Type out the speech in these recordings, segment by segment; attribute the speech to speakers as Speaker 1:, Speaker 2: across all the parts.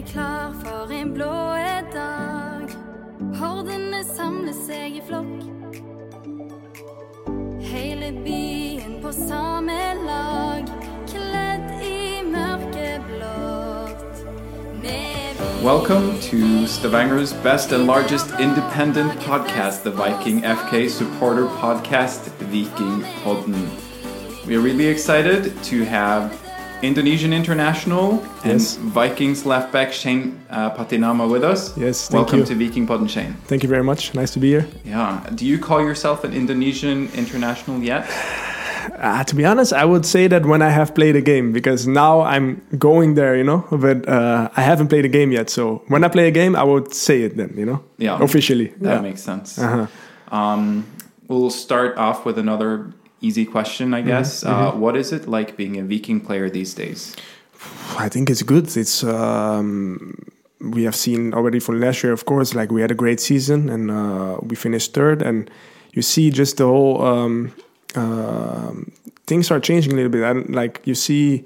Speaker 1: er klar for en blå dag. Hordene samler seg i flokk. Hele byen på samme lag, kledd i mørkeblått.
Speaker 2: Welcome to Stavanger's best and largest independent podcast, the Viking FK supporter podcast, Viking Podden. We are really excited to have Indonesian international and
Speaker 3: Yes.
Speaker 2: Vikings left back Shane uh, Pattynama with us.
Speaker 3: Yes, thank
Speaker 2: Welcome
Speaker 3: you.
Speaker 2: to Viking Podden, Shane.
Speaker 3: Thank you very much. Nice to be here.
Speaker 2: Yeah. Do you call yourself an Indonesian international yet?
Speaker 3: Uh, to be honest, I would say that when I have played a game, because now I'm going there, you know, but uh, I haven't played a game yet. So when I play a game, I would say it then, you know,
Speaker 2: Yeah.
Speaker 3: officially.
Speaker 2: That
Speaker 3: yeah.
Speaker 2: makes sense.
Speaker 3: Uh-huh.
Speaker 2: Um, we'll start off with another easy question, I guess. Uh, what is it like being a Viking player these days?
Speaker 3: I think it's good. It's um, we have seen already from last year, of course. Like we had a great season and uh, we finished third, and you see just the whole um, um things are changing a little bit. I don't, like you see,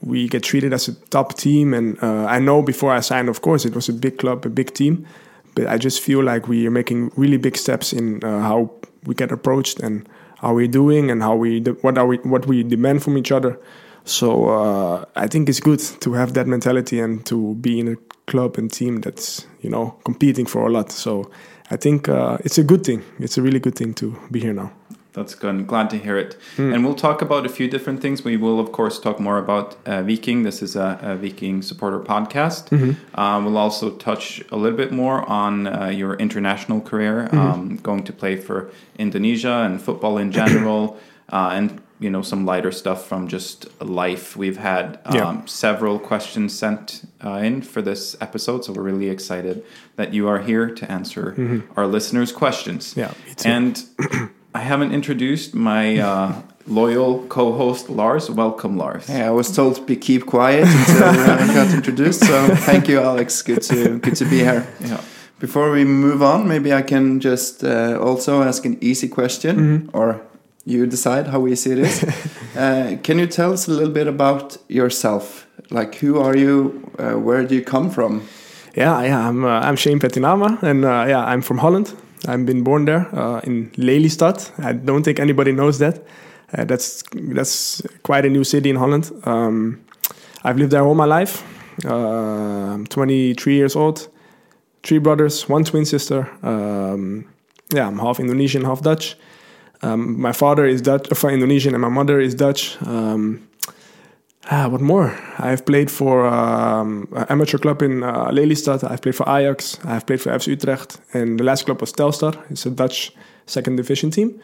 Speaker 3: we get treated as a top team, and uh, I know before I signed, of course, it was a big club, a big team, but I just feel like we are making really big steps in uh, how we get approached and how we're doing and how we de- what are we what we demand from each other. So uh, I think it's good to have that mentality and to be in a club and team that's you know competing for a lot. So I think uh, it's a good thing. It's a really good thing to be here now.
Speaker 2: That's good. I'm glad to hear it. And we'll talk about a few different things. We will, of course, talk more about uh, Viking. This is a, a Viking supporter podcast. Uh, we'll also touch a little bit more on uh, your international career, um, going to play for Indonesia and football in general, uh, and you know some lighter stuff from just life. We've had um,
Speaker 3: Yeah.
Speaker 2: several questions sent uh, in for this episode, so we're really excited that you are here to answer our listeners' questions.
Speaker 3: Yeah.
Speaker 2: And I haven't introduced my uh, loyal co-host Lars. Welcome, Lars.
Speaker 4: Yeah, I was told to be keep quiet until I got introduced. So thank you, Alex. Good to good to be here.
Speaker 2: Yeah.
Speaker 4: Before we move on, maybe I can just uh, also ask an easy question, or you decide how easy it is. uh, can you tell us a little bit about yourself? Like, who are you? Uh, where do you come from?
Speaker 3: Yeah, yeah. I'm uh, I'm Shane Pattynama, and uh, yeah, I'm from Holland. I've been born there uh, in Lelystad. I don't think anybody knows that. Uh, that's that's quite a new city in Holland. Um, I've lived there all my life. I'm 23 years old. Three brothers, one twin sister. Um, yeah, I'm half Indonesian, half Dutch. Um, my father is Dutch, uh, Indonesian, and my mother is Dutch. Um, Ah, what more? I've played for um, an amateur club in uh, Lelystad. I've played for Ajax. I've played for FC Utrecht. And the last club was Telstar. It's a Dutch second division team.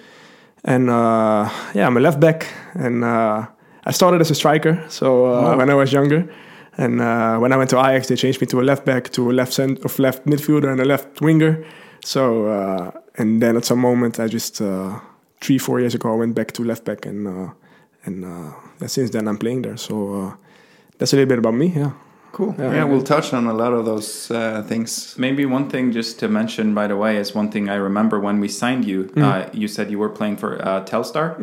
Speaker 3: And uh, yeah, I'm a left back. And uh, I started as a striker. So uh,
Speaker 4: Wow.
Speaker 3: when I was younger. And uh, when I went to Ajax, they changed me to a left back, to a left cent- of left midfielder, and a left winger. So uh, and then at some moment, I just uh, three four years ago, I went back to left back, and uh, and uh, since then I'm playing there. So uh, that's a little bit about me. Yeah.
Speaker 4: Cool.
Speaker 3: Yeah.
Speaker 4: Yeah, we'll touch on a lot of those uh, things.
Speaker 2: Maybe one thing just to mention right away is one thing I remember when we signed you. Uh, you said you were playing for uh, Telstar,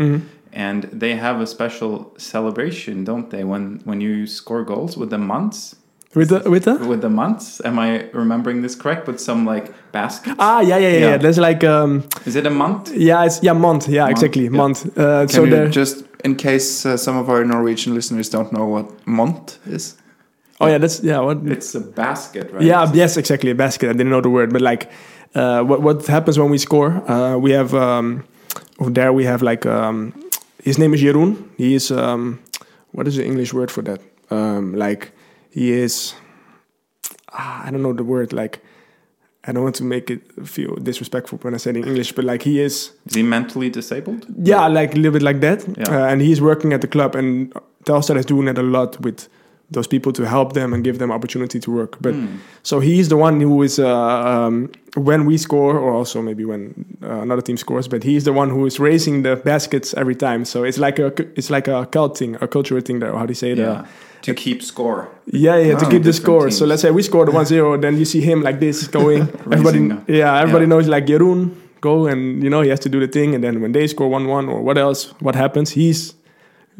Speaker 2: and they have a special celebration, don't they? When when you score goals with the months.
Speaker 3: With the with the
Speaker 2: With the months, am I remembering this correct? With some like baskets.
Speaker 3: ah yeah yeah yeah.
Speaker 2: Yeah.
Speaker 3: yeah. There's like um
Speaker 2: Is it a month?
Speaker 3: yeah it's yeah month yeah
Speaker 2: Month,
Speaker 3: exactly
Speaker 2: yeah.
Speaker 3: month. Uh,
Speaker 4: Can
Speaker 3: so
Speaker 4: you just, in case uh, some of our Norwegian listeners don't know what mont is?
Speaker 3: oh yeah that's yeah what
Speaker 2: It's a basket, right?
Speaker 3: Yeah, yes, exactly. A basket. I didn't know the word, but like, uh, what what happens when we score? Uh, we have um, over there we have like um, his name is Jeroen. He is um, what is the English word for that? Um, like he is. ah, I don't know the word. Like I don't want to make it feel disrespectful when I say it in English, but like he is.
Speaker 2: Is he mentally disabled?
Speaker 3: Yeah, like a little bit like that.
Speaker 2: Yeah.
Speaker 3: Uh, and he's working at the club, and Telstar is doing that a lot with those people to help them and give them opportunity to work. But
Speaker 2: Hmm.
Speaker 3: so he's the one who is uh, um, when we score, or also maybe when uh, another team scores. But he's the one who is raising the baskets every time. So it's like a it's like a cult thing, a cultural thing. There, how do you say it?
Speaker 2: Yeah. To keep score.
Speaker 3: yeah, yeah, to
Speaker 4: Oh,
Speaker 3: keep the score. So let's say we scored 1-0, then you see him like this going. everybody, yeah, everybody
Speaker 2: yeah.
Speaker 3: knows like Jeroen go and you know he has to do the thing. And then when they score 1-1 or what else, what happens? He's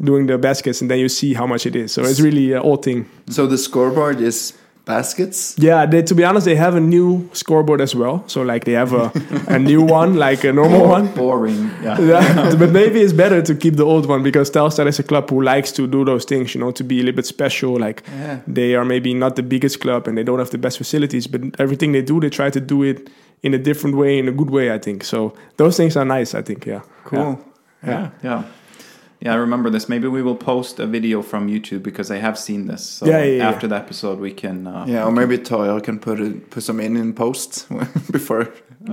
Speaker 3: doing the baskets, and then you see how much it is. So it's really a old thing.
Speaker 4: So the scoreboard is baskets.
Speaker 3: Yeah, they, to be honest, they have a new scoreboard as well. So like they have a, a new one, like a normal one.
Speaker 2: Boring. Yeah.
Speaker 3: Yeah, but maybe it's better to keep the old one because Telstar is a club who likes to do those things, you know, to be a little bit special. Like
Speaker 4: Yeah.
Speaker 3: they are maybe not the biggest club and they don't have the best facilities, but everything they do, they try to do it in a different way, in a good way. I think so. Those things are nice. I think. Yeah.
Speaker 4: Cool.
Speaker 2: Yeah. Yeah. Yeah, I remember this. Maybe we will post a video from YouTube because I have seen this. So
Speaker 3: Yeah, yeah, yeah.
Speaker 2: after the episode, we can. Uh,
Speaker 4: Yeah, or maybe Toyo can put it, put some in in post before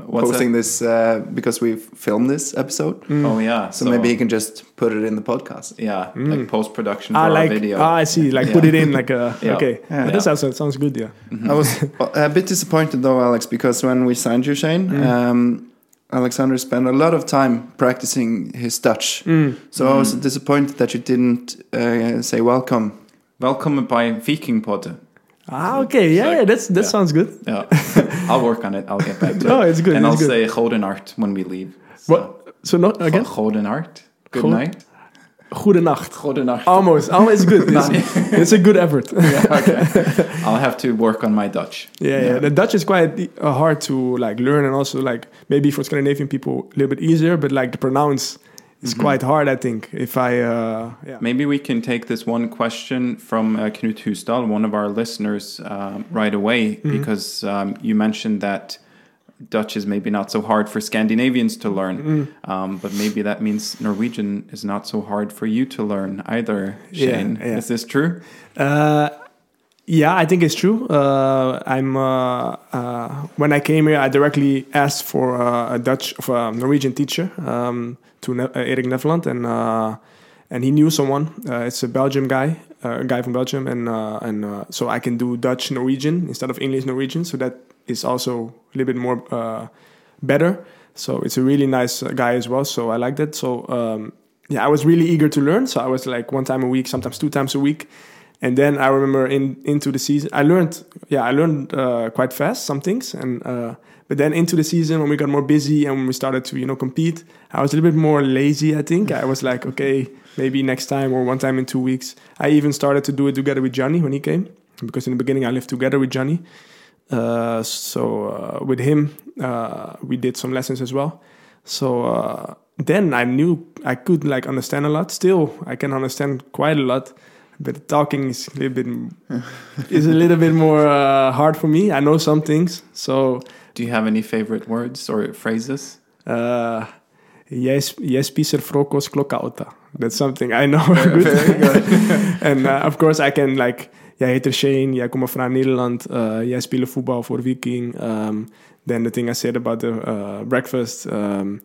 Speaker 2: what's
Speaker 4: posting this uh, because we filmed this episode.
Speaker 2: Oh yeah.
Speaker 4: So, maybe he can just put it in the podcast.
Speaker 2: Yeah, like post production for
Speaker 3: I
Speaker 2: our
Speaker 3: like.
Speaker 2: video.
Speaker 3: Ah, I see. Like
Speaker 2: Yeah.
Speaker 3: put it in like a.
Speaker 2: Yeah.
Speaker 3: Okay.
Speaker 4: Yeah.
Speaker 3: That sounds that sounds good. Yeah.
Speaker 4: I was a bit disappointed though, Alex, because when we signed you, Shane, um, Alexander spent a lot of time practicing his Dutch. So I was disappointed that you didn't uh, say welcome.
Speaker 2: Welcome by Vikingpodden.
Speaker 3: Ah, okay. Yeah,
Speaker 2: Like,
Speaker 3: yeah. That's that
Speaker 2: yeah.
Speaker 3: sounds good.
Speaker 2: Yeah, I'll work on it. I'll get back to
Speaker 3: No,
Speaker 2: it.
Speaker 3: it's good,
Speaker 2: And
Speaker 3: it's
Speaker 2: I'll
Speaker 3: good.
Speaker 2: say Godenart when we leave. So,
Speaker 3: What? So not again.
Speaker 2: Godenart. Good
Speaker 3: Go-
Speaker 2: night.
Speaker 3: Goedenacht.
Speaker 2: Godenart.
Speaker 3: Almost. Almost good. It's, it's a good effort.
Speaker 2: yeah, okay. I'll have to work on my Dutch.
Speaker 3: Yeah, yeah. The Dutch is quite uh, hard to like learn, and also like maybe for Scandinavian people a little bit easier, but like the pronounce is quite hard. I think if I uh, yeah.
Speaker 2: Maybe we can take this one question from uh, Knut Husdal, one of our listeners, um, right away, because um, you mentioned that Dutch is maybe not so hard for Scandinavians to learn, um, but maybe that means Norwegian is not so hard for you to learn either,
Speaker 3: Yeah,
Speaker 2: Shane.
Speaker 3: yeah.
Speaker 2: Is this true?
Speaker 3: Uh, yeah, I think it's true. Uh, I'm uh, uh, when I came here, I directly asked for uh, a Dutch, of a Norwegian teacher um, to ne- uh, Erik Nevland, and uh, and he knew someone. Uh, it's a Belgium guy, uh, a guy from Belgium, and uh, and uh, so I can do Dutch Norwegian instead of English Norwegian. So that is also a little bit more uh, better. So it's a really nice uh, guy as well. So I like that. So um, yeah, I was really eager to learn. So I was like one time a week, sometimes two times a week. And then I remember in into the season, I learned, yeah, I learned uh, quite fast some things, and uh, but then into the season when we got more busy and when we started to you know compete, I was a little bit more lazy. I think I was like, okay, maybe next time or one time in two weeks. I even started to do it together with Johnny when he came, because in the beginning I lived together with Johnny. Uh, so uh, with him, uh, we did some lessons as well. So uh, then I knew I could like understand a lot. Still, I can understand quite a lot, but talking is a little bit is a little bit more uh, hard for me. I know some things, so
Speaker 2: Do you have any favorite words or phrases?
Speaker 3: uh, yes, yes, spiser frokost klokka åtta. That's something I know very good. and uh, of course I can like. Jij heet er Shane, jij komt van Nederland, uh, jij speelt voetbal voor Viking. Um, then the thing I said about the uh, breakfast, um,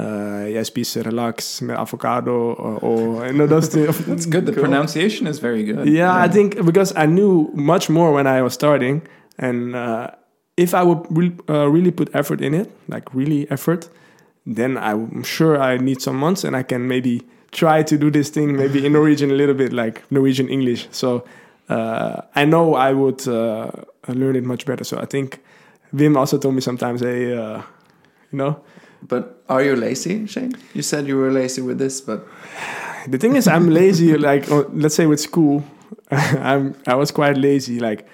Speaker 3: uh, jij spiest relax met avocado or, or you know, those things.
Speaker 2: That's good. The pronunciation is very good.
Speaker 3: Yeah, I think because I knew much more when I was starting, and uh, if I would re- uh, really put effort in it, like really effort, then I'm sure I need some months, and I can maybe try to do this thing maybe in Norwegian a little bit, like Norwegian English. So uh, I know I would uh, learn it much better. So I think Wim also told me sometimes, hey, uh, you know.
Speaker 4: But are you lazy, Shane? You said you were lazy with this, but
Speaker 3: the thing is i'm lazy like uh, let's say with school i'm i was quite lazy like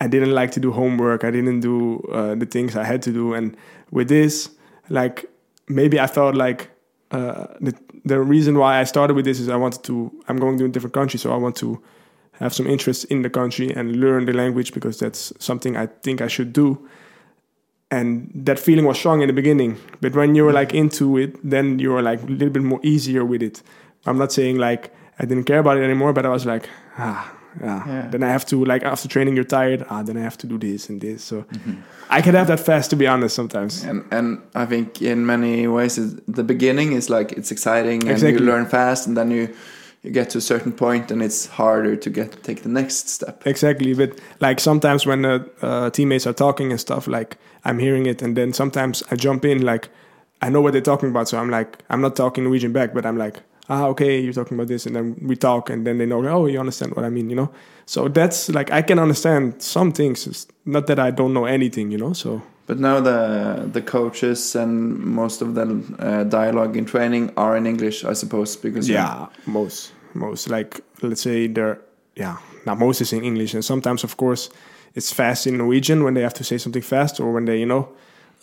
Speaker 3: i didn't like to do homework i didn't do uh, the things i had to do and with this like maybe i felt like uh, the, the reason why i started with this is i wanted to i'm going to a different country so i want to have some interest in the country and learn the language because that's something i think i should do and that feeling was strong in the beginning but when you were like into it then you were like a little bit more easier with it i'm not saying like i didn't care about it anymore but i was like ah yeah.
Speaker 4: Yeah.
Speaker 3: then i have to like after training you're tired ah then i have to do this and this so i can have that fast to be honest sometimes
Speaker 4: and and I think in many ways it, the beginning is like it's exciting and
Speaker 3: Exactly.
Speaker 4: you learn fast, and then you you get to a certain point and it's harder to get take the next step.
Speaker 3: Exactly, but like sometimes when the uh, teammates are talking and stuff, like I'm hearing it, and then sometimes I jump in, like I know what they're talking about, so I'm like I'm not talking Norwegian back, but I'm like, ah, okay, you're talking about this, and then we talk, and then they know, oh, you understand what I mean, you know. So that's like I can understand some things. It's not that I don't know anything, you know. So
Speaker 4: But now the the coaches and most of the uh, dialogue in training are in English, I suppose, because
Speaker 3: yeah, most most like let's say they're yeah now most is in English, and sometimes of course it's fast in Norwegian when they have to say something fast or when they you know.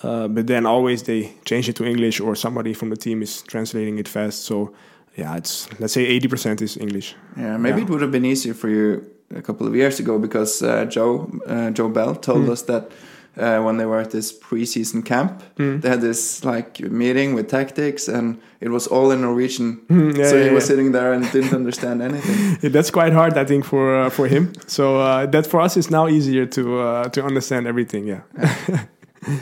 Speaker 3: Uh, but then always they change it to English or somebody from the team is translating it fast. So yeah, it's let's say eighty percent is English.
Speaker 4: Yeah, maybe
Speaker 3: Yeah.
Speaker 4: it would have been easier for you a couple of years ago because uh, Joe uh, Joe Bell told
Speaker 3: Mm.
Speaker 4: us that uh, when they were at this preseason camp,
Speaker 3: Mm.
Speaker 4: they had this like meeting with tactics, and it was all in Norwegian.
Speaker 3: Mm, yeah,
Speaker 4: so he
Speaker 3: yeah,
Speaker 4: was sitting there and didn't understand anything.
Speaker 3: Yeah, that's quite hard, I think, for uh, for him. So uh, that for us is now easier to uh, to understand everything. Yeah,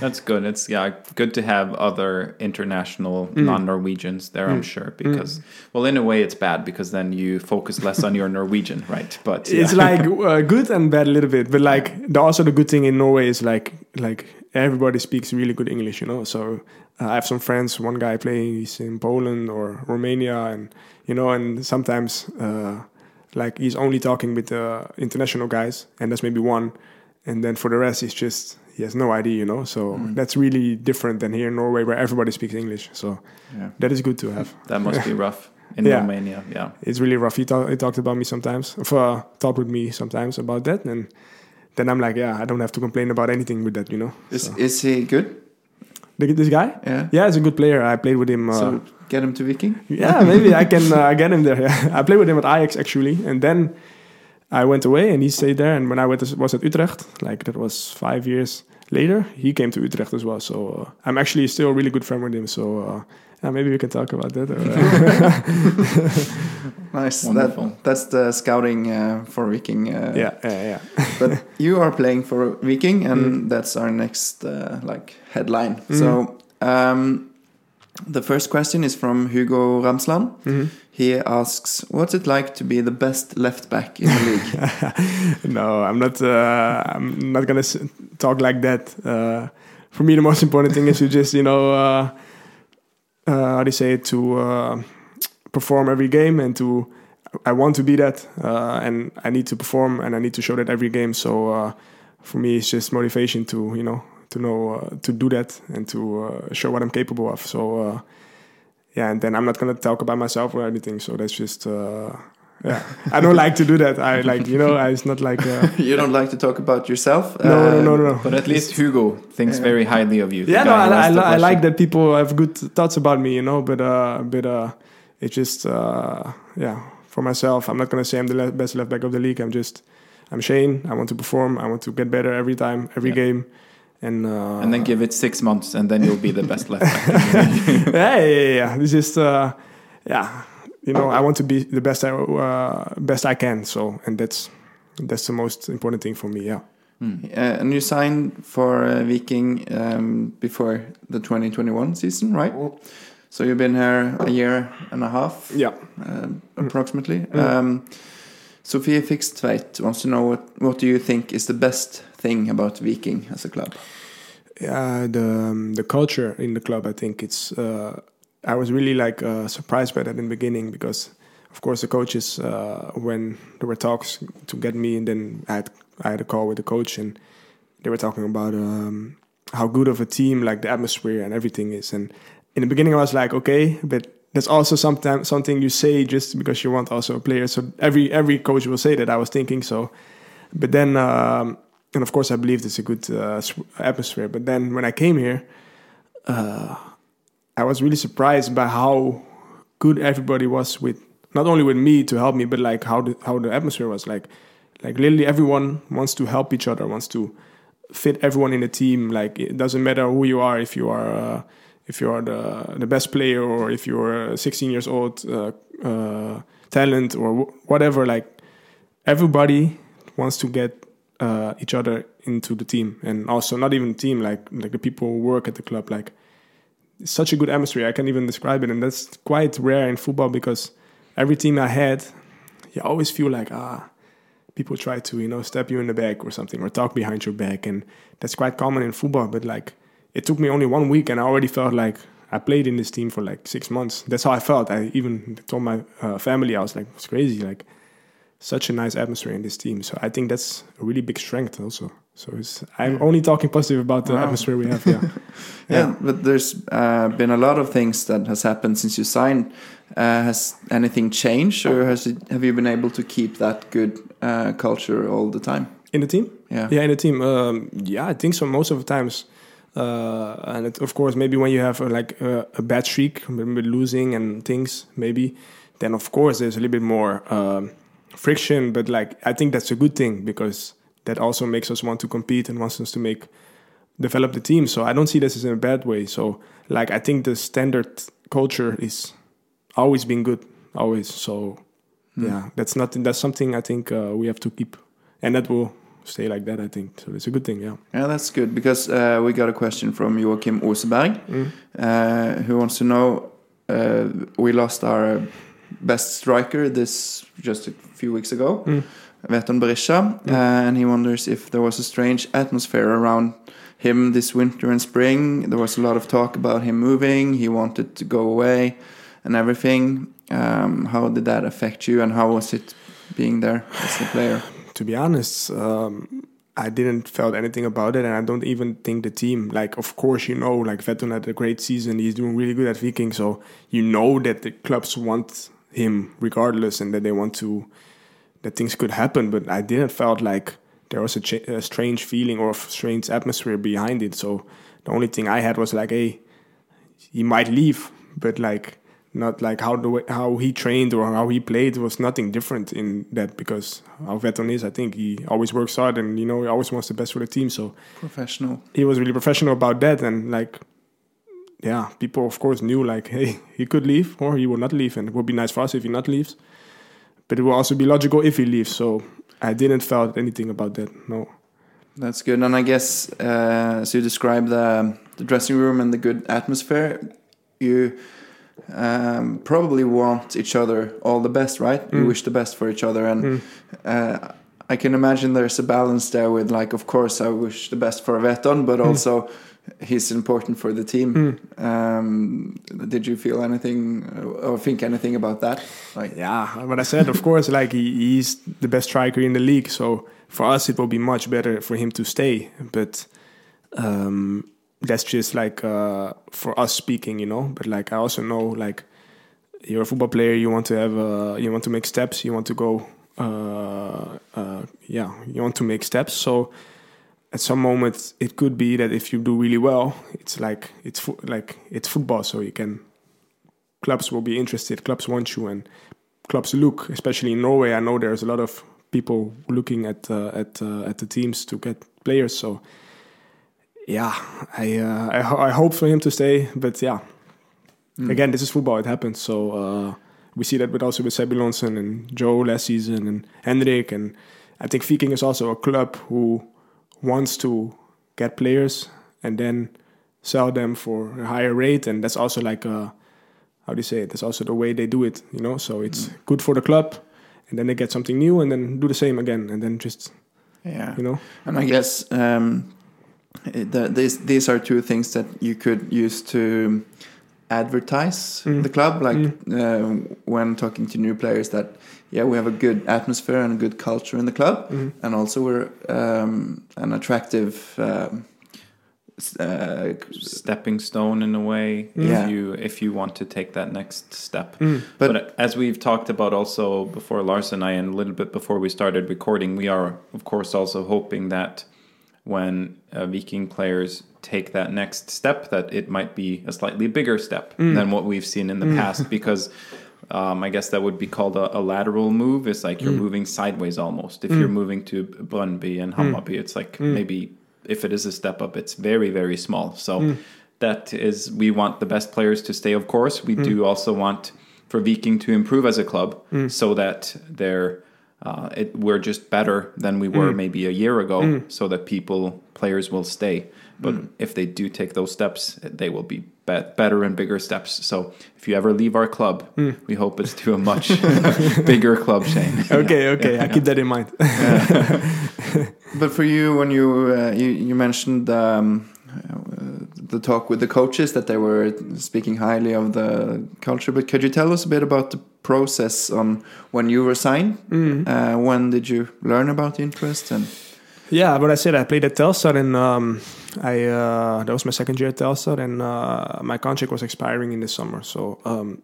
Speaker 2: That's good. It's yeah, good to have other international
Speaker 3: Mm.
Speaker 2: non-Norwegians there. I'm sure because, well, in a way, it's bad because then you focus less on your Norwegian, right? But
Speaker 3: it's like uh, good and bad a little bit. But like the, also the good thing in Norway is like like everybody speaks really good English, you know. So uh, I have some friends. One guy playing he's in Poland or Romania, and you know, and sometimes uh, like he's only talking with uh, international guys, and that's maybe one, and then for the rest, he's just he has no idea, you know. So that's really different than here in Norway, where everybody speaks English. So
Speaker 4: Yeah.
Speaker 3: that is good to have.
Speaker 2: that must be rough in
Speaker 3: Yeah.
Speaker 2: Romania. Yeah.
Speaker 3: it's really rough. He, talk, he talked about me sometimes, uh, talked with me sometimes about that, and then I'm like, yeah, I don't have to complain about anything with that, you know.
Speaker 4: Is,
Speaker 3: So-
Speaker 4: is he good?
Speaker 3: This guy,
Speaker 4: Yeah.
Speaker 3: yeah, he's a good player. I played with him. Uh,
Speaker 4: So get him to Viking.
Speaker 3: yeah, maybe I can uh, get him there. Yeah. I played with him at Ajax actually, and then I went away and he stayed there. And when I went, was at Utrecht, like that was five years later, he came to Utrecht as well. So uh, I'm actually still a really good friend with him. So uh, yeah, maybe we can talk about that. Uh,
Speaker 4: Nice.
Speaker 2: Wonderful.
Speaker 4: That, that's the scouting uh, for Viking. Uh,
Speaker 3: yeah, yeah, yeah.
Speaker 4: but you are playing for Viking, and
Speaker 3: Mm.
Speaker 4: that's our next uh, like headline.
Speaker 3: Mm.
Speaker 4: So um, the first question is from Hugo Ramsland.
Speaker 3: Mhm.
Speaker 4: He asks, "What's it like to be the best left back in the league?"
Speaker 3: no, I'm not. Uh, I'm not gonna talk like that. Uh, for me, the most important thing is to just, you know, uh, uh, how do you say it, to uh, perform every game and to. I want to be that, uh, and I need to perform, and I need to show that every game. So for me, it's just motivation to, you know, to know to do that and to show what I'm capable of. So yeah, and then I'm not gonna talk about myself or anything. So that's just. Uh, yeah, I don't like to do that. I like, you know, I, it's not like. Uh,
Speaker 4: you don't like to talk about yourself.
Speaker 3: no, no,
Speaker 4: Uh,
Speaker 3: no, no, no.
Speaker 2: But at least Hugo thinks
Speaker 4: Yeah.
Speaker 2: very highly of you.
Speaker 3: Yeah, no, I, I, I like that people have good thoughts about me, you know. But uh, but uh, it's just uh, yeah. For myself, I'm not gonna say I'm the le- best left back of the league. I'm just I'm Shane. I want to perform. I want to get better every time, every
Speaker 2: Yeah.
Speaker 3: game, and uh,
Speaker 2: And then give it six months, and then you'll be the best left back.
Speaker 3: yeah, yeah, yeah. It's just uh, yeah. You know, I want to be the best I uh, best I can. So, and that's that's the most important thing for me. Yeah.
Speaker 4: Uh, and you signed for uh, Viking um, before the 2021 season, right? So you've been here a year and a half,
Speaker 3: Yeah.
Speaker 4: um, approximately.
Speaker 3: Mm.
Speaker 4: Um, Sophie Fixtveit wants to know what what do you think is the best thing about Viking as a club?
Speaker 3: yeah the um, the culture in the club i think it's uh, i was really like uh, surprised by that in the beginning because of course the coaches uh, when there were talks to get me and then i had i had a call with the coach and they were talking about um, how good of a team like the atmosphere and everything is and in the beginning i was like okay but that's also sometimes something you say just because you want also a player so every every coach will say that i was thinking so but then um, and of course I believed it's a good uh, atmosphere. But then when I came here, uh, I was really surprised by how good everybody was with not only with me to help me, but like how the how the atmosphere was like. Like literally everyone wants to help each other, wants to fit everyone in the team. Like it doesn't matter who you are, if you are uh, if you are the the best player or if you're a 16 years old uh, uh, talent or wh- whatever. Like everybody wants to get uh, each other into the team, and also not even team, like like the people who work at the club. Like it's such a good atmosphere. I can't even describe it, and that's quite rare in football because every team I had, you always feel like ah, people try to you know stab you in the back or something or talk behind your back, and that's quite common in football. But like it took me only one week, and I already felt like. I played in this team for like six months. That's how I felt. I even told my uh, family I was like, "It's crazy." Like, such a nice atmosphere in this team. So I think that's a really big strength also. So it's, I'm only talking positive about the
Speaker 4: Wow.
Speaker 3: atmosphere we have. Yeah.
Speaker 4: Yeah, but there's uh, been a lot of things that has happened since you signed. Uh, has anything changed, or has it, have you been able to keep that good uh, culture all the time?
Speaker 3: in the team.
Speaker 4: Yeah.
Speaker 3: Yeah, in the team. Um, yeah, I think so. Most of the times, uh, and it, of course, maybe when you have uh, like uh, a bad streak, losing and things, maybe then of course there's a little bit more um, friction. But like I think that's a good thing because that also makes us want to compete and wants us to make develop the team. So I don't see this as in a bad way. So like I think the standard culture is always been good, always. So yeah, that's not that's something I think uh, we have to keep, and that will stay like that. I think so. It's a good thing. Yeah.
Speaker 4: Yeah, that's good because uh, we got a question from Joachim Oseberg, uh, who wants to know. Uh, we lost our best striker this just a few weeks ago, Veton Berisha, uh, and he wonders if there was a strange atmosphere around him this winter and spring. There was a lot of talk about him moving. He wanted to go away, and everything. Um, how did that affect you, and how was it being there as a player?
Speaker 3: To be honest, um, I didn't felt anything about it, and I don't even think the team. Like, of course, you know, like Veton had a great season. He's doing really good at Viking, so you know that the clubs want him regardless, and that they want to that things could happen. But I didn't felt like there was a, cha- a strange feeling or a strange atmosphere behind it. So the only thing I had was like, hey, he might leave, but like not like how the way, how he trained or how he played was nothing different in that because how Veton is, I think he always works hard and you know he always wants the best for the team. So
Speaker 4: Professional.
Speaker 3: he was really professional about that and like yeah, people of course knew like hey he could leave or he will not leave and it would be nice for us if he not leaves, but it will also be logical if he leaves. So I didn't felt anything about that. No.
Speaker 4: That's good. And I guess, uh, as you described the, the dressing room and the good atmosphere, you um, probably want each other all the best, right? You
Speaker 3: Mm.
Speaker 4: wish the best for each other. And uh, I can imagine there's a balance there with, like, of course, I wish the best for Veton, but also he's important for the team. Um, did you feel anything uh, or think anything about that? Like,
Speaker 3: Yeah, what I said, of course, like he, he's the best striker in the league. So for us, it will be much better for him to stay. But um, that's just like uh, for us speaking, you know. But like I also know, like you're a football player, you want to have, uh, you want to make steps, you want to go, uh, uh, yeah, you want to make steps. So at some moments, it could be that if you do really well, it's like it's fo- like it's football, so you can clubs will be interested. Clubs want you, and clubs look, especially in Norway. I know there's a lot of people looking at uh, at uh, at the teams to get players. So yeah, I uh, I, I hope for him to stay, but yeah, again, this is football. It happens. So uh, we see that with also with Sebby Lonson and Joe last season and Hendrik, and I think Viking is also a club who wants to get players and then sell them for a higher rate, and that's also like a how do you say it? That's also the way they do it, you know. So it's good for the club, and then they get something new, and then do the same again, and then just
Speaker 4: yeah.
Speaker 3: you know.
Speaker 4: And I guess um, the, these these are two things that you could use to advertise
Speaker 3: Mm.
Speaker 4: the club. Like uh, when talking to new players, that yeah, we have a good atmosphere and a good culture in the club,
Speaker 3: Mhm.
Speaker 4: and also we're um, an attractive. Um, uh,
Speaker 2: stepping stone in a way
Speaker 4: Yeah.
Speaker 2: if you if you want to take that next step
Speaker 3: Mm.
Speaker 2: but,
Speaker 4: But-
Speaker 2: as we've talked about also before lars and i and a little bit before we started recording we are of course also hoping that when uh, viking players take that next step that it might be a slightly bigger step mm. than what we've seen in the mm. past because um, I guess that would be called a, a lateral move. It's like you're mm. moving sideways almost. If you're moving to Brøndby and Hammarby, it's like maybe if it is a step up, it's very very small. So that is we want the best players to stay. Of course, we do also want for Viking to improve as a club so that they're uh, it, we're just better than we were maybe a year ago, so that people players will stay. But if they do take those steps, they will be bet better and bigger steps. So if you ever leave our club, we hope it's to a much bigger club, Shane.
Speaker 3: Okay, okay, I keep that in mind.
Speaker 4: But for you, when you uh, you, you mentioned um, the talk with the coaches that they were speaking highly of the culture, but could you tell us a bit about the process on when you were signed? Uh, when did you learn about the interest? And
Speaker 3: Yeah, but I said I played at Telstar, and um, I uh, that was my second year at Telstar, and uh, my contract was expiring in the summer. So um,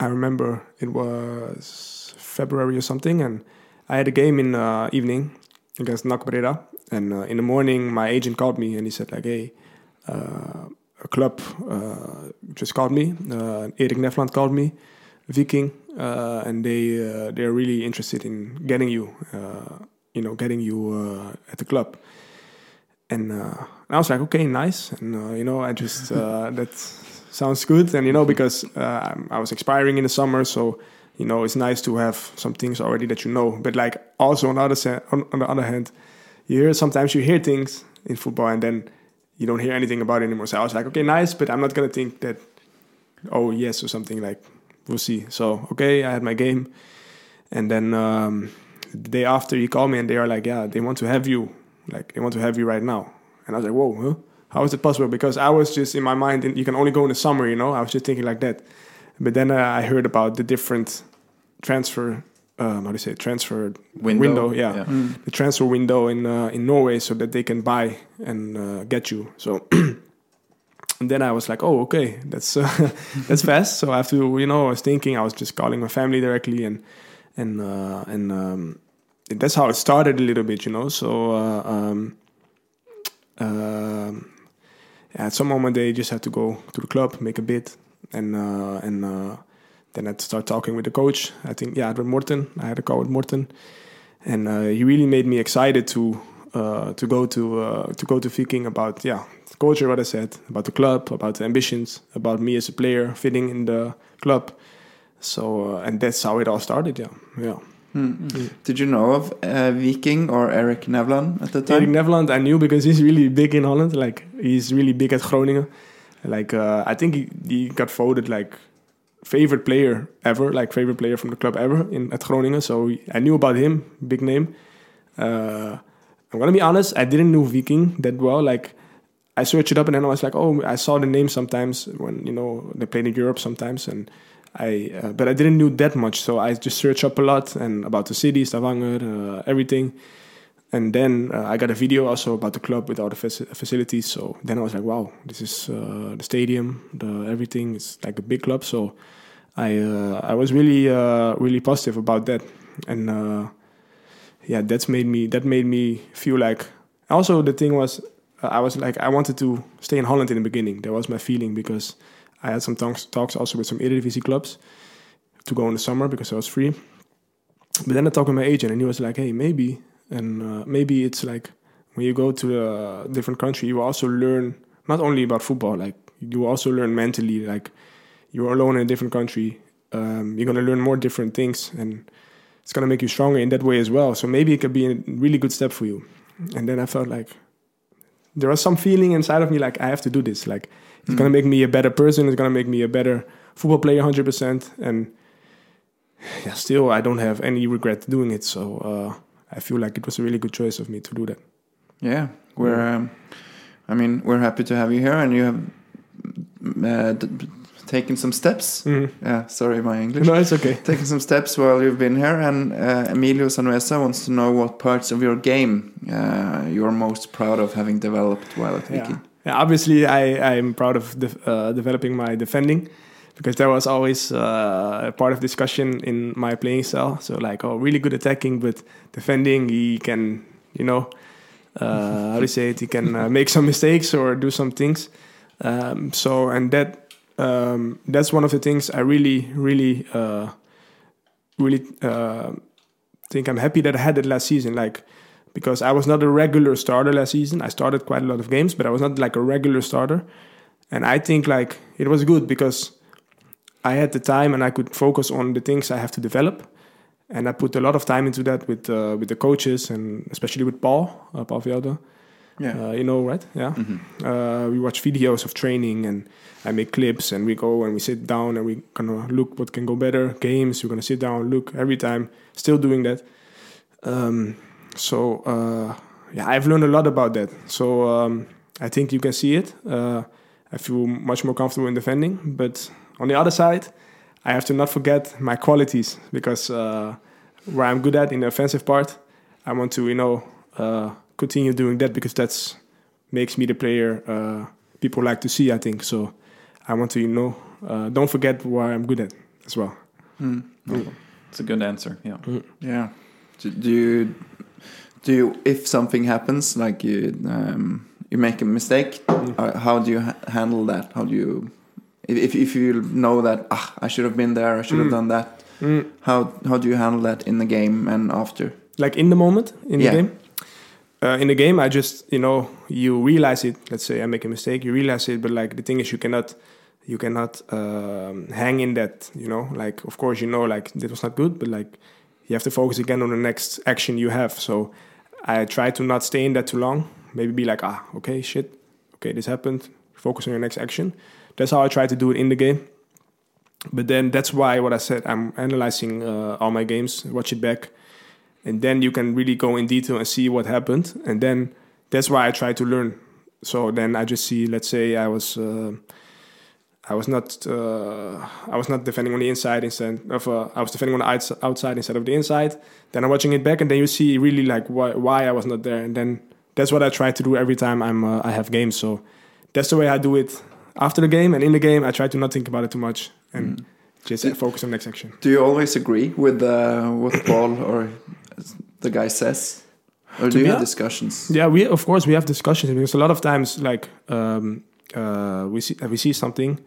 Speaker 3: I remember it was February or something, and I had a game in uh, evening, against NAC Breda. And uh, in the morning, my agent called me and he said like, "Hey, a club uh, just called me. Uh, Erik Nevland called me, Viking, uh, and they uh, they're really interested in getting you, uh, you know, getting you uh, at the club." And, uh, and I was like, "Okay, nice." And uh, you know, I just uh, that sounds good. And you know, because uh, I was expiring in the summer, so you know, it's nice to have some things already that you know. But like also on the other sa- on, on the other hand, you hear sometimes you hear things in football and then you don't hear anything about it anymore. So I was like, okay, nice, but I'm not gonna think that oh yes or something like we'll see. So okay, I had my game, and then um, the day after he called me and they are like, yeah, they want to have you, like they want to have you right now. And I was like, whoa, huh? how is it possible? Because I was just in my mind, you can only go in the summer, you know. I was just thinking like that. But then uh, I heard about the different transfer, um, how do you say, it? transfer
Speaker 2: Window,
Speaker 3: yeah,
Speaker 2: yeah.
Speaker 3: the transfer window in uh, in Norway, so that they can buy and uh, get you. So. And then I was like, "Oh, okay, that's uh, that's fast." So I have to, you know, I was thinking, I was just calling my family directly, and and uh, and um, that's how it started a little bit, you know. So uh, um, um, at some moment they just had to go to the club, make a bid, and uh, and uh, then I had to start talking with the coach. I think yeah, Edward Morton. I had a call with Morten, and uh, he really made me excited to uh, to go to uh, to go to Viking about yeah the culture, what I said about the club, about the ambitions, about me as a player fitting in the club. So uh, and that's how it all started. Yeah, yeah.
Speaker 4: Did you know of uh, Viking or Erik Nevland at the time?
Speaker 3: Erik Nevland, I knew because he's really big in Holland. Like he's really big at Groningen. Like uh, I think he, he got voted like favorite player ever, like favorite player from the club ever in at Groningen. So I knew about him, big name. Uh, I'm gonna be honest, I didn't know Viking that well. Like I searched it up and then I was like, oh, I saw the name sometimes when you know they played in Europe sometimes, and I uh, but I didn't know that much. So I just searched up a lot and about the city, Stavanger, uh, everything. And then uh, I got a video also about the club with all the faci- facilities. So then I was like, wow, this is uh, the stadium, the everything is like a big club. So I uh, I was really uh, really positive about that, and uh, yeah, that's made me that made me feel like. Also, the thing was, uh, I was like, I wanted to stay in Holland in the beginning. That was my feeling because I had some talks, talks also with some Eredivisie clubs to go in the summer because I was free. But then I talked with my agent, and he was like, "Hey, maybe, and uh, maybe it's like when you go to a different country, you also learn not only about football, like you also learn mentally. Like you're alone in a different country, um, you're gonna learn more different things, and it's gonna make you stronger in that way as well. So maybe it could be a really good step for you." And then I felt like there was some feeling inside of me like I have to do this. Like it's gonna make me a better person. It's gonna make me a better football player, hundred percent. And yeah, still I don't have any regret doing it. So uh, I feel like it was a really good choice of me to do that.
Speaker 4: Yeah, we're. Um, I mean, we're happy to have you here, and you have uh, taken some steps.
Speaker 3: Mhm.
Speaker 4: Yeah, sorry, my English.
Speaker 3: No, it's okay.
Speaker 4: Taken some steps while you've been here, and uh, Emilio Sanuesa wants to know what parts of your game uh, you're most proud of having developed while at
Speaker 3: Yeah.
Speaker 4: Viking.
Speaker 3: yeah obviously I I'm proud of de- uh, developing my defending because that was always uh, a part of discussion in my playing style. So like, oh, really good attacking, but defending he can, you know, uh, how do you say it? He can uh, make some mistakes or do some things. Um, so and that um, that's one of the things I really really uh, really uh, think I'm happy that I had it last season. Like because I was not a regular starter last season. I started quite a lot of games, but I was not like a regular starter. And I think like it was good because I had the time and I could focus on the things I have to develop. And I put a lot of time into that with uh, with the coaches and especially with Paul, uh, Paul Velde.
Speaker 4: Yeah.
Speaker 3: Uh, you know, right? Yeah. Uh, we watch videos of training and I make clips and we go and we sit down and we kind of look what can go better. Games, we're gonna sit down, look every time. Still doing that. Um, so uh, yeah, I've learned a lot about that. So um, I think you can see it. Uh, I feel much more comfortable in defending, but on the other side, I have to not forget my qualities because uh, where I'm good at in the offensive part, I want to you know uh, continue doing that because that's makes me the player uh, people like to see. I think so. I want to you know uh, don't forget where I'm good at as well.
Speaker 2: It's a good answer. Yeah.
Speaker 4: Yeah. Do, do you do you if something happens like you um, you make a mistake uh, how do you ha handle that how do you if, if you know that ah, I should have been there I should have done that
Speaker 3: Mm.
Speaker 4: how how do you handle that in the game and after?
Speaker 3: Like in the moment? In
Speaker 4: Yeah.
Speaker 3: the game? Uh, in the game i just you know you realize it. Let's say i make a mistake you realize it but like the thing is you cannot you cannot um, hang in that you know? Like of course you know like that was not good but like you have to focus again on the next action you have. So i try to not stay in that too long. Maybe be like ah okay shit. Okay this happened. Focus on your next action that's how i try to do it in the game. But then that's why what i said i'm analyzing uh, all my games watch it back. And then you can really go in detail and see what happened. And then that's why i try to learn. So then i just see let's say i was uh, i was not uh, i was not defending on the inside instead of uh, i was defending on the outside instead of the inside. Then i'm watching it back and then you see really like why, why i was not there. And then that's what i try to do every time i'm uh, i have games. So that's the way i do it after the game and in the game i try to not think about it too much and just
Speaker 4: Did-
Speaker 3: focus on the next action
Speaker 4: do you always agree with uh, what Paul or the guy says or do you have discussions
Speaker 3: Yeah, we of course we have discussions because a lot of times like um, uh, we see we see something,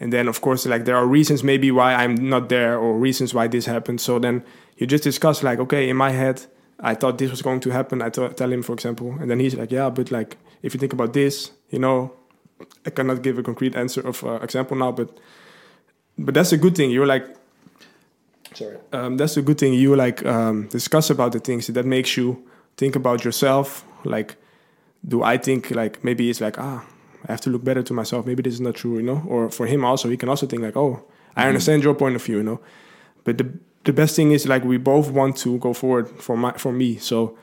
Speaker 3: and then of course like there are reasons maybe why I'm not there or reasons why this happened. So then you just discuss like okay, in my head I thought this was going to happen. I tell him for example, and then he's like yeah, but like if you think about this, you know, I cannot give a concrete answer of uh, example now, but but that's a good thing. You're like sorry. um, that's a good thing you like um, discuss about the things that makes you think about yourself. Like do i think like maybe it's like ah i have to look better to myself. Maybe this is not true you know? Or for him also he can also think like oh i understand your point of view you know? But the the best thing is like we both want to go forward for my for me. So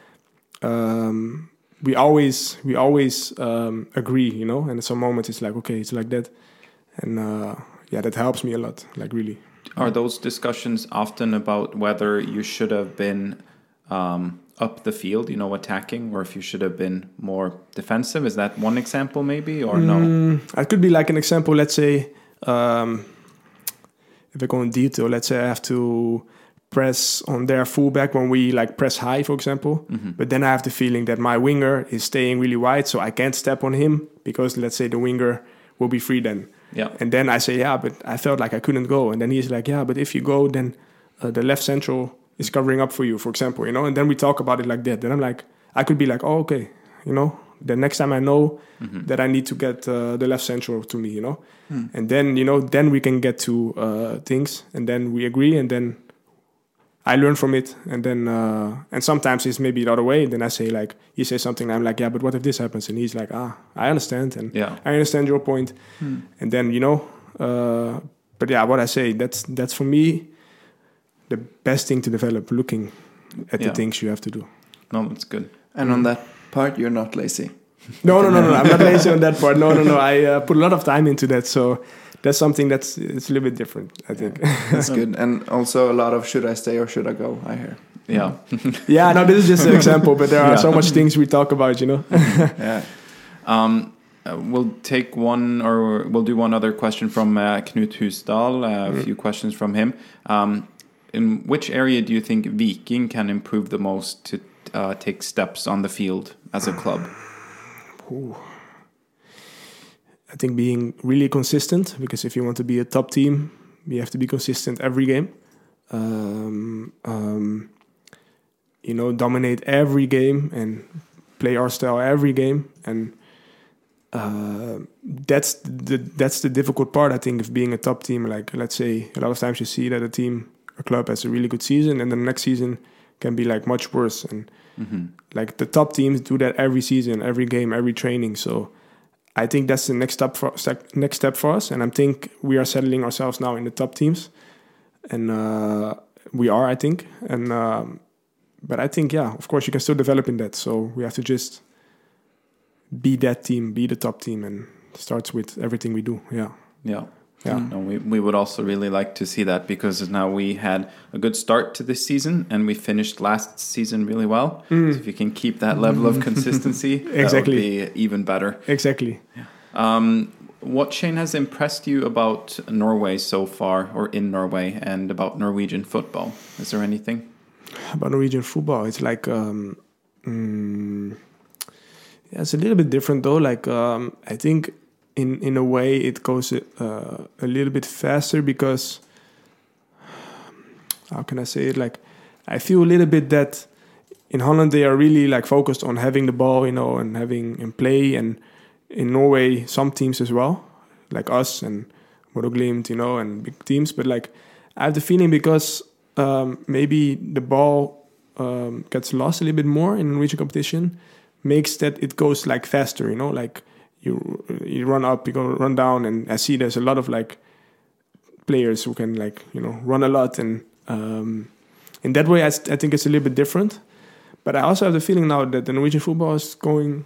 Speaker 3: um we always we always um agree you know and at some moments it's like okay it's like that and uh yeah that helps me a lot like really
Speaker 2: Are those discussions often about whether you should have been um, up the field, you know, attacking, or if you should have been more defensive? Is that one example, maybe, or no?
Speaker 3: Mm, it could be like an example. Let's say, um, if I go in detail, let's say I have to press on their fullback when we like press high, for example. But then I have the feeling that my winger is staying really wide, so I can't step on him because let's say the winger will be free then.
Speaker 2: Yeah.
Speaker 3: And then I say, yeah, but I felt like I couldn't go. And then he's like, yeah, but if you go, then uh, the left central is covering up for you, for example, you know. And then we talk about it like that. Then I'm like, I could be like, oh, okay, you know. The next time I know that I need to get uh, the left central to me, you know. And then you know, then we can get to uh, things, and then we agree, and then I learn from it, and then uh, and sometimes it's maybe the other way. And Then I say like he says something, and I'm like, yeah, but what if this happens? And he's like, ah, I understand, and
Speaker 2: Yeah.
Speaker 3: I understand your point. And then you know, uh, but yeah, what I say that's that's for me the best thing to develop. Looking at
Speaker 2: Yeah.
Speaker 3: the things you have to do.
Speaker 2: No, that's good.
Speaker 4: and on that part you're not lazy
Speaker 3: No, no, no, no. I'm not lazy on that part. No, no, no. I uh, put a lot of time into that, so that's something that's it's a little bit different. I think.
Speaker 4: that's good and also a lot of should I stay or should I go I hear
Speaker 2: Yeah.
Speaker 3: yeah, no, this is just an example, but there are
Speaker 2: Yeah.
Speaker 3: so much things we talk about, you know.
Speaker 4: yeah
Speaker 2: Um, uh, we'll take one, or we'll do one other question from uh, Knut Husdal. Uh, a few questions from him. Um, in which area do you think Viking can improve the most to uh, take steps on the field as a club?
Speaker 3: I think being really consistent because if you want to be a top team, you have to be consistent every game. Um, um, you know, dominate every game and play our style every game, and uh, that's the that's the difficult part. I think of being a top team. Like let's say a lot of times you see that a team, a club has a really good season, and the next season can be like much worse. And like the top teams do that every season, every game, every training. So I think that's the next step for next step for us, and I think we are settling ourselves now in the top teams, and uh, we are, I think, and um, but I think yeah, of course you can still develop in that. So we have to just be that team, be the top team, and starts with everything we do. Yeah,
Speaker 2: Yeah.
Speaker 3: Yeah,
Speaker 2: No, we, we would also really like to see that because now we had a good start to this season and we finished last season really well. So if you can keep that level of consistency,
Speaker 3: Exactly.
Speaker 2: even better.
Speaker 3: exactly.
Speaker 2: Um, what Shane has impressed you about Norway so far, or in Norway, and about Norwegian football? Is there anything?
Speaker 3: about Norwegian football. It's like um, Mm, yeah, it's a little bit different though. Like um, I think in in a way it goes uh, a little bit faster because how can I say it? Like I feel a little bit that in Holland they are really like focused on having the ball, you know, and having and play. And in Norway, some teams as well, like us and Bodo Glimt, you know, and big teams. But like I have the feeling because um, maybe the ball um, gets lost a little bit more in Norwegian competition, makes that it goes like faster, you know, like you you run up, you go run down, and I see there's a lot of like players who can like you know run a lot, and um, in that way I, I think it's a little bit different. But I also have the feeling now that the Norwegian football is going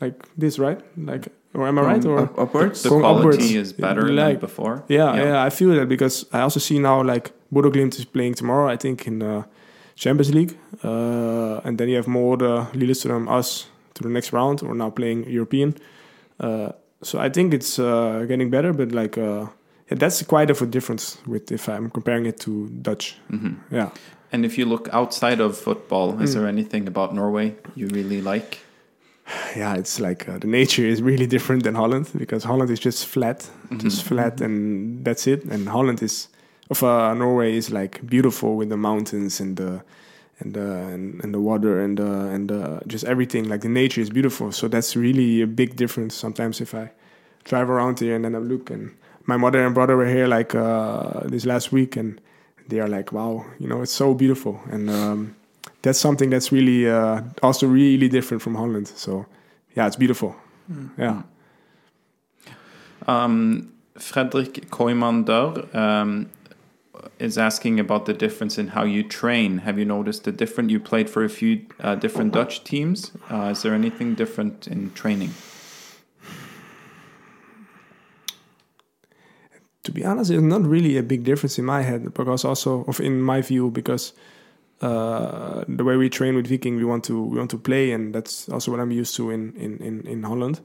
Speaker 3: like this, right? Like, or am I right? Or
Speaker 4: Up- upwards?
Speaker 2: The
Speaker 3: Going
Speaker 2: quality
Speaker 3: upwards.
Speaker 2: is better than
Speaker 3: Like-
Speaker 2: before.
Speaker 3: Yeah, yeah, I feel that because I also see now like Bodo Glimt is playing tomorrow, I think in the Champions League, uh, and then you have Molde, Lillestrøm, us the next round. We're now playing European, uh, so I think it's uh, getting better. But like, uh, yeah, that's quite of a difference with if I'm comparing it to Dutch.
Speaker 2: Mhm.
Speaker 3: Yeah,
Speaker 2: And if you look outside of football, is
Speaker 3: Mm.
Speaker 2: there anything about Norway you really like?
Speaker 3: yeah, it's like uh, the nature is really different than Holland because Holland is just flat, just flat, and that's it. And Holland is, of uh, Norway is like beautiful with the mountains and the and the and, and the water and the and the, just everything. Like the nature is beautiful. So that's really a big difference. Sometimes if I drive around here and then I look and my mother and brother were here like uh, this last week and they are like, wow, you know, it's so beautiful and. Um, that's something that's really uh, also really different from Holland. So yeah, it's beautiful. Yeah.
Speaker 2: Um, Fredrik Koimander um, is asking about the difference in how you train. Have you noticed the different? You played for a few uh, different Dutch teams. Uh, is there anything different in training?
Speaker 3: To be honest, there's not really a big difference in my head because also in my view because uh, the way we train with Viking, we want to we want to play, and that's also what I'm used to in in in, in Holland.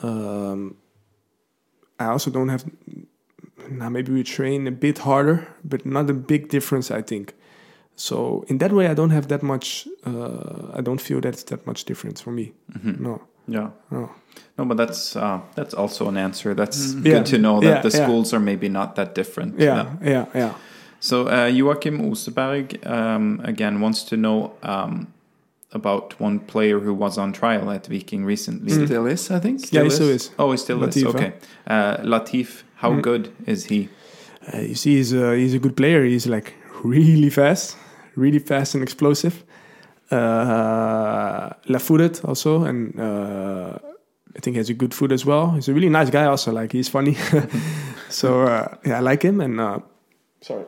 Speaker 3: Um, I also don't have. Now maybe we train a bit harder, but not a big difference, I think. So in that way, I don't have that much. Uh, I don't feel that's that much difference for me.
Speaker 2: Mhm.
Speaker 3: No,
Speaker 2: Yeah.
Speaker 3: no.
Speaker 2: No, but that's uh, that's also an answer. That's
Speaker 3: Yeah.
Speaker 2: good to know that
Speaker 3: Yeah,
Speaker 2: the
Speaker 3: yeah.
Speaker 2: schools are maybe not that different.
Speaker 3: Yeah, yeah, yeah.
Speaker 2: So uh, Joachim Oseberg um, again wants to know um, about one player who was on trial at Viking recently.
Speaker 4: Still is, I think.
Speaker 3: Yeah, he still is.
Speaker 2: Oh, he still
Speaker 3: Latif,
Speaker 2: is. Okay. Uh, Latif, how
Speaker 3: Mm.
Speaker 2: good is he?
Speaker 3: Uh, you see, he's a, he's a good player. He's like really fast, really fast and explosive. Uh, left-footed also, and uh, I think he has a good foot as well. He's a really nice guy also. Like he's funny, so uh, yeah, I like him. And uh, sorry,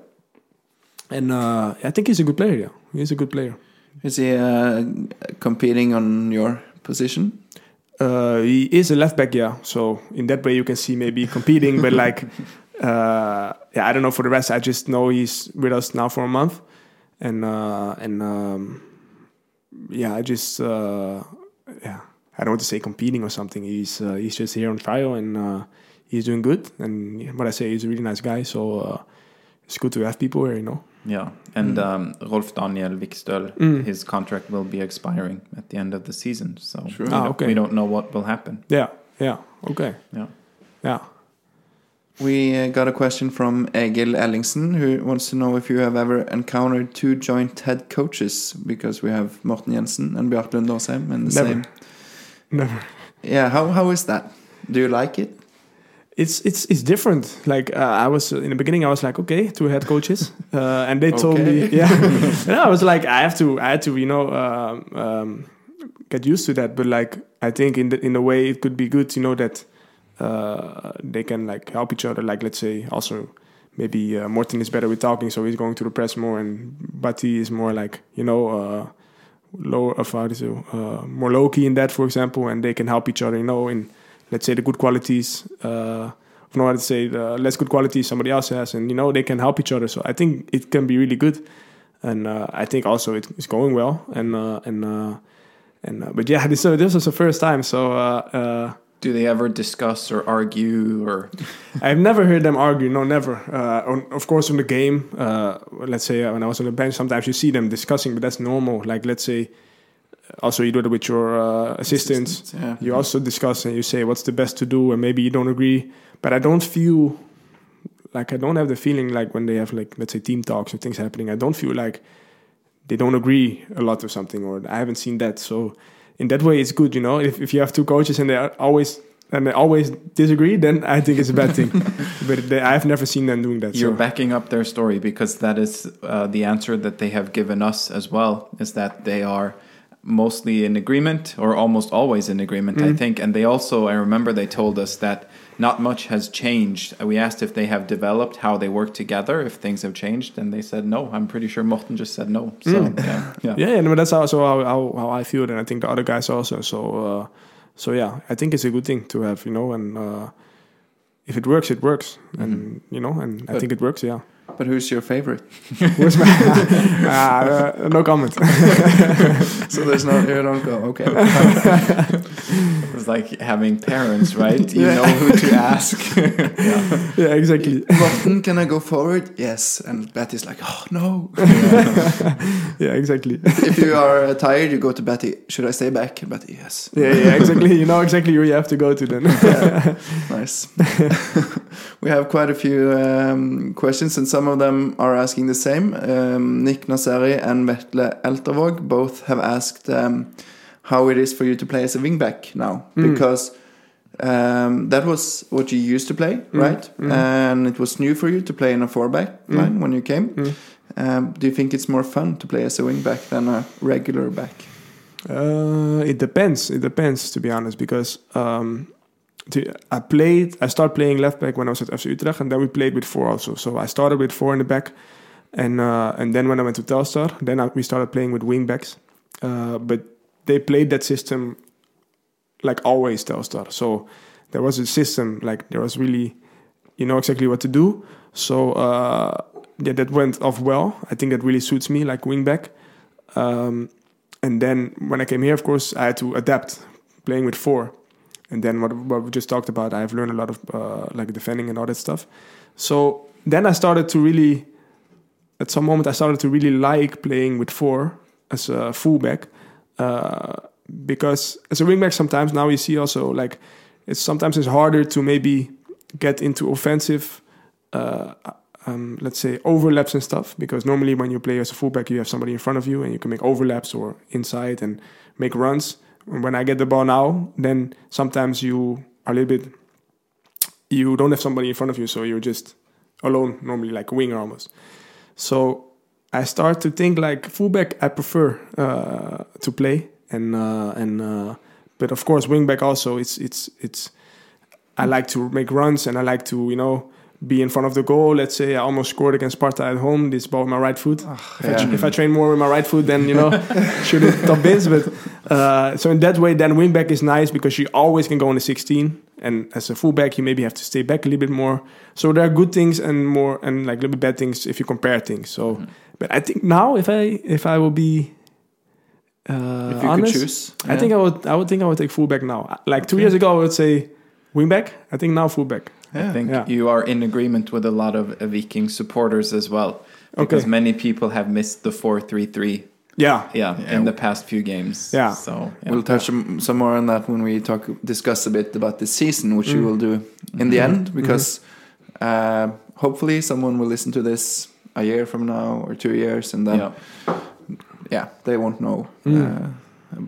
Speaker 3: and uh, I think he's a good player. Yeah, he's a good player.
Speaker 4: Is he uh, competing on your position?
Speaker 3: Uh, he is a left back, yeah. So in that way, you can see maybe competing, but like, uh, yeah, I don't know for the rest. I just know he's with us now for a month, and uh, and um, yeah, I just uh, yeah, I don't want to say competing or something. He's uh, he's just here on trial, and uh, he's doing good. And what I say, he's a really nice guy. So uh, it's good to have people here, you know.
Speaker 2: Yeah, and
Speaker 3: Mm.
Speaker 2: um, Rolf Daniel Vikstøl,
Speaker 3: Mm.
Speaker 2: his contract will be expiring at the end of the season. So
Speaker 4: Sure.
Speaker 2: we,
Speaker 3: Ah,
Speaker 2: don't,
Speaker 3: okay.
Speaker 2: we don't know what will happen.
Speaker 3: Yeah, yeah, okay,
Speaker 2: Yeah.
Speaker 3: yeah.
Speaker 4: We uh, got a question from Egil Ellingsen who wants to know if you have ever encountered two joint head coaches because we have Morten Jensen and Bjarte Lund Aasheim and the
Speaker 3: Never.
Speaker 4: same.
Speaker 3: Never.
Speaker 4: Yeah, how how is that? Do you like it?
Speaker 3: It's it's it's different. Like uh, I was in the beginning, I was like, okay, two head coaches, uh, and they told me, yeah. and I was like, I have to, I had to, you know, um, um, get used to that. But like, I think in the, in a way, it could be good, you know, that uh, they can like help each other. Like, let's say, also maybe uh, Morten is better with talking, so he's going to the press more, and Bati is more like, you know. Uh, low of how to say, uh, more low key in that, for example, and they can help each other, you know, in let's say the good qualities uh, know how to say the less good qualities somebody else has, and you know they can help each other. So I think it can be really good, and uh, I think also it, it's going well, and uh, and uh, and uh, but yeah, this uh, this was the first time, so. Uh, uh,
Speaker 2: Do they ever discuss or argue or?
Speaker 3: I've never heard them argue. No, never. Uh, on, of course, in the game, uh, let's say when I was on the bench, sometimes you see them discussing, but that's normal. Like let's say also you do it with your uh, assistants.
Speaker 4: Assistants, yeah.
Speaker 3: You also discuss and you say what's the best to do, and maybe you don't agree. But I don't feel like I don't have the feeling like when they have like let's say team talks or things happening. I don't feel like they don't agree a lot or something, or I haven't seen that. So in that way, it's good, you know. If if you have two coaches and they are always and they always disagree, then I think it's a bad thing. but they, I've never seen them doing that.
Speaker 2: You're
Speaker 3: so.
Speaker 2: backing up their story because that is uh, the answer that they have given us as well. Is that they are mostly in agreement or almost always in agreement, I think. And they also, I remember they told us that not much has changed. We asked if they have developed how they work together, if things have changed, and they said no. I'm pretty sure Morten just said no. So yeah, yeah.
Speaker 3: yeah, and that's also how, how, how I feel, and I think the other guys also. So, uh, so yeah, I think it's a good thing to have, you know, and uh, if it works, it works, and you know, and I think it works. Yeah,
Speaker 4: But who's your favorite?
Speaker 3: Where's my uh, no comment.
Speaker 4: so there's no, you don't go, okay.
Speaker 2: It's like having parents, right? You
Speaker 3: Yeah.
Speaker 2: know who to ask.
Speaker 3: yeah, yeah, exactly.
Speaker 4: Morten, can I go forward? Yes. And Betty's like, oh no.
Speaker 3: Yeah, exactly.
Speaker 4: if you are uh, tired, you go to Betty. Should I stay back? And Betty, yes.
Speaker 3: Yeah, yeah, exactly. You know exactly where you have to go to then.
Speaker 4: Yeah, nice. we have quite a few um, questions, and some of them are asking the same. Um, Nick Naseri and Vetle Eltervåg both have asked um, how it is for you to play as a wingback now,
Speaker 3: Mm.
Speaker 4: because um, that was what you used to play,
Speaker 3: Mm,
Speaker 4: right?
Speaker 3: mm.
Speaker 4: And it was new for you to play in a four-back
Speaker 3: Mm.
Speaker 4: line when you came.
Speaker 3: Mm.
Speaker 4: Um, do you think it's more fun to play as a wingback than a regular back?
Speaker 3: Uh, it depends. It depends, to be honest, because um, to, I played. I started playing left back when I was at FC Utrecht, and then we played with four also. So I started with four in the back, and uh, and then when I went to Telstar, then I, we started playing with wing backs. Uh, but they played that system like always Telstar. So there was a system like there was really, you know exactly what to do. So uh, yeah, that went off well. I think that really suits me like wing back. Um, and then when I came here, of course, I had to adapt playing with four. And then what, what we just talked about, I've learned a lot of uh, like defending and all that stuff. So then I started to really, at some moment, I started to really like playing with four as a fullback. Uh, because as a wingback, sometimes now you see also like it's sometimes it's harder to maybe get into offensive, uh, um, let's say overlaps and stuff. Because normally when you play as a fullback, you have somebody in front of you and you can make overlaps or inside and make runs. When I get the ball now, then sometimes you are a little bit, you don't have somebody in front of you, so you're just alone, normally like a winger almost. So I start to think like fullback. I prefer uh, to play, and uh, and uh, but of course wingback also. It's it's it's. I like to make runs, and I like to you know be in front of the goal. Let's say I almost scored against Sparta at home. This ball with my right foot. if, I,
Speaker 4: yeah.
Speaker 3: if I train more with my right foot, then you know should it top bins. But uh, so in that way, then wingback is nice because you always can go on the 16. And as a fullback, you maybe have to stay back a little bit more. So there are good things and more and like a little bit bad things if you compare things. So, but I think now if I if I will be uh,
Speaker 4: if you
Speaker 3: honest,
Speaker 4: could choose.
Speaker 3: I think I would I would think I would take fullback now. Like two years ago, I would say wingback. I think now fullback.
Speaker 4: Yeah.
Speaker 2: I think
Speaker 3: Yeah.
Speaker 2: you are in agreement with a lot of uh, Viking supporters as well. Because
Speaker 3: Okay.
Speaker 2: many people have missed the 4 3 3
Speaker 3: Yeah,
Speaker 2: yeah,
Speaker 4: Yeah.
Speaker 2: in the past few games.
Speaker 3: Yeah.
Speaker 2: So, yeah.
Speaker 4: We'll touch some some more on that when we talk discuss a bit about the season, which we
Speaker 3: Mm.
Speaker 4: will do in the
Speaker 2: Mhm.
Speaker 4: end, because uh, hopefully someone will listen to this a year from now or two years, and then
Speaker 2: yeah.
Speaker 4: yeah, they won't know
Speaker 3: Mm.
Speaker 4: uh,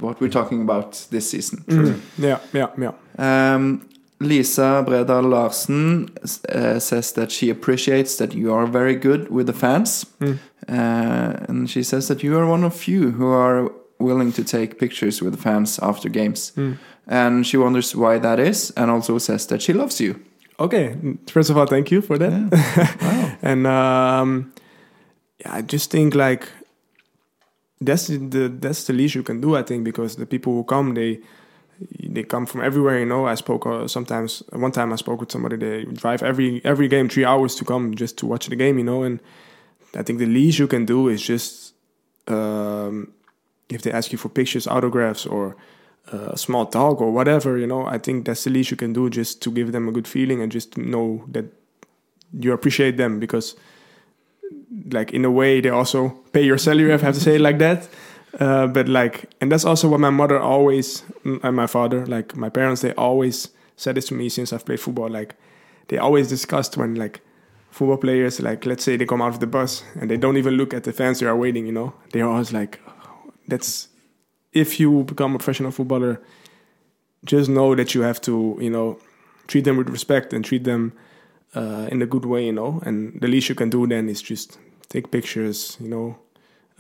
Speaker 4: what we're talking about this season.
Speaker 3: Mm. yeah, yeah, yeah.
Speaker 4: Um, Lisa Bredal Larsen uh, says that she appreciates that you are very good with the fans,
Speaker 3: Mm.
Speaker 4: uh, and she says that you are one of few who are willing to take pictures with the fans after games.
Speaker 3: Mm.
Speaker 4: And she wonders why that is, and also says that she loves you.
Speaker 3: Okay, first of all, thank you for that.
Speaker 4: wow.
Speaker 3: and um, yeah, I just think like that's the that's the least you can do. I think because the people who come, they they come from everywhere. You know, I spoke uh, sometimes. One time I spoke with somebody. They drive every every game three hours to come just to watch the game. You know, and I think the least you can do is just um, if they ask you for pictures, autographs, or uh, a small talk or whatever. You know, I think that's the least you can do just to give them a good feeling and just know that you appreciate them because like in a way they also pay your salary I have to say it like that Uh, but like, and that's also what my mother always and my father, like my parents, they always said this to me since I've played football. Like, they always discussed when like football players, like let's say they come out of the bus and they don't even look at the fans they are waiting. You know, they're always like, that's if you become a professional footballer, just know that you have to, you know, treat them with respect and treat them uh, in a good way, you know. And the least you can do then is just take pictures, you know,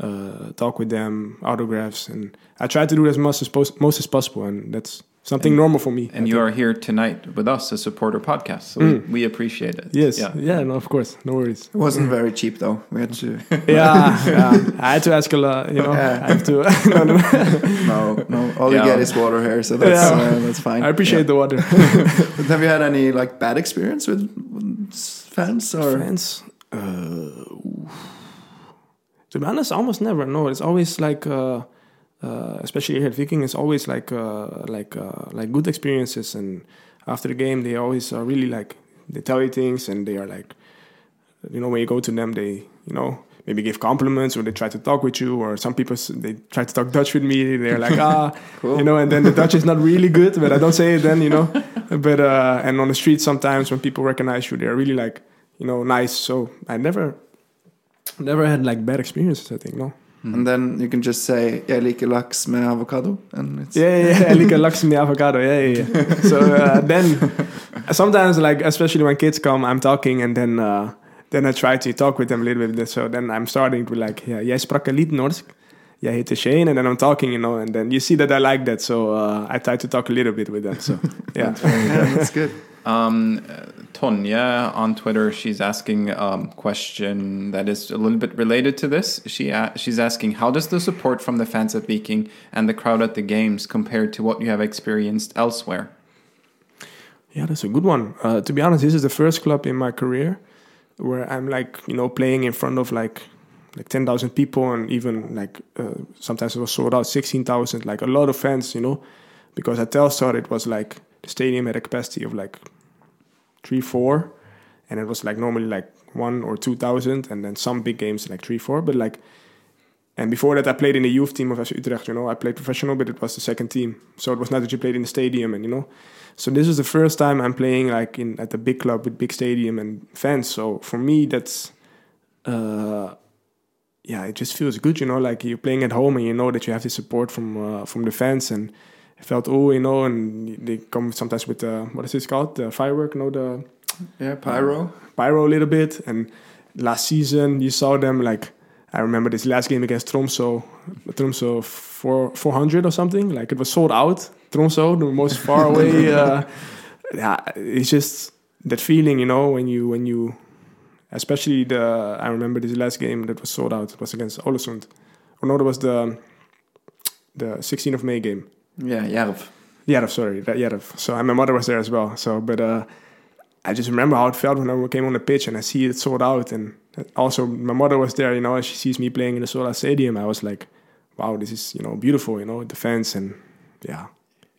Speaker 3: uh, talk with them, autographs, and I try to do as much as pos- most as possible, and that's something
Speaker 2: And-
Speaker 3: normal for me.
Speaker 2: And
Speaker 3: I
Speaker 2: you
Speaker 3: think.
Speaker 2: are here tonight with us, a supporter podcast, so
Speaker 3: Mm.
Speaker 2: we, we appreciate it.
Speaker 3: yes,
Speaker 2: Yeah.
Speaker 3: yeah. no, of course, no worries.
Speaker 4: It wasn't very cheap though. We had to.
Speaker 3: yeah, yeah, I had to ask a lot, you know.
Speaker 4: Yeah.
Speaker 3: I have to. no, no,
Speaker 4: no, no. All
Speaker 2: Yeah.
Speaker 4: you get is water here, so that's
Speaker 3: Yeah.
Speaker 4: uh, that's fine.
Speaker 3: I appreciate the water.
Speaker 4: But have you had any like bad experience with, with fans or?
Speaker 3: Fans. Uh, oof. To be honest, almost never. No, it's always like, uh, uh, especially here at Viking, it's always like, uh, like, uh, like good experiences. And after the game, they always are really like they tell you things, and they are like, you know, when you go to them, they, you know. Maybe give compliments, or they try to talk with you, or some people they try to talk Dutch with me. They're like, ah,
Speaker 4: Cool.
Speaker 3: you know, and then the Dutch is not really good, but I don't say it then, you know. But uh, and on the street sometimes when people recognize you, they're really like, you know, nice. So I never, never had like bad experiences. I think no.
Speaker 4: And then you can just say "Jeg liker laks med avocado," and it's
Speaker 3: Yeah, yeah, yeah. I like a laks in avocado. Yeah, yeah, yeah. So uh, then sometimes like especially when kids come, I'm talking and then uh, then I try to talk with them a little bit. So then I'm starting to like, yeah, jij sprak een lied Norsk. Jij heette Shane, and then I'm talking, you know, and then you see that I like that, so uh, I try to talk a little bit with them. So yeah,
Speaker 4: yeah, that's good.
Speaker 2: Um, uh, Tonya on Twitter, she's asking a um, question that is a little bit related to this. She she's asking, how does the support from the fans at Viking and the crowd at the games compare to what you have experienced elsewhere?
Speaker 3: Yeah, that's a good one. Uh, to be honest, this is the first club in my career where I'm like, you know, playing in front of like like ten thousand people, and even like uh, sometimes it was sold out sixteen thousand, like a lot of fans, you know, because at Telstar it was like the stadium had a capacity of like three, four, and it was like normally like one or two thousand, and then some big games like three, four, but like. And before that, I played in the youth team of FC Utrecht. You know, I played professional, but it was the second team. So it was not that you played in the stadium, and you know, so this is the first time I'm playing like in at a big club with big stadium and fans. So for me, that's uh, yeah, it just feels good, you know, like you're playing at home and you know that you have the support from uh, from the fans and felt oh, you know, and they come sometimes with the what is this called the firework, no, the
Speaker 4: Yeah, pyro.
Speaker 3: pyro a little bit. And last season, you saw them like I remember this last game against Tromso, Tromso four four hundred or something. Like it was sold out. Tromso, the most far away. Uh, yeah, it's just that feeling, you know, when you when you, especially the I remember this last game that was sold out. It was against Olesund. Or no, that was the the 16th of May game.
Speaker 4: Yeah, Jerv.
Speaker 3: Jerv, sorry, that Jerv. So and my mother was there as well. So, but uh, I just remember how it felt when I came on the pitch and I see it sold out. And also, my mother was there. You know, as she sees me playing in the sold out stadium, I was like, "Wow, this is you know beautiful." You know, the fans and yeah,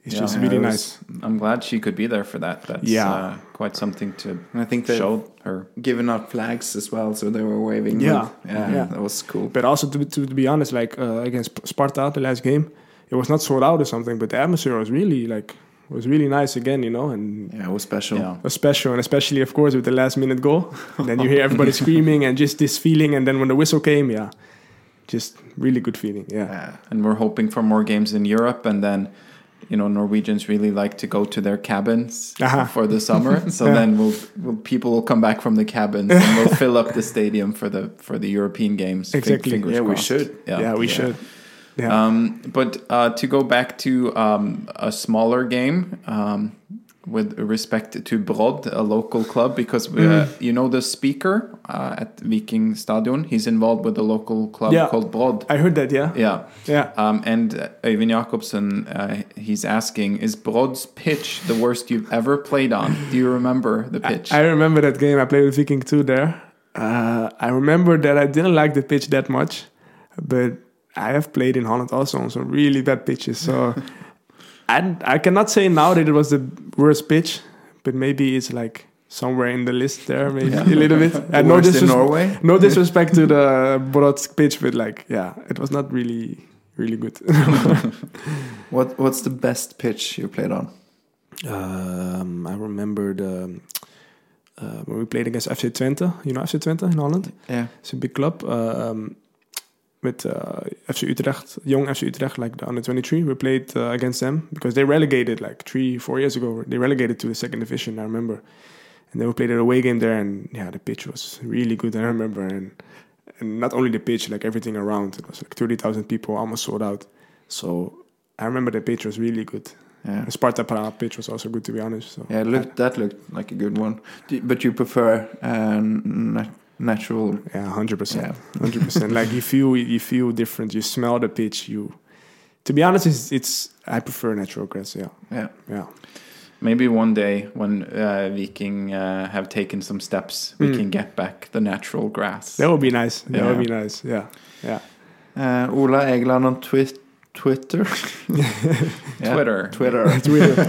Speaker 3: it's
Speaker 2: Yeah,
Speaker 3: just
Speaker 2: yeah,
Speaker 3: really
Speaker 4: it
Speaker 3: nice.
Speaker 2: I'm glad she could be there for that. That's
Speaker 3: Yeah.
Speaker 2: uh, quite something to
Speaker 4: I think they
Speaker 2: show her.
Speaker 4: given out flags as well, so they were waving.
Speaker 3: Yeah.
Speaker 4: yeah,
Speaker 3: Yeah.
Speaker 4: that was cool.
Speaker 3: But also to, to, to be honest, like uh, against Sparta, the last game, it was not sold out or something, but the atmosphere was really like was really nice again, you know, and
Speaker 4: Yeah, it was special.
Speaker 2: Yeah.
Speaker 3: was special, and especially of course with the last minute goal. and then you hear everybody screaming and just this feeling, and then when the whistle came, yeah, just really good feeling. Yeah,
Speaker 4: Yeah.
Speaker 2: And we're hoping for more games in Europe, and then. You know, Norwegians really like to go to their cabins
Speaker 3: Uh-huh.
Speaker 2: for the summer. So
Speaker 3: Yeah.
Speaker 2: then we'll, we'll people will come back from the cabins and we'll fill up the stadium for the for the European games.
Speaker 3: Exactly.
Speaker 2: fingers
Speaker 4: Yeah, we should.
Speaker 3: yeah, we
Speaker 4: Yeah.
Speaker 3: should. Yeah,
Speaker 2: Um, but uh, to go back to um, a smaller game um, with respect to Brodd, a local club, because we, uh,
Speaker 3: Mm.
Speaker 2: you know the speaker uh, at Viking Stadion, he's involved with a local club
Speaker 3: Yeah.
Speaker 2: called Brodd.
Speaker 3: I heard that. Yeah,
Speaker 2: Yeah.
Speaker 3: yeah.
Speaker 2: Um, and uh, Øyvind Jakobsen, uh, he's asking, is Brodd's pitch the worst you've ever played on? Do you remember the pitch?
Speaker 3: I remember that game. I played with Viking 2 there. Uh, I remember that I didn't like the pitch that much, but I have played in Holland also on some really bad pitches. So I, I cannot say now that it was the worst pitch, but maybe it's like somewhere in the list there, maybe a little bit. And no,
Speaker 4: Worst in Norway.
Speaker 3: no disrespect to the Brodd pitch, but like, yeah, it was not really, really good.
Speaker 4: What What's the best pitch you played on?
Speaker 3: um, I remember the uh, when we played against FC Twente. You know FC Twente in Holland.
Speaker 4: Yeah.
Speaker 3: It's a big club. Um, with uh, FC Utrecht, young FC Utrecht, like the under 23. We played uh, against them because they relegated like three, four years ago. They relegated to the second division, I remember. And then we played an away game there, and yeah, the pitch was really good, I remember. And, and not only the pitch, like everything around. It was like 30,000 people, almost sold out. So I remember the pitch was really good.
Speaker 4: Yeah.
Speaker 3: The Sparta Praha pitch was also good, to be honest. So
Speaker 4: Yeah, it looked, that looked like a good one. But you prefer uh, natural.
Speaker 3: Yeah, hundred percent, hundred percent. Like you feel you feel different. You smell the pitch. You, to be honest, it's, it's I prefer natural grass. Yeah,
Speaker 4: Yeah.
Speaker 3: yeah.
Speaker 2: Maybe one day when uh, Viking uh, have taken some steps, we
Speaker 3: Mm.
Speaker 2: can get back the natural grass.
Speaker 3: That would be nice. That would
Speaker 2: Yeah.
Speaker 3: be nice. Yeah, yeah.
Speaker 4: Uh, Ola Egeland on twi- Twitter.
Speaker 2: Twitter.
Speaker 4: Twitter.
Speaker 3: Twitter.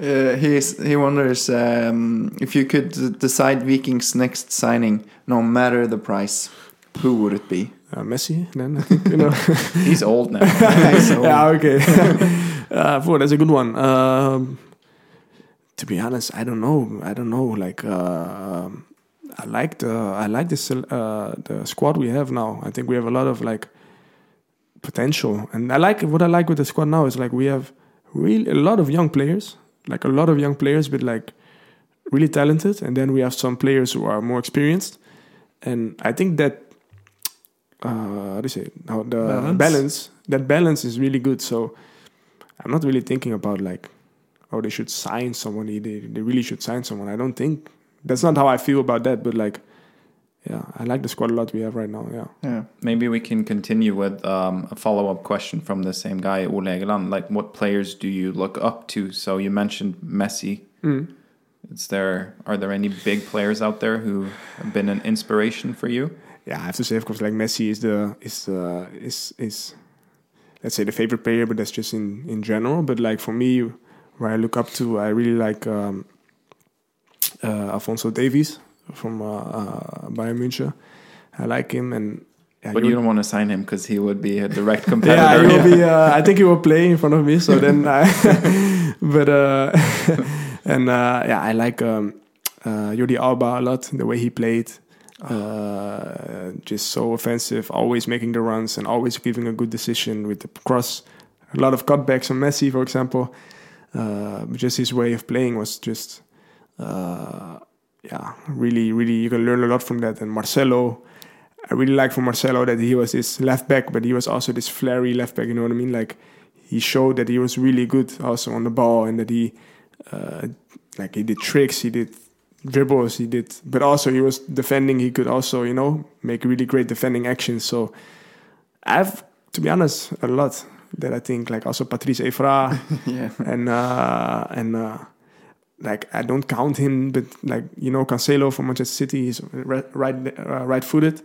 Speaker 4: Uh, he's, he wonders um, if you could decide Vikings' next signing, no matter the price, who would it be?
Speaker 3: uh, Messi, then I think you know.
Speaker 2: He's old now.
Speaker 4: So,
Speaker 3: yeah, okay. uh, boy, that's a good one. Um, to be honest, I don't know. I don't know. Like, uh, um, I like the I like the uh, the squad we have now. I think we have a lot of like potential, and I like what I like with the squad now is like we have really a lot of young players, like a lot of young players, but like really talented, and then we have some players who are more experienced, and I think that uh, how do you say how the
Speaker 4: Balance.
Speaker 3: balance that balance is really good. So I'm not really thinking about like oh they should sign someone. they they really should sign someone. I don't think that's not how I feel about that. But like yeah, I like the squad a lot we have right now. Yeah.
Speaker 4: yeah.
Speaker 2: Maybe we can continue with um, a follow up question from the same guy, Ole Egeland. Like, what players do you look up to? So you mentioned Messi.
Speaker 3: Mm.
Speaker 2: Is there are there any big players out there who have been an inspiration for you?
Speaker 3: yeah, I have to say, of course, like Messi is the is the is is let's say the favorite player, but that's just in in general. But like for me, where I look up to, I really like um, uh, Alfonso Davies from uh, uh, Bayern München. I like him, and yeah,
Speaker 2: But you
Speaker 3: would-
Speaker 2: don't want to sign him because he would be a direct competitor.
Speaker 3: yeah, he will be. Uh, I think he will play in front of me. So then, I, but uh, and uh, yeah, I like um, uh, Jordi Alba a lot. The way he played, uh, just so offensive, always making the runs and always giving a good decision with the cross. A lot of cutbacks on Messi, for example. Uh, but just his way of playing was just, uh, yeah, really, really. You can learn a lot from that. And Marcelo. I really like from Marcelo that he was this left back, but he was also this flary left back. You know what I mean? Like he showed that he was really good also on the ball, and that he, uh, like he did tricks, he did dribbles, he did, but also he was defending. He could also, you know, make really great defending actions. So I've, to be honest, a lot that I think like also Patrice Evra
Speaker 4: yeah.
Speaker 3: and uh, and uh, like I don't count him, but like you know Cancelo from Manchester City, is right right, uh, right-footed.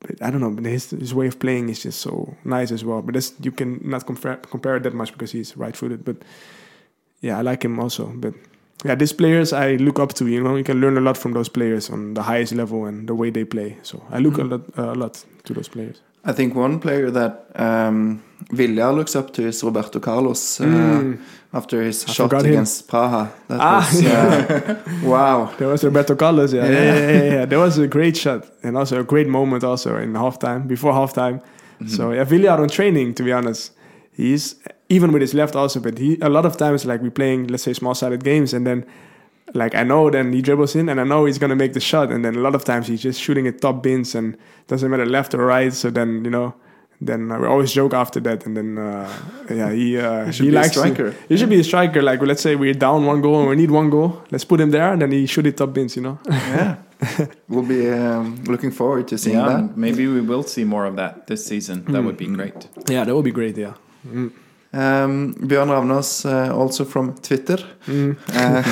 Speaker 3: But I don't know, but his, his way of playing is just so nice as well. But that's, you can not compare compare it that much because he's right-footed. But yeah, I like him also. But yeah, these players I look up to. You know, you can learn a lot from those players on the highest level and the way they play. So I look
Speaker 4: Mhm.
Speaker 3: a lot uh, a lot to those players.
Speaker 4: I think one player that um, Viljar looks up to is Roberto Carlos uh,
Speaker 3: Mm.
Speaker 4: after his
Speaker 3: I
Speaker 4: shot
Speaker 3: forgot him.
Speaker 4: against Praha. That
Speaker 3: Ah,
Speaker 4: was, uh, wow.
Speaker 3: That was Roberto Carlos, yeah.
Speaker 4: Yeah.
Speaker 3: Yeah, yeah, yeah, yeah. That was a great shot and also a great moment also in halftime, before halftime. So yeah, Viljar on training, to be honest, he's even with his left also, but he a lot of times like we playing let's say small sided games and then like I know then he dribbles in and I know he's gonna make the shot and then a lot of times he's just shooting at top bins and doesn't matter left or right. So then you know. Then uh, we always joke after that, and then uh, yeah, he uh,
Speaker 4: He should be a striker.
Speaker 3: he should be a striker. Like let's say we're down one goal and we need one goal, let's put him there, and then he shoot it top bins. You know.
Speaker 4: yeah. we'll be um, looking forward to seeing
Speaker 2: yeah,
Speaker 4: that.
Speaker 2: maybe we will see more of that this season. That would be great.
Speaker 3: Yeah, that would be great. Yeah. Mm.
Speaker 4: Um, Björn Ravnås, uh, also from Twitter,
Speaker 3: Mm.
Speaker 4: uh,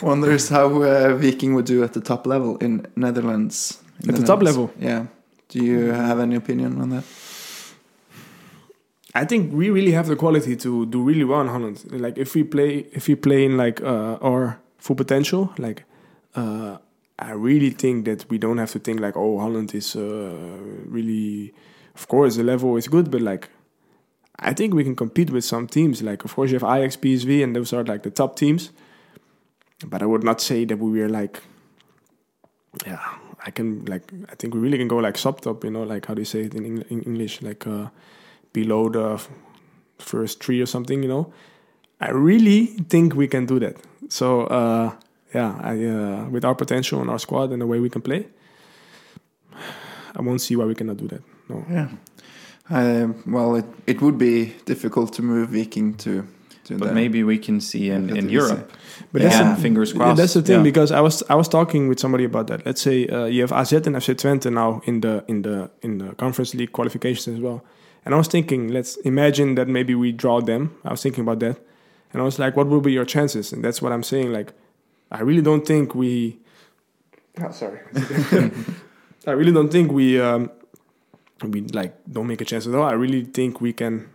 Speaker 4: wonders how uh, Viking would do at the top level in Netherlands. in
Speaker 3: At the top level?
Speaker 4: Yeah. Do you have any opinion on that?
Speaker 3: I think we really have the quality to do really well in Holland. Like if we play, if we play in like uh, our full potential, like uh, I really think that we don't have to think like, oh, Holland is uh, really of course the level is good, but like I think we can compete with some teams. Like of course you have Ajax, PSV, and those are like the top teams. But I would not say that we were like, yeah, I can like I think we really can go like sub top. You know, like how do you say it in, Eng- in English? Like uh, below the f- first three or something. You know, I really think we can do that. So uh, yeah, I uh, with our potential and our squad and the way we can play, I won't see why we cannot do that. No.
Speaker 4: Yeah. Uh, well, it, it would be difficult to move Viking to
Speaker 2: But
Speaker 4: the-
Speaker 2: maybe we can see in, in
Speaker 4: the
Speaker 2: Europe.
Speaker 3: But
Speaker 2: yeah,
Speaker 3: that's the-
Speaker 2: fingers
Speaker 3: Yeah,
Speaker 2: crossed.
Speaker 3: that's the thing
Speaker 2: Yeah.
Speaker 3: because I was I was talking with somebody about that. Let's say uh, you have AZ and FC Twente now in the in the in the Conference League qualifications as well. And I was thinking, let's imagine that maybe we draw them. I was thinking about that, and I was like, what will be your chances? And that's what I'm saying. Like, I really don't think we. Oh, sorry. I really don't think we um, we like don't make a chance at all. I really think we can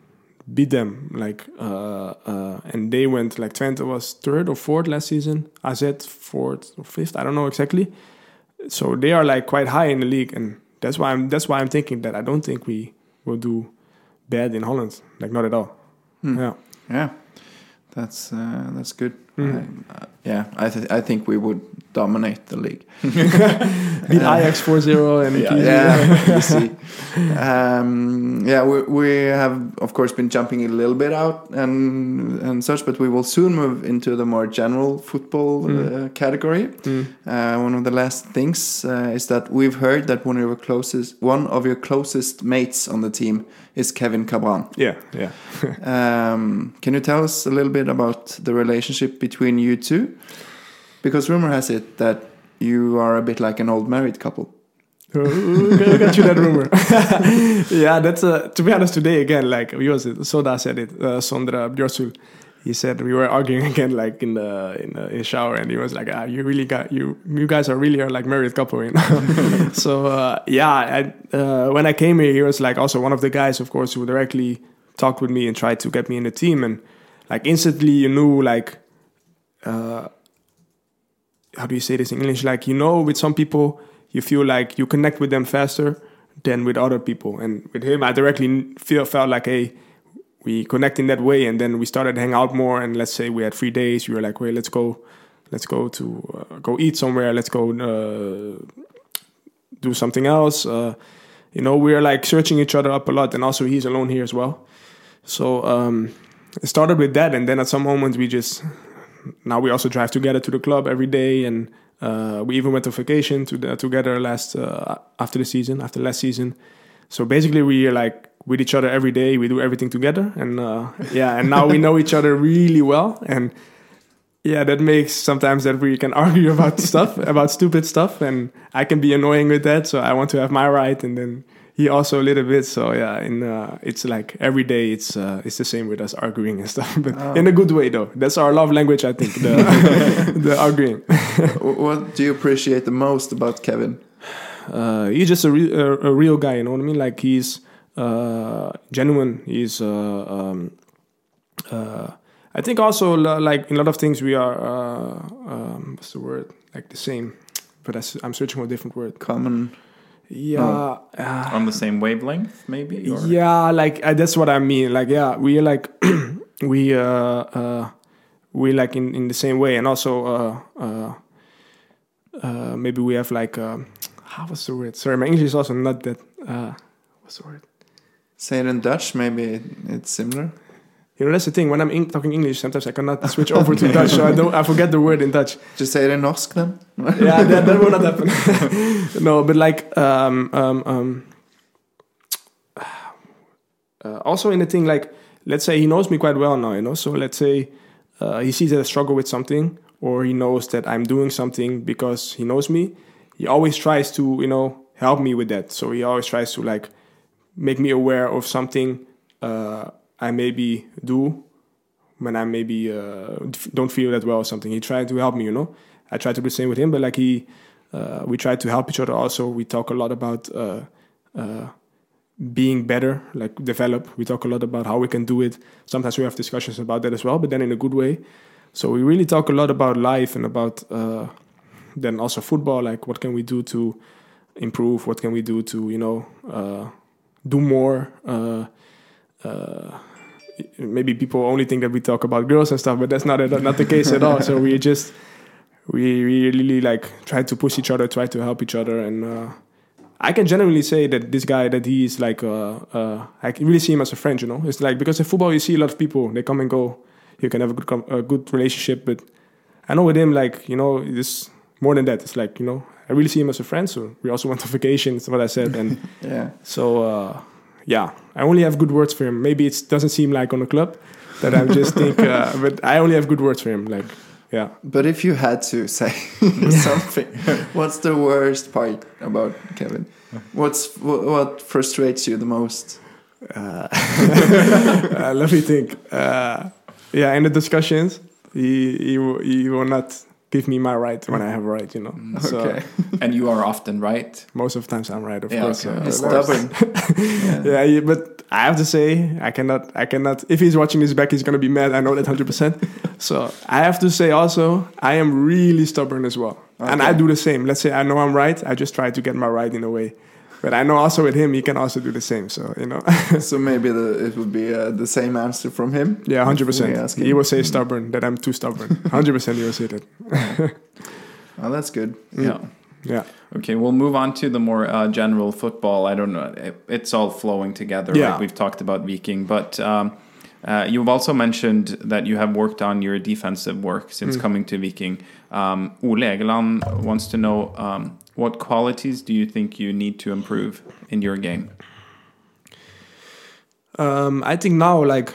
Speaker 3: beat them. Like, uh, uh, and they went like Twente was third or fourth last season. AZ fourth or fifth. I don't know exactly. So they are like quite high in the league, and that's why I'm that's why I'm thinking that I don't think we will do bad in Holland. Like not at all.
Speaker 4: Hmm.
Speaker 3: Yeah.
Speaker 4: Yeah, that's uh, that's good.
Speaker 3: Mhm.
Speaker 4: I, uh, yeah, I th- I think we would dominate the league.
Speaker 3: Beat Ajax 4-0 and
Speaker 2: Yeah,
Speaker 4: yeah. Um, yeah, we, we have of course been jumping a little bit out and and such, but we will soon move into the more general football
Speaker 3: Mm.
Speaker 4: uh, category.
Speaker 3: Mm.
Speaker 4: Uh, one of the last things uh, is that we've heard that one of your closest one of your closest mates on the team is Kevin Kabran.
Speaker 3: yeah, yeah.
Speaker 4: Um, can you tell us a little bit about the relationship between you two? Because rumor has it that you are a bit like an old married couple.
Speaker 3: Who got you that rumor? yeah, that's uh, to be honest. Today again, like we was it? Soda said it. Uh, Sondre Bjørshol. He said we were arguing again, like in the in the, in the shower, and he was like, "Ah, you really got you. You guys are really are like married couple, you know." so uh, yeah, I, uh, when I came here, he was like also one of the guys, of course, who directly talked with me and tried to get me in the team, and like instantly you knew like. Uh, how do you say this in English? Like you know, with some people, you feel like you connect with them faster than with other people. And with him, I directly feel felt like, hey, we connect in that way. And then we started hang out more. And let's say we had three days, we were like, wait, let's go, let's go to uh, go eat somewhere. Let's go uh, do something else. Uh, you know, we are like searching each other up a lot. And also, he's alone here as well. So um, it started with that, and then at some moment we just now we also drive together to the club every day, and uh, we even went on vacation to the, together last uh, after the season, after last season. So basically, we are like with each other every day. We do everything together, and uh, yeah, and now we know each other really well, and yeah, that makes sometimes that we can argue about stuff, about stupid stuff, and I can be annoying with that. So I want to have my right, and then he also a little bit. So yeah, in uh, it's like every day it's uh, it's the same with us arguing and stuff, but in a good way though. That's our love language, I think. The, the arguing.
Speaker 4: What do you appreciate the most about Kevin?
Speaker 3: Uh, he's just a, re- a, a real guy. You know what I mean? Like he's uh, genuine. He's uh, um, uh, I think also like in a lot of things we are uh, um, what's the word like the same, but I'm searching for a different word.
Speaker 4: Common.
Speaker 3: Yeah. uh,
Speaker 2: on the same wavelength, maybe. Or?
Speaker 3: yeah like uh, that's what i mean like yeah we like we uh uh we like in in the same way and also uh uh uh maybe we have like um how was the word sorry my english is also not that uh what's the word
Speaker 4: Say it in Dutch, maybe it's similar.
Speaker 3: You know that's the thing when i'm in, talking english sometimes i cannot switch over to dutch so i don't i forget the word in dutch
Speaker 4: Just say it in Norsk then.
Speaker 3: yeah, that, that will not happen. no, but like um, um, um, uh, also in the thing like let's say he knows me quite well now, you know. So let's say uh, he sees that I struggle with something, or he knows that I'm doing something because he knows me. He always tries to you know help me with that. So he always tries to like make me aware of something uh, I maybe do when I maybe uh, don't feel that well or something. He tried to help me, you know. I tried to do the same with him, but like he, uh, we try to help each other. Also, we talk a lot about uh, uh, being better, like develop. We talk a lot about how we can do it. Sometimes we have discussions about that as well, but then in a good way. So we really talk a lot about life and about uh, then also football. Like what can we do to improve? What can we do to you know uh, do more. Uh, maybe people only think that we talk about girls and stuff, but that's not not the case at all. So we just we really like try to push each other, try to help each other, and uh, I can genuinely say that this guy that he is like uh, uh, I can really see him as a friend. You know, it's like because in football you see a lot of people they come and go. You can have a good com- a good relationship, but I know with him like you know it's more than that. It's like you know I really see him as a friend. So we also went on vacation. That's what I said, and
Speaker 4: Yeah.
Speaker 3: so uh, yeah, I only have good words for him. Maybe it doesn't seem like on the club that I just think, uh, but I only have good words for him. Like yeah.
Speaker 4: But if you had to say something, what's the worst part about Kevin? What's what, what frustrates you the most?
Speaker 3: uh, let me think. Uh, yeah, in the discussions, he, he he will not give me my right when I have a right. You know. So
Speaker 4: Okay.
Speaker 2: and you are often right.
Speaker 3: most of the times I'm right, of
Speaker 2: Yeah,
Speaker 3: course.
Speaker 2: okay.
Speaker 3: uh,
Speaker 4: He's
Speaker 3: of
Speaker 4: stubborn. yeah.
Speaker 3: Yeah, yeah, but I have to say, I cannot, I cannot. If he's watching this back, he's gonna be mad. I know that hundred percent. So I have to say also, I am really stubborn as well, and I do the same. Let's say I know I'm right, I just try to get my right in a way. But I know also with him, he can also do the same. So you know,
Speaker 4: So maybe the, it would be uh, the same answer from him.
Speaker 3: yeah, hundred percent. He
Speaker 4: him.
Speaker 3: will say stubborn that I'm too stubborn. Hundred percent, he will say that.
Speaker 4: Oh, that's good.
Speaker 2: Yeah.
Speaker 3: Yeah,
Speaker 2: Okay, we'll move on to the more uh, general football. I don't know. It, it's all flowing together.
Speaker 3: Yeah.
Speaker 2: Right? We've talked about Viking, but um, uh, you've also mentioned that you have worked on your defensive work since coming to Viking. Um, Ole Egeland wants to know um, what qualities do you think you need to improve in your game?
Speaker 3: um, I think now like.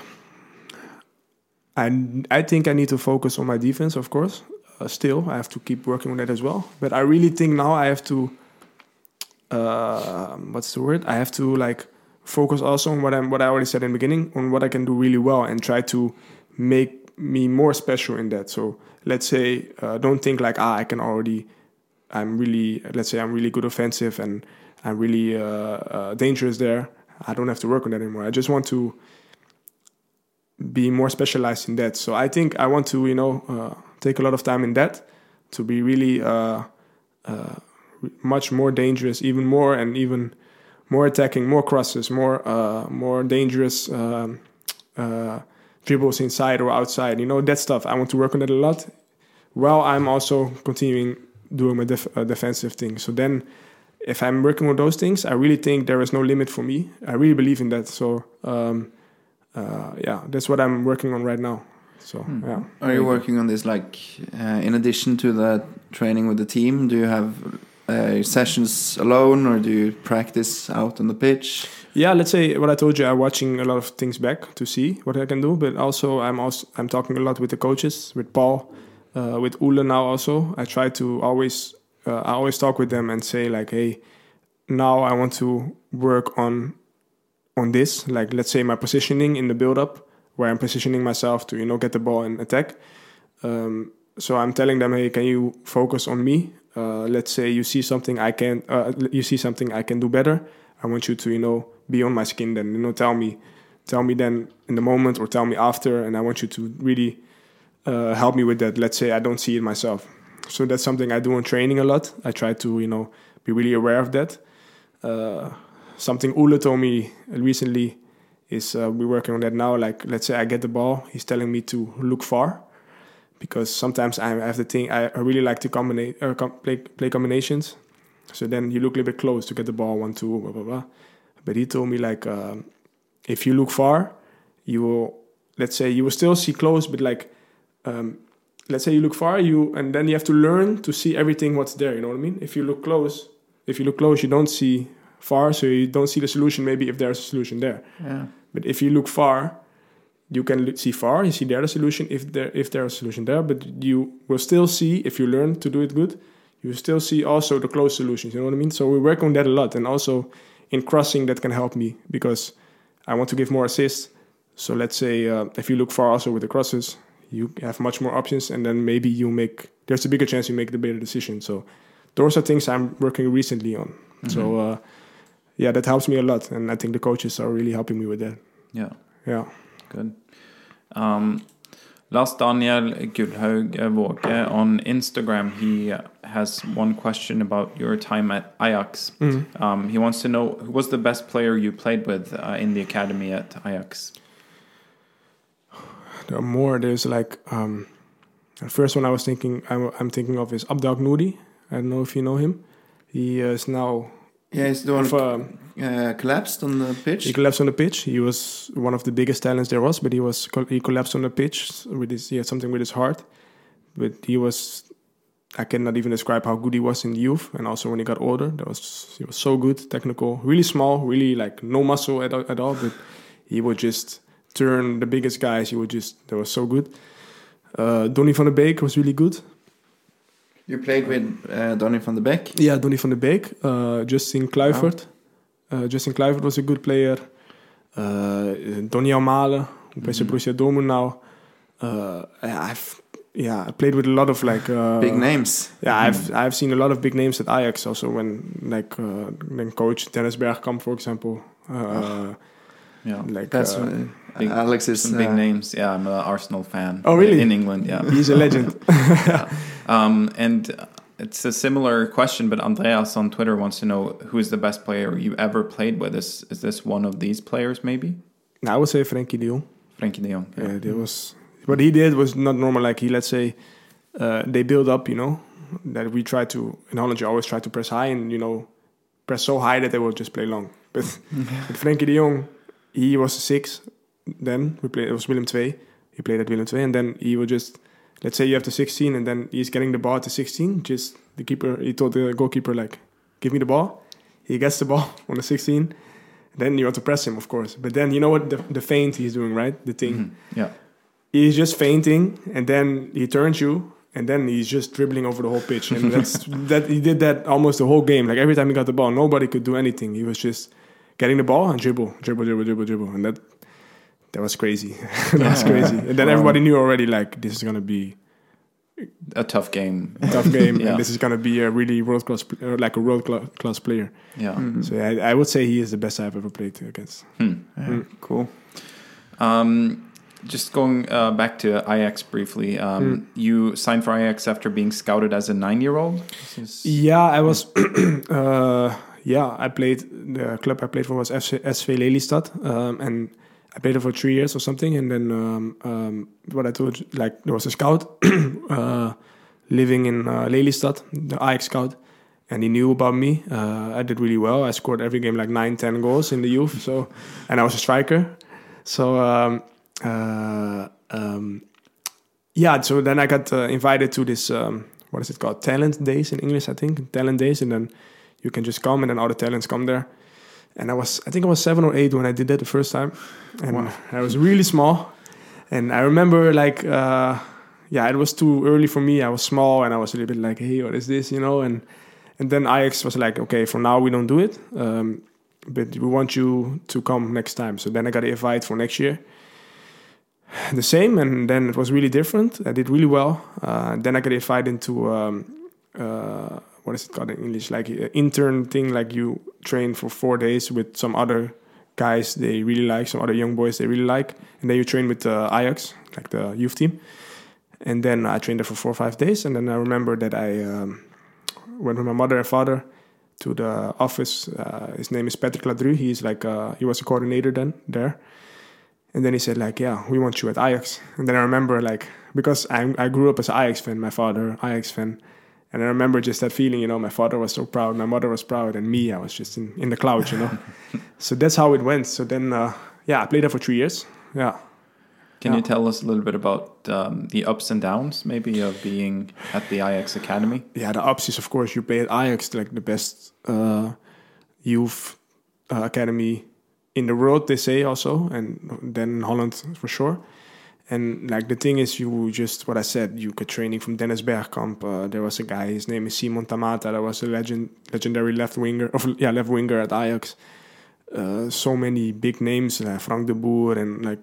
Speaker 3: I, I think I need to focus on my defense, of course. Uh, still, I have to keep working on that as well. But I really think now I have to uh, what's the word? I have to like focus also on what I'm what I already said in the beginning on what I can do really well and try to make me more special in that. So let's say uh, don't think like ah I can already I'm really let's say I'm really good offensive and I'm really uh, uh, dangerous there. I don't have to work on that anymore. I just want to be more specialized in that. So I think I want to you know uh, take a lot of time in that to be really. Uh, uh, much more dangerous, even more and even more attacking, more crosses, more uh, more dangerous um, dribbles inside or outside. You know that stuff. I want to work on that a lot. While I'm also continuing doing my def- uh, defensive thing. So then, if I'm working on those things, I really think there is no limit for me. I really believe in that. So um, uh, yeah, that's what I'm working on right now. So yeah.
Speaker 4: Are you working on this like uh, in addition to the training with the team? Do you have uh, sessions alone, or do you practice out on the pitch?
Speaker 3: Yeah, let's say what I told you. I'm watching a lot of things back to see what I can do, but also I'm also I'm talking a lot with the coaches, with Paul, uh, with Ule now. Also, I try to always uh, I always talk with them and say like, hey, now I want to work on on this. Like, let's say my positioning in the build up, where I'm positioning myself to you know get the ball and attack. Um, so I'm telling them, hey, can you focus on me? Uh, let's say you see something I can, uh, you see something I can do better. I want you to, you know, be on my skin. Then, you know, tell me, tell me then in the moment or tell me after, and I want you to really uh, help me with that. Let's say I don't see it myself. So that's something I do in training a lot. I try to, you know, be really aware of that. Uh, something Ule told me recently is uh, we're working on that now. Like, let's say I get the ball, he's telling me to look far because sometimes I have the thing I, really like to combine uh, com- play play combinations. So then you look a little bit close to get the ball one two blah blah blah. But he told me like um, if you look far, you will let's say you will still see close, but like um, let's say you look far, you and then you have to learn to see everything what's there. You know what I mean? If you look close, if you look close, you don't see far, so you don't see the solution. Maybe if there's a solution there.
Speaker 4: Yeah.
Speaker 3: But if you look far, you can see far. You see there the solution if there if there's a solution there. But you will still see if you learn to do it good. You still see also the close solutions. You know what I mean? So we work on that a lot, and also in crossing that can help me because I want to give more assists. So let's say uh, if you look far also with the crosses, you have much more options, and then maybe you make there's a bigger chance you make the better decision. So those are things I'm working recently on. So uh, yeah, that helps me a lot, and I think the coaches are really helping me with that.
Speaker 2: Yeah.
Speaker 3: Yeah.
Speaker 2: Good. Um, Lars Daniel Gullhaug Våge on Instagram, he has one question about your time at Ajax.
Speaker 3: Mm-hmm.
Speaker 2: Um, he wants to know who was the best player you played with uh, in the academy at Ajax?
Speaker 3: There are more. There's like um, the first one I was thinking I'm, I'm thinking of is Abdel Nouri. I don't know if you know him. He uh, is now
Speaker 4: Yeah, he's the one
Speaker 3: of, um,
Speaker 4: uh, collapsed on the pitch.
Speaker 3: He collapsed on the pitch. He was one of the biggest talents there was, but he was he collapsed on the pitch with his he had something with his heart. But he was I cannot even describe how good he was in youth and also when he got older. That was he was so good, technical, really small, really like no muscle at, at all, but he was just turn the biggest guys. He would just that was so good. Uh, Donny van de Beek was really good.
Speaker 4: You played with uh, Donny van de Beek.
Speaker 3: Yeah, Donny van de Beek. Uh, Justin Kluivert. Uh, Justin Kluivert was a good player. Uh, Donyell Malen, who plays at Borussia Dortmund now. Uh, I've yeah, I played with a lot of like uh,
Speaker 4: Big names.
Speaker 3: Yeah, I've I've seen a lot of big names at Ajax also when like uh, then coach Dennis Bergkamp, for example. Uh,
Speaker 2: Yeah,
Speaker 3: like
Speaker 4: That's
Speaker 3: uh,
Speaker 2: big-
Speaker 4: Alex is
Speaker 2: some big
Speaker 4: uh,
Speaker 2: names. Yeah, I'm an Arsenal fan.
Speaker 3: Oh, really?
Speaker 2: In England, yeah.
Speaker 3: he's a legend.
Speaker 2: Um, and it's a similar question, but Andreas on Twitter wants to know who is the best player you ever played with. Is is this one of these players? Maybe
Speaker 3: now, I would say Frenkie de Jong.
Speaker 2: Frenkie De Jong.
Speaker 3: Yeah, there was what he did was not normal. Like he, let's say, uh, they build up. You know, that we try to in Holland. You always try to press high, and you know, press so high that they will just play long. But with Frenkie De Jong, he was a six. Then we played. It was Willem II. He played at Willem II, and then he would just. Let's say you have the 16, and then he's getting the ball to 16. Just the keeper. He told the goalkeeper like, "Give me the ball." He gets the ball on the 16. Then you have to press him, of course. But then you know what the, the feint he's doing, right? The thing
Speaker 2: Mhm. Yeah.
Speaker 3: he's just feinting and then he turns you and then he's just dribbling over the whole pitch and that's that he did that almost the whole game like every time he got the ball nobody could do anything he was just getting the ball and dribble dribble dribble dribble dribble and that that was crazy that was crazy and then everybody knew already like this is gonna be
Speaker 2: A tough game.
Speaker 3: a tough game
Speaker 2: Yeah.
Speaker 3: and this is gonna be a really world class uh, like a world class player
Speaker 2: Yeah.
Speaker 3: so I, I would say he is the best I've ever played against
Speaker 2: Hmm.
Speaker 4: yeah, cool.
Speaker 2: Um, just going uh, back to Ajax briefly. Um, You signed for Ajax after being scouted as a nine-year-old. Is-
Speaker 3: Yeah, I was. uh, yeah, I played. The club I played for was FC, SV Lelystad, um, and I played it for three years or something. And then um, um, what I told, like there was a scout uh, living in uh, Lelystad, the Ajax scout, and he knew about me. Uh, I did really well. I scored every game like nine, ten goals in the youth. So, and I was a striker. So. Um, uh, um, yeah, so then I got uh, invited to this um, what is it called? Talent days in English, I think. Talent days, and then you can just come, and then all the talents come there. And I was, I think I was seven or eight when I did that the first time, and I was really small. And I remember, like, uh, yeah, it was too early for me. I was small, and I was a little bit like, hey, what is this, you know? And and then Ajax was like, okay, for now we don't do it, um, but we want you to come next time. So then I got an invite for next year the same, and then it was really different. I did really well. Uh, then I got invited into um, uh, what is it called in English? Like an intern thing. Like you train for four days with some other guys they really like, some other young boys they really like, and then you train with uh, Ajax, like the youth team. And then I trained there for four or five days, and then I remember that I um, went with my mother and father to the office. Uh, his name is Patrick Ladru. He's like uh, he was a coordinator then there. And then he said like, yeah, we want you at Ajax. And then I remember like because I I grew up as an Ajax fan, my father Ajax fan, and I remember just that feeling. You know, my father was so proud, my mother was proud, and me, I was just in, in the clouds. You know, so that's how it went. So then, uh, yeah, I played there for three years. Yeah,
Speaker 2: Can
Speaker 3: Yeah.
Speaker 2: you tell us a little bit about um, the ups and downs, maybe, of being at the Ajax Academy?
Speaker 3: yeah. The ups is of course you play at Ajax, like the best uh, youth uh, academy in the world. They say also, and then Holland for sure. And like the thing is, you just what I said. You get training from Dennis Bergkamp. Uh, there was a guy. His name is Simon Tahamata. That was a legend, legendary left winger. Of yeah, left winger at Ajax. Uh, so many big names, like Frank de Boer, and like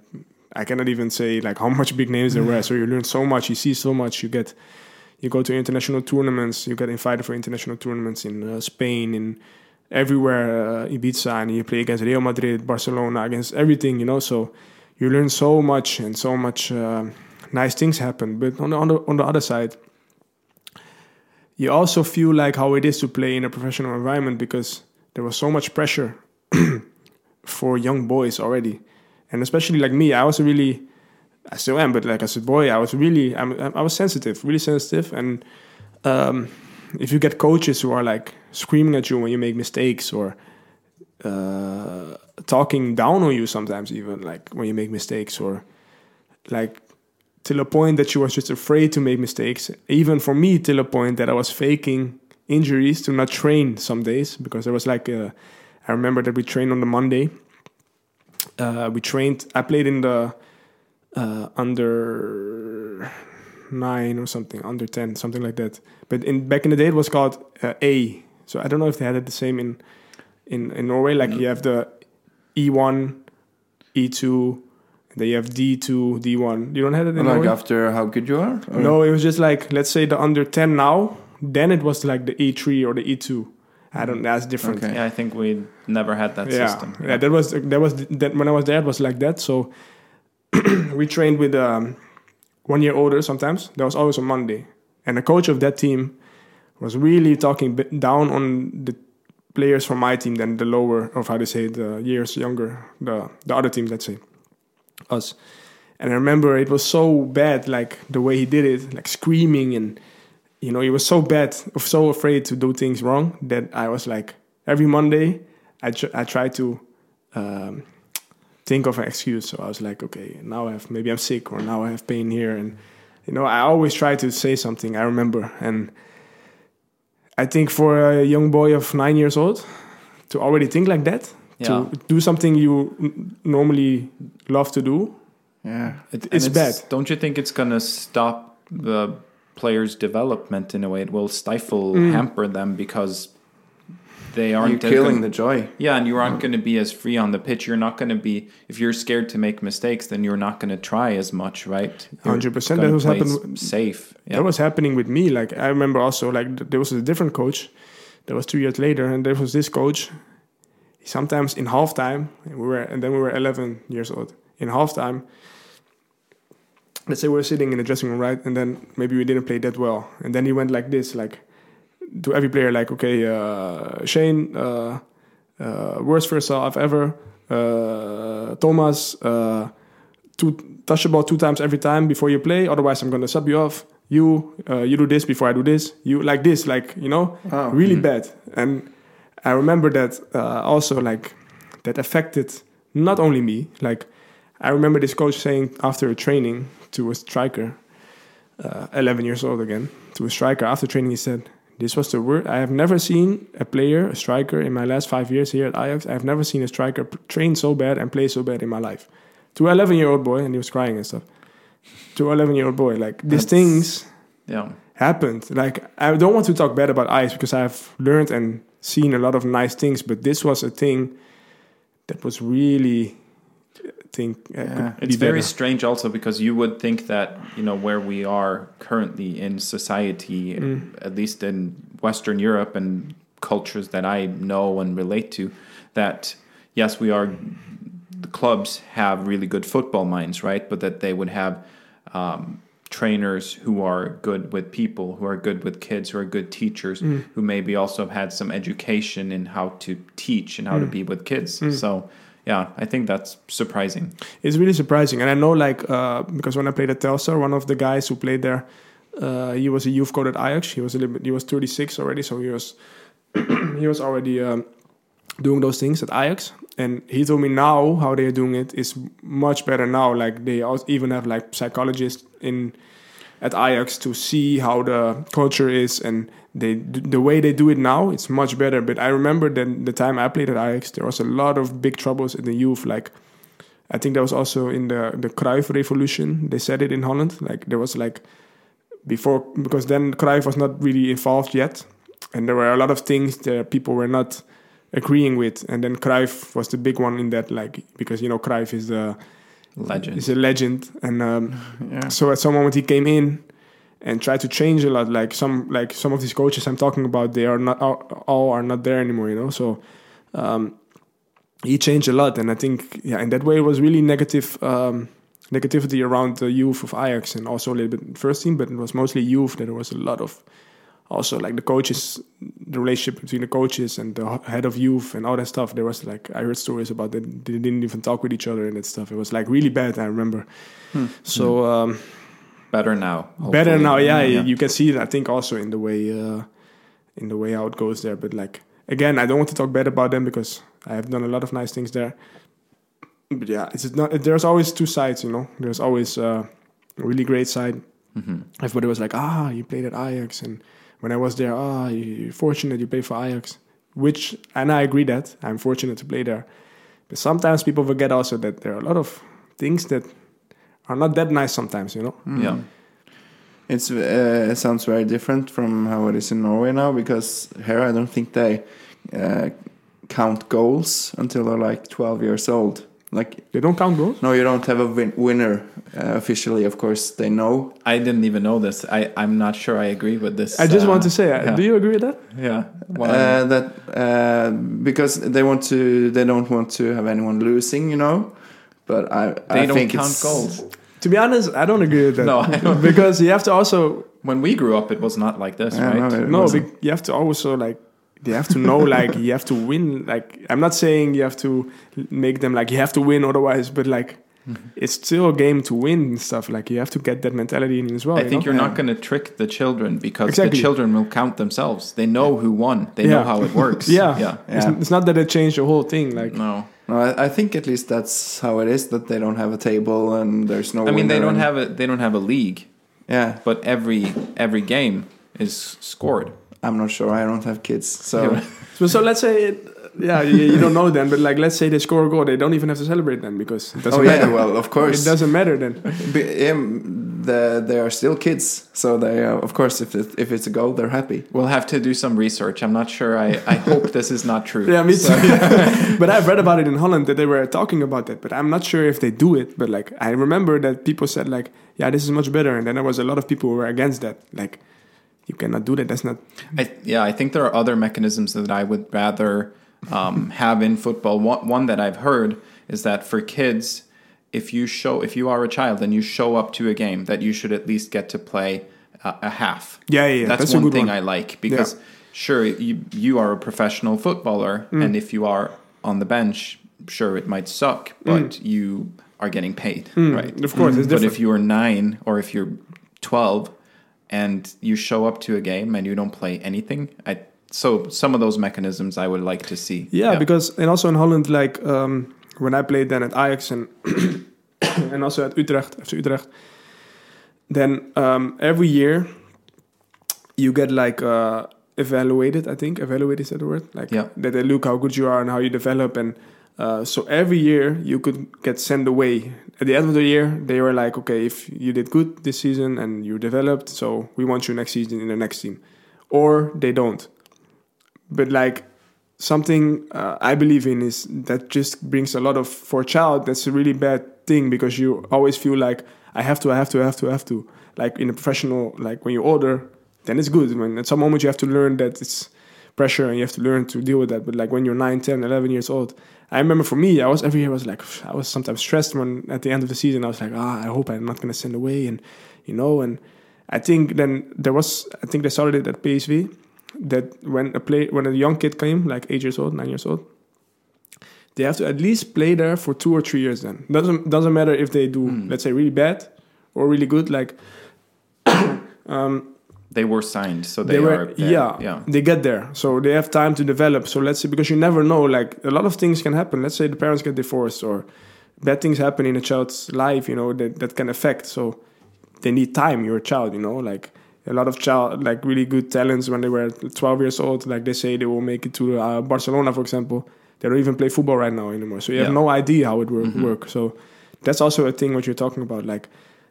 Speaker 3: I cannot even say like how much big names there were. So you learn so much. You see so much. You get you go to international tournaments. You get invited for international tournaments in uh, Spain, in everywhere, uh, Ibiza, and you play against Real Madrid, Barcelona, against everything. You know, so you learn so much and so much uh, nice things happen. But on the, on the on the other side, you also feel like how it is to play in a professional environment because there was so much pressure for young boys already, and especially like me, I was really, I still am, but like as a boy, I was really, I'm, I was sensitive, really sensitive, and um, if you get coaches who are like screaming at you when you make mistakes or uh, talking down on you sometimes even like when you make mistakes or like till a point that you was just afraid to make mistakes. Even for me till a point that i was faking injuries to not train some days because there was like a, i remember that we trained on the monday. Uh, we trained i played in the uh, under nine or something under 10 something like that. But in back in the day it was called uh, a. So i don't know if they had it the same in in, in norway like you have the e1 e2 then you have d2 d1 you don't have it in
Speaker 4: like
Speaker 3: norway
Speaker 4: after how good you are? Or-
Speaker 3: no it was just like let's say the under 10 now then it was like the e3 or the e2 i don't that's different
Speaker 4: Okay.
Speaker 2: Yeah, I think we never had that
Speaker 3: yeah,
Speaker 2: system.
Speaker 3: Yeah, that was that was that when I was there, it was like that. So we trained with um, one year older sometimes. That was always on Monday, and the coach of that team was really talking down on the players from my team than the lower of how to say the years younger, the the other team, let's say us. And I remember it was so bad, like the way he did it, like screaming and you know, he was so bad, so afraid to do things wrong that I was like, every Monday, I tr- I try to um, think of an excuse. So I was like, okay, now I have maybe I'm sick or now I have pain here, and you know, I always try to say something. I remember, and I think for a young boy of nine years old to already think like that,
Speaker 2: Yeah.
Speaker 3: to do something you n- normally love to do,
Speaker 4: Yeah.
Speaker 2: It-
Speaker 3: It's
Speaker 2: and
Speaker 3: bad.
Speaker 2: Don't you think it's going to stop the players' development in a way? It will stifle,
Speaker 3: Mm.
Speaker 2: hamper them because they
Speaker 4: You're
Speaker 2: aren't
Speaker 4: killing
Speaker 2: gonna-
Speaker 4: the joy.
Speaker 2: Yeah, and you aren't going to be as free on the pitch. You're not going to be if you're scared to make mistakes, then you're not going to try as much, right?
Speaker 3: 100%, that was
Speaker 2: happening safe. Yeah.
Speaker 3: That was happening with me. Like I remember also, like there was a different coach. That was two years later, and there was this coach. Sometimes in halftime, and we were, and then we were 11 years old. In halftime, let's say we were sitting in the dressing room, right, and then maybe we didn't play that well, and then he went like this, like to every player, like, okay, uh, Shane, uh, uh, worst first half ever. Uh, Thomas, uh, two, touch the ball two times every time before you play. Otherwise, I'm gonna sub you off. You, uh, you do this before I do this. You like this, like you know,
Speaker 4: Oh.
Speaker 3: really bad. And I remember that uh, also like that affected not only me. Like I remember this coach saying after a training to a striker, uh, 11 years old again, to a striker after training, he said, "This was the word I have never seen a player, a striker, in my last five years here at Ajax. I have never seen a striker train so bad and play so bad in my life." To an 11 year old boy, and he was crying and stuff. To an 11 year old boy, like these
Speaker 2: That's-
Speaker 3: things
Speaker 2: yeah.
Speaker 3: happened. Like I don't want to talk bad about Ajax because I've learned and seen a lot of nice things, but this was a thing that was really think uh,
Speaker 4: Yeah.
Speaker 3: could
Speaker 2: It's
Speaker 3: be
Speaker 2: very
Speaker 3: better.
Speaker 2: strange also because you would think that, you know, where we are currently in society,
Speaker 3: Mm.
Speaker 2: at least in Western Europe and cultures that I know and relate to, that yes, we are, the clubs have really good football minds, right? But that they would have um, trainers who are good with people, who are good with kids, who are good teachers,
Speaker 3: Mm.
Speaker 2: who maybe also have had some education in how to teach and how
Speaker 3: Mm.
Speaker 2: to be with kids. So, yeah, I think that's surprising.
Speaker 3: It's really surprising, and I know like uh, because when I played at Telstar, one of the guys who played there, uh, he was a youth coach at Ajax. He was a little bit, he was 36 already, so he was he was already um, doing those things at Ajax. And he told me now how they're doing it is much better now. Like they even have like psychologists in at Ajax to see how the culture is and they the way they do it now it's much better. But I remember that the time I played at Ajax there was a lot of big troubles in the youth. Like I think that was also in the the Cruyff revolution. They said it in Holland. Like there was like before because then Cruyff was not really involved yet, and there were a lot of things that people were not agreeing with. And then Cruyff was the big one in that, like because you know Cruyff is the
Speaker 2: Legend.
Speaker 3: is a legend, and um,
Speaker 4: Yeah.
Speaker 3: so at some moment he came in and try to change a lot. Like some like some of these coaches I'm talking about, they are not all, are not there anymore. You know, so um, he changed a lot, and I think yeah, in that way it was really negative um, negativity around the youth of Ajax and also a little bit first team, but it was mostly youth. That there was a lot of also like the coaches, the relationship between the coaches and the head of youth and all that stuff. There was like I heard stories about that they didn't even talk with each other and that stuff. It was like really bad. I remember. So. Um,
Speaker 2: Better now.
Speaker 3: better now yeah, you- you can see it i think also in the way uh in the way how it goes there but like again i don't want to talk bad about them because i have done a lot of nice things there but yeah it's not there's always two sides you know there's always uh, a really great side
Speaker 2: Mhm.
Speaker 3: everybody was like ah you played at ajax and when i was there ah you- you're fortunate you play for ajax which and i agree that i'm fortunate to play there but sometimes people forget also that there are a lot of things that are not that nice sometimes you know
Speaker 2: Yeah.
Speaker 4: It's uh, it sounds very different from how it is in Norway now because here I don't think they uh, count goals until they're like 12 years old. Like
Speaker 3: they don't count goals
Speaker 4: no, you don't have a win- winner uh, officially. Of course, they know.
Speaker 2: I didn't even know this. I, I'm not sure I agree with this.
Speaker 3: I just
Speaker 2: uh,
Speaker 3: want to say, uh,
Speaker 2: yeah.
Speaker 3: do you agree with that?
Speaker 2: Yeah. Why?
Speaker 4: Uh, that uh, because they want to, they don't want to have anyone losing, you know. But I,
Speaker 2: they
Speaker 4: I
Speaker 2: don't
Speaker 4: think
Speaker 2: count
Speaker 4: it's,
Speaker 2: goals.
Speaker 3: To be honest, I don't agree with that.
Speaker 2: No, I don't.
Speaker 3: because you have to also
Speaker 2: When we grew up, it was not like this,
Speaker 4: Yeah,
Speaker 2: right?
Speaker 4: no,
Speaker 3: no, you have to also like you have to know like you have to win. Like I'm not saying you have to make them like you have to win otherwise, but like
Speaker 2: Mm-hmm.
Speaker 3: it's still a game to win and stuff. Like you have to get that mentality in as well.
Speaker 2: I
Speaker 3: you
Speaker 2: think
Speaker 3: know?
Speaker 2: you're
Speaker 4: Yeah.
Speaker 2: not going to trick the children because
Speaker 3: Exactly.
Speaker 2: the children will count themselves. They know who won. They know how it works.
Speaker 3: Yeah.
Speaker 2: Yeah.
Speaker 3: It's,
Speaker 4: Yeah.
Speaker 3: it's not that it changed the whole thing. Like
Speaker 2: No.
Speaker 4: No, I, I think at least that's how it is. That they don't have a table and there's no.
Speaker 2: I mean, they don't
Speaker 4: and-
Speaker 2: have a they don't have a league,
Speaker 4: Yeah,
Speaker 2: but every every game is scored.
Speaker 4: I'm not sure. I don't have kids, so
Speaker 2: Yeah.
Speaker 3: so, so let's say it, yeah, you, you don't know then, but like let's say they score a goal, they don't even have to celebrate then because it doesn't
Speaker 4: oh yeah,
Speaker 3: matter.
Speaker 4: well of course.
Speaker 3: It doesn't matter then.
Speaker 4: Be- um, the, they are still kids, so they uh, of course if it, if it's a goal, they're happy.
Speaker 2: We'll have to do some research. I'm not sure. I, I hope this is not true.
Speaker 3: Yeah, me too.
Speaker 2: So-
Speaker 3: but I've read about it in Holland that they were talking about it, but I'm not sure if they do it. But like, I remember that people said like, yeah, this is much better, and then there was a lot of people who were against that. Like, you cannot do that. That's not.
Speaker 2: I, yeah, I think there are other mechanisms that I would rather um, have in football. One, one that I've heard is that for kids, if you show, if you are a child and you show up to a game, that you should at least get to play a, a half.
Speaker 3: Yeah, yeah, yeah.
Speaker 2: That's,
Speaker 3: That's a
Speaker 2: one thing
Speaker 3: one.
Speaker 2: I like because sure you you are a professional footballer,
Speaker 3: Mm.
Speaker 2: and if you are on the bench, sure it might suck, but you are getting paid,
Speaker 3: Mm,
Speaker 2: right?
Speaker 3: Of course, it's
Speaker 2: But if you are nine or if you're 12 and you show up to a game and you don't play anything, I, so some of those mechanisms I would like to see.
Speaker 3: yeah, because and also in Holland, like um, when I played then at Ajax and and also at Utrecht, FC Utrecht, then um, every year you get like uh, evaluated. I think evaluated is that the word? Like
Speaker 2: Yeah.
Speaker 3: that they look how good you are and how you develop, and uh, so every year you could get sent away. At the end of the year, they were like, okay, if you did good this season and you developed, so we want you next season in the next team, or they don't. But like something uh, I believe in is that just brings a lot of for a child. That's a really bad thing because you always feel like I have to, I have to, I have to, I have to. Like in a professional, like when you're older, then it's good. When at some moment you have to learn that it's pressure and you have to learn to deal with that. But like when you're 9, 10, 11 years old, I remember for me, I was every year I was like I was sometimes stressed when at the end of the season I was like ah I hope I'm not gonna send away and you know and I think then there was I think they started it at PSV that when a play when a young kid came like eight years old nine years old they have to at least play there for two or three years then doesn't doesn't matter if they do
Speaker 2: Hmm.
Speaker 3: let's say really bad or really good like um,
Speaker 2: They were signed, so they,
Speaker 3: they,
Speaker 2: are
Speaker 3: were
Speaker 2: there.
Speaker 3: yeah,
Speaker 2: yeah.
Speaker 3: they get there so they have time to develop so let's say because you never know like a lot of things can happen let's say the parents get divorced or bad things happen in a child's life you know that, that can affect so they need time you're a child you know like a lot of child like really good talents when they were 12 years old like they say they will make it to uh, barcelona for example they don't even play football right now anymore so you have no idea how it work,
Speaker 2: Mhm.
Speaker 3: work so that's also a thing what you're talking about like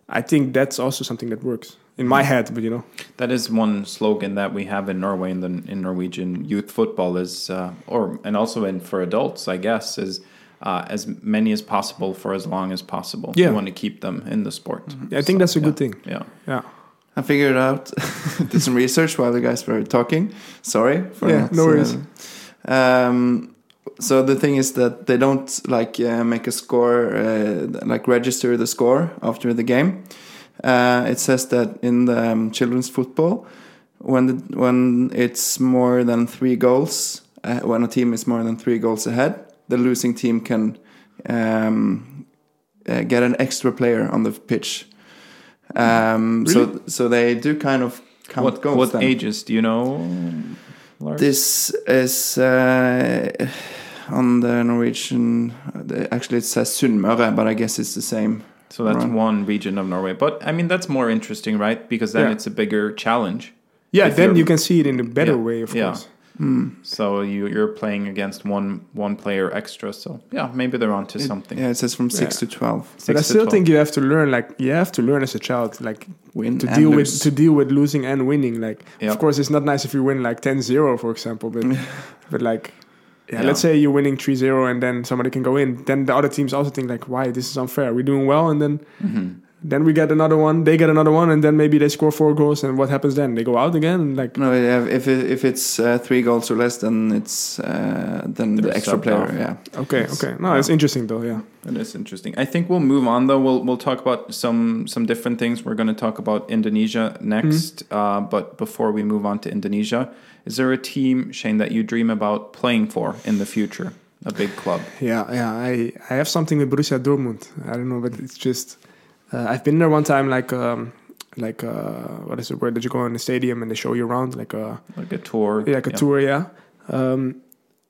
Speaker 3: i think that's also something that works in my head but you know
Speaker 2: That is one slogan that we have in Norway in the in Norwegian youth football is, uh, or and also in for adults, I guess, is uh, as many as possible for as long as possible.
Speaker 3: Yeah.
Speaker 2: You want to keep them in the sport.
Speaker 3: Yeah, I think that's a good thing.
Speaker 2: Yeah.
Speaker 3: yeah
Speaker 4: I figured out, did some research while the guys were talking. Sorry for
Speaker 3: Yeah, no worries.
Speaker 4: uh, um, so the thing is that they don't like uh, make a score, uh, like register the score after the game. Uh, it says that in the um, children's football, when the, when it's more than three goals, uh, when a team is more than three goals ahead, the losing team can um, uh, get an extra player on the pitch. Um, So so they do kind of count
Speaker 2: What,
Speaker 4: goals.
Speaker 2: what
Speaker 4: then.
Speaker 2: ages do you know? Lars?
Speaker 4: This is uh, on the Norwegian. Actually, it says Sunnmøre, but I guess it's the same.
Speaker 2: So that's
Speaker 4: Right.
Speaker 2: one region of Norway. But I mean, that's more interesting, right? Because then
Speaker 3: Yeah.
Speaker 2: it's a bigger challenge.
Speaker 3: Yeah, then
Speaker 2: you're-
Speaker 3: you can see it in a better
Speaker 2: Yeah,
Speaker 3: way, of
Speaker 2: yeah.
Speaker 3: course.
Speaker 2: So you you're playing against one one player extra. So yeah, maybe they're onto something.
Speaker 4: Yeah, it says from six
Speaker 3: Yeah.
Speaker 4: to twelve.
Speaker 3: But I still
Speaker 2: 12.
Speaker 3: think you have to learn, like you have to learn as a child, like
Speaker 4: Win
Speaker 3: to deal
Speaker 4: lose.
Speaker 3: with to deal with losing and winning. Like,
Speaker 2: Yep.
Speaker 3: of course, it's not nice if you win like 10-0, for example, but but like. Yeah,
Speaker 2: Yeah.
Speaker 3: let's say you're winning 3-0 and then somebody can go in. Then the other teams also think like, why this is unfair. We're doing well, and then
Speaker 2: Mm-hmm.
Speaker 3: Then we get another one. They get another one, and then maybe they score four goals. And what happens then? They go out again, like
Speaker 4: No, yeah, if it, if it's uh, three goals or less, then it's uh, then the extra player.
Speaker 2: off.
Speaker 4: Yeah.
Speaker 3: okay,
Speaker 2: Yes.
Speaker 3: okay. No, it's interesting though. Yeah.
Speaker 2: It is interesting. I think we'll move on though. We'll we'll talk about some some different things. We're going to talk about Indonesia next. Uh, but before we move on to Indonesia, is there a team Shane that you dream about playing for in the future? A big club.
Speaker 3: Yeah, yeah. I I have something with Borussia Dortmund. I don't know, but it's just uh, I've been there one time, like um, like uh, what is it? Where did you go in the stadium and they show you around, like a
Speaker 2: Like a tour.
Speaker 3: yeah, like a tour, yeah. Um,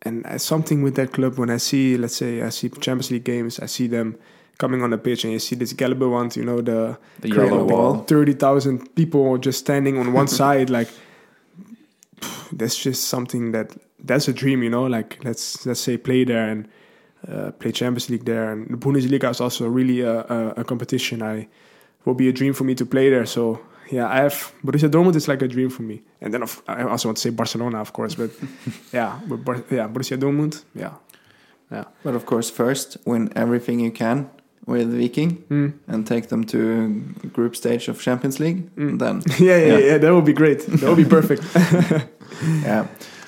Speaker 3: and uh, something with that club when I see, let's say, I see Champions League games, I see them coming on the pitch, and you see this Gelbe Wand, you know, the
Speaker 2: The yellow wall.
Speaker 3: thirty thousand people just standing on one side, like that's just something that that's a dream, you know. Like let's let's say play there and uh, play Champions League there, and the Bundesliga is also really a, a, a competition. I will be a dream for me to play there. So yeah, I have Borussia Dortmund is like a dream for me, and then of, I also want to say Barcelona, of course, but yeah, but Bar- yeah, Borussia Dortmund, yeah, yeah,
Speaker 4: But of course, first win everything you can with Viking
Speaker 3: mm.
Speaker 4: and take them to group stage of Champions League.
Speaker 3: Mm.
Speaker 4: Then
Speaker 3: yeah, yeah,
Speaker 2: Yeah.
Speaker 3: yeah, that would be great. That would be perfect.
Speaker 4: yeah.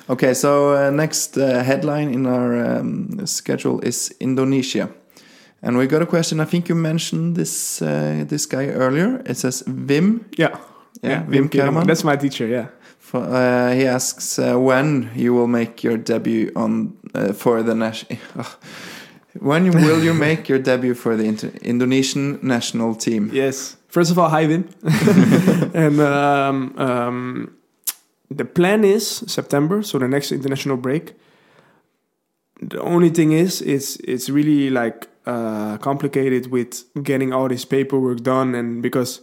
Speaker 4: Okay, so uh, next uh, headline in our um, schedule is Indonesia. And we got a question. I think you mentioned this uh, this guy earlier. It says Wim.
Speaker 3: yeah,
Speaker 4: Yeah, Wim Kerman.
Speaker 3: That's my teacher. Yeah.
Speaker 4: For, uh, he asks uh, when you will make your debut on uh, for the national. when will you make your debut for the Indonesian national team?
Speaker 3: Yes. First of all, hi Wim. and um, um, the plan is September, so the next international break. The only thing is, it's it's really like uh, complicated with getting all this paperwork done, and because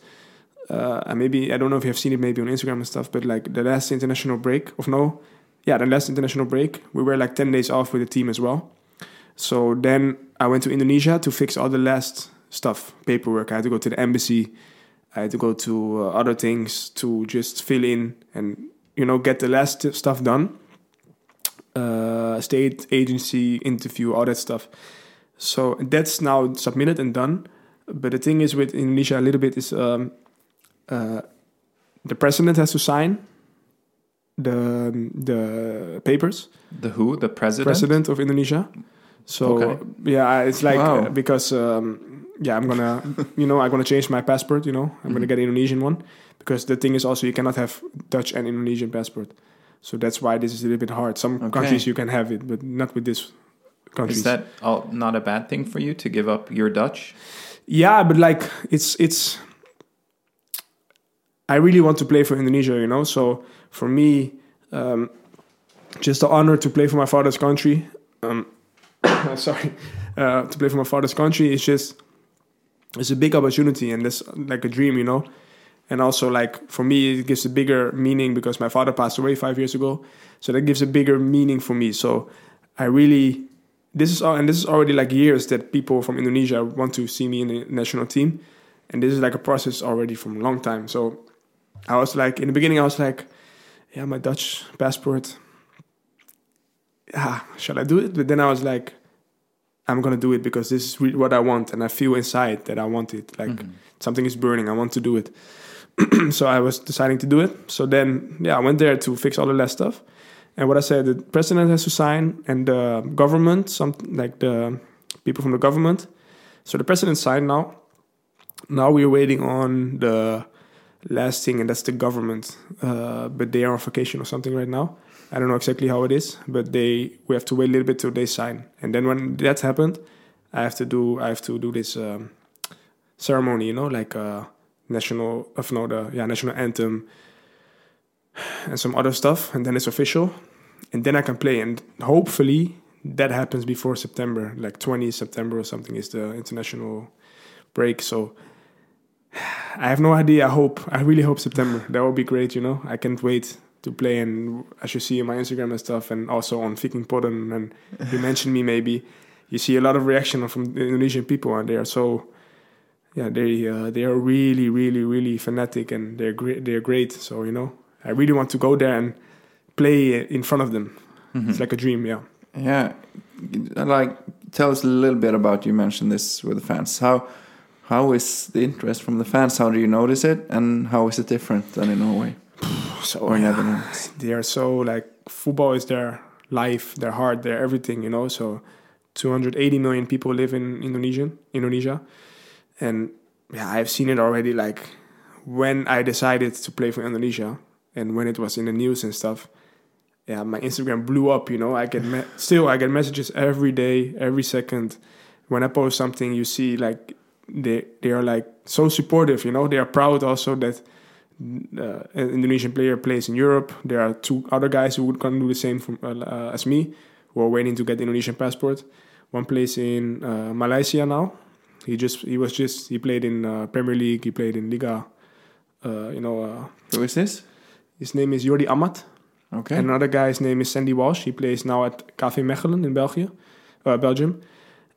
Speaker 3: uh, maybe I don't know if you have seen it maybe on Instagram and stuff, but like the last international break of no, yeah, the last international break, we were like ten days off with the team as well. So then I went to Indonesia to fix all the last stuff, paperwork. I had to go to the embassy. I had to go to uh, other things to just fill in and you know get the last stuff done. Uh, state agency interview, all that stuff. So that's now submitted and done. But the thing is with Indonesia a little bit is um, uh, the president has to sign the the papers
Speaker 2: The who? The president.
Speaker 3: president of Indonesia. So
Speaker 2: Okay.
Speaker 3: yeah, it's like
Speaker 4: Wow.
Speaker 3: because um, yeah, I'm gonna you know I'm gonna change my passport. You know, I'm gonna get an Indonesian one because the thing is also you cannot have Dutch and Indonesian passport. So that's why this is a little bit hard. Some
Speaker 4: Okay.
Speaker 3: countries you can have it, but not with this countries.
Speaker 2: Is that all, not a bad thing for you to give up your Dutch?
Speaker 3: Yeah, but like it's it's. I really want to play for Indonesia, you know. So for me, um, just the honor to play for my father's country. Um, sorry, uh, to play for my father's country is just it's a big opportunity and it's like a dream, you know. And also, like for me, it gives a bigger meaning because my father passed away five years ago, so that gives a bigger meaning for me. So I really this is all, and this is already like years that people from Indonesia want to see me in the national team, and this is like a process already from a long time. So I was like, in the beginning, I was like, yeah, my Dutch passport. Yeah, shall I do it? But then I was like, I'm gonna do it because this is what I want, and I feel inside that I want it. Like mm-hmm. something is burning. I want to do it. so I was deciding to do it. So then, yeah, I went there to fix all the last stuff, And what I said, the president has to sign, and the government, some like the people from the government. So the president signed now. Now we're waiting on the last thing, and that's the government. Uh, but they are on vacation or something right now. I don't know exactly how it is, but they we have to wait a little bit till they sign, and then when that's happened, I have to do I have to do this um, ceremony, you know, like uh, national of no the yeah national anthem and some other stuff, and then it's official, and then I can play, and hopefully that happens before September, like 20 September or something is the international break. So I have no idea. I hope I really hope September. That would be great. You know, I can't wait to play, and as you see my Instagram and stuff, and also on Viking Podden, and you mentioned me maybe. You see a lot of reaction from Indonesian people, and they are so yeah, they uh, they are really, really, really fanatic, and they're great. They're great. So you know, I really want to go there and play in front of them. It's like a dream. Yeah.
Speaker 4: Yeah, like tell us a little bit about. You mentioned this with the fans. How how is the interest from the fans? How do you notice it, and how is it different than in Norway
Speaker 3: So
Speaker 4: or
Speaker 3: yeah,
Speaker 4: Netherlands?
Speaker 3: they are so like football is their life, their heart, their everything. You know. So 280 million people live in Indonesian Indonesia, and yeah, I've seen it already. Like when I decided to play for Indonesia, and when it was in the news and stuff. Yeah, my Instagram blew up. You know, I get me- still I get messages every day, every second. When I post something, you see like they they are like so supportive. You know, they are proud also that uh, an Indonesian player plays in Europe. There are two other guys who would gonna do the same from, uh, as me, who are waiting to get Indonesian passport. One plays in uh, Malaysia now. He just he was just he played in uh, Premier League. He played in Liga. Uh, you know, uh,
Speaker 4: Who is this?
Speaker 3: his name is Jordi Amat.
Speaker 4: Okay.
Speaker 3: And another guy's name is Sandy Walsh. He plays now at KV Mechelen in Belgium, uh, Belgium.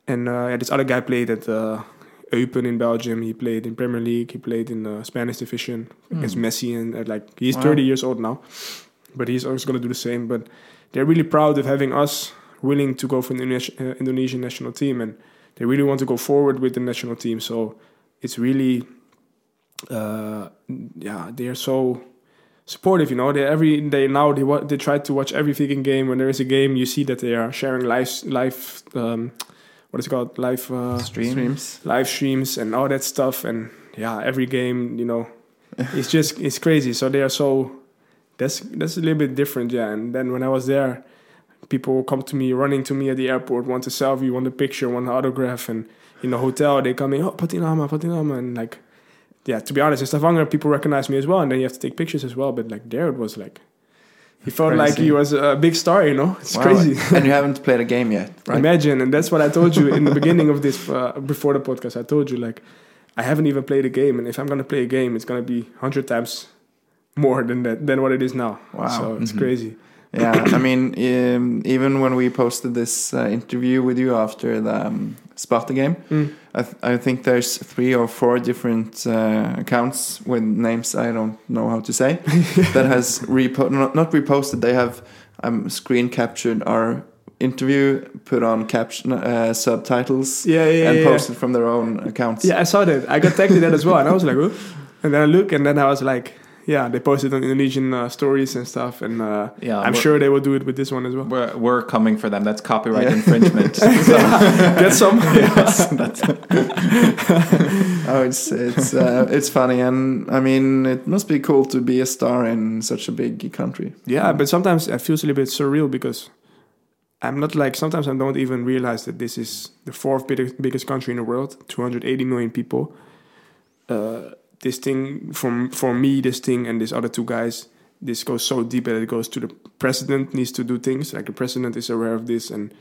Speaker 3: And uh, yeah, this other guy played at uh, Eupen in Belgium. He played in Premier League. He played in the Spanish division against Messi. And like he's
Speaker 4: Wow.
Speaker 3: 30 years old now, but he's always going to do the same. But they're really proud of having us willing to go for the Indonesian national team, and they really want to go forward with the national team. So it's really, uh, yeah, they are so supportive. You know, they every day now they wa- they try to watch every Viking game. When there is a game, you see that they are sharing live live um, what is it called live uh,
Speaker 4: Streams.
Speaker 3: live streams and all that stuff. And yeah, every game, you know, it's just it's crazy. So they are so that's that's a little bit different, yeah. And then when I was there, people will come to me, running to me at the airport, want a selfie, want a picture, want an autograph, and in the hotel they come in, oh Pattynama, Pattynama, and like, yeah. To be honest, in Stavanger, people recognize me as well, and then you have to take pictures as well. But like there, it was like. He felt like he was a big star, you know. It's
Speaker 4: Wow.
Speaker 3: crazy.
Speaker 4: and you haven't played a game yet, right?
Speaker 3: Imagine, and that's what I told you in the beginning of this, uh, before the podcast. I told you like, I haven't even played a game, and if I'm gonna play a game, it's gonna be hundred times more than that than what it is now.
Speaker 4: Wow.
Speaker 3: So it's
Speaker 4: Mhm.
Speaker 3: crazy.
Speaker 4: Yeah, I mean, um, even when we posted this uh, interview with you after the um, Sparta game,
Speaker 3: Mm.
Speaker 4: I, th- I think there's three or four different uh, accounts with names I don't know how to say that has repo- not, not reposted. They have um, screen captured our interview, put on caption uh, subtitles,
Speaker 3: Yeah, yeah,
Speaker 4: and
Speaker 3: yeah.
Speaker 4: posted from their own accounts.
Speaker 3: Yeah, I saw that. I got tagged in that as well, and I was like, oh. and then I look, and then I was like, yeah, they posted on Indonesian uh, stories and stuff, and uh,
Speaker 2: Yeah,
Speaker 3: I'm sure they will do it with this one as well.
Speaker 2: We're, we're coming for them. That's copyright
Speaker 4: Yeah.
Speaker 2: infringement.
Speaker 3: Get some.
Speaker 4: Oh, it's it's uh, it's funny, and I mean, it must be cool to be a star in such a big country.
Speaker 3: Yeah, but sometimes it feels a little bit surreal because I'm not like sometimes I don't even realize that this is the fourth biggest, biggest country in the world, 280 million people. Uh, this thing from for me, this thing and these other two guys, this goes so deep that it goes to the president needs to do things like the president is aware of this and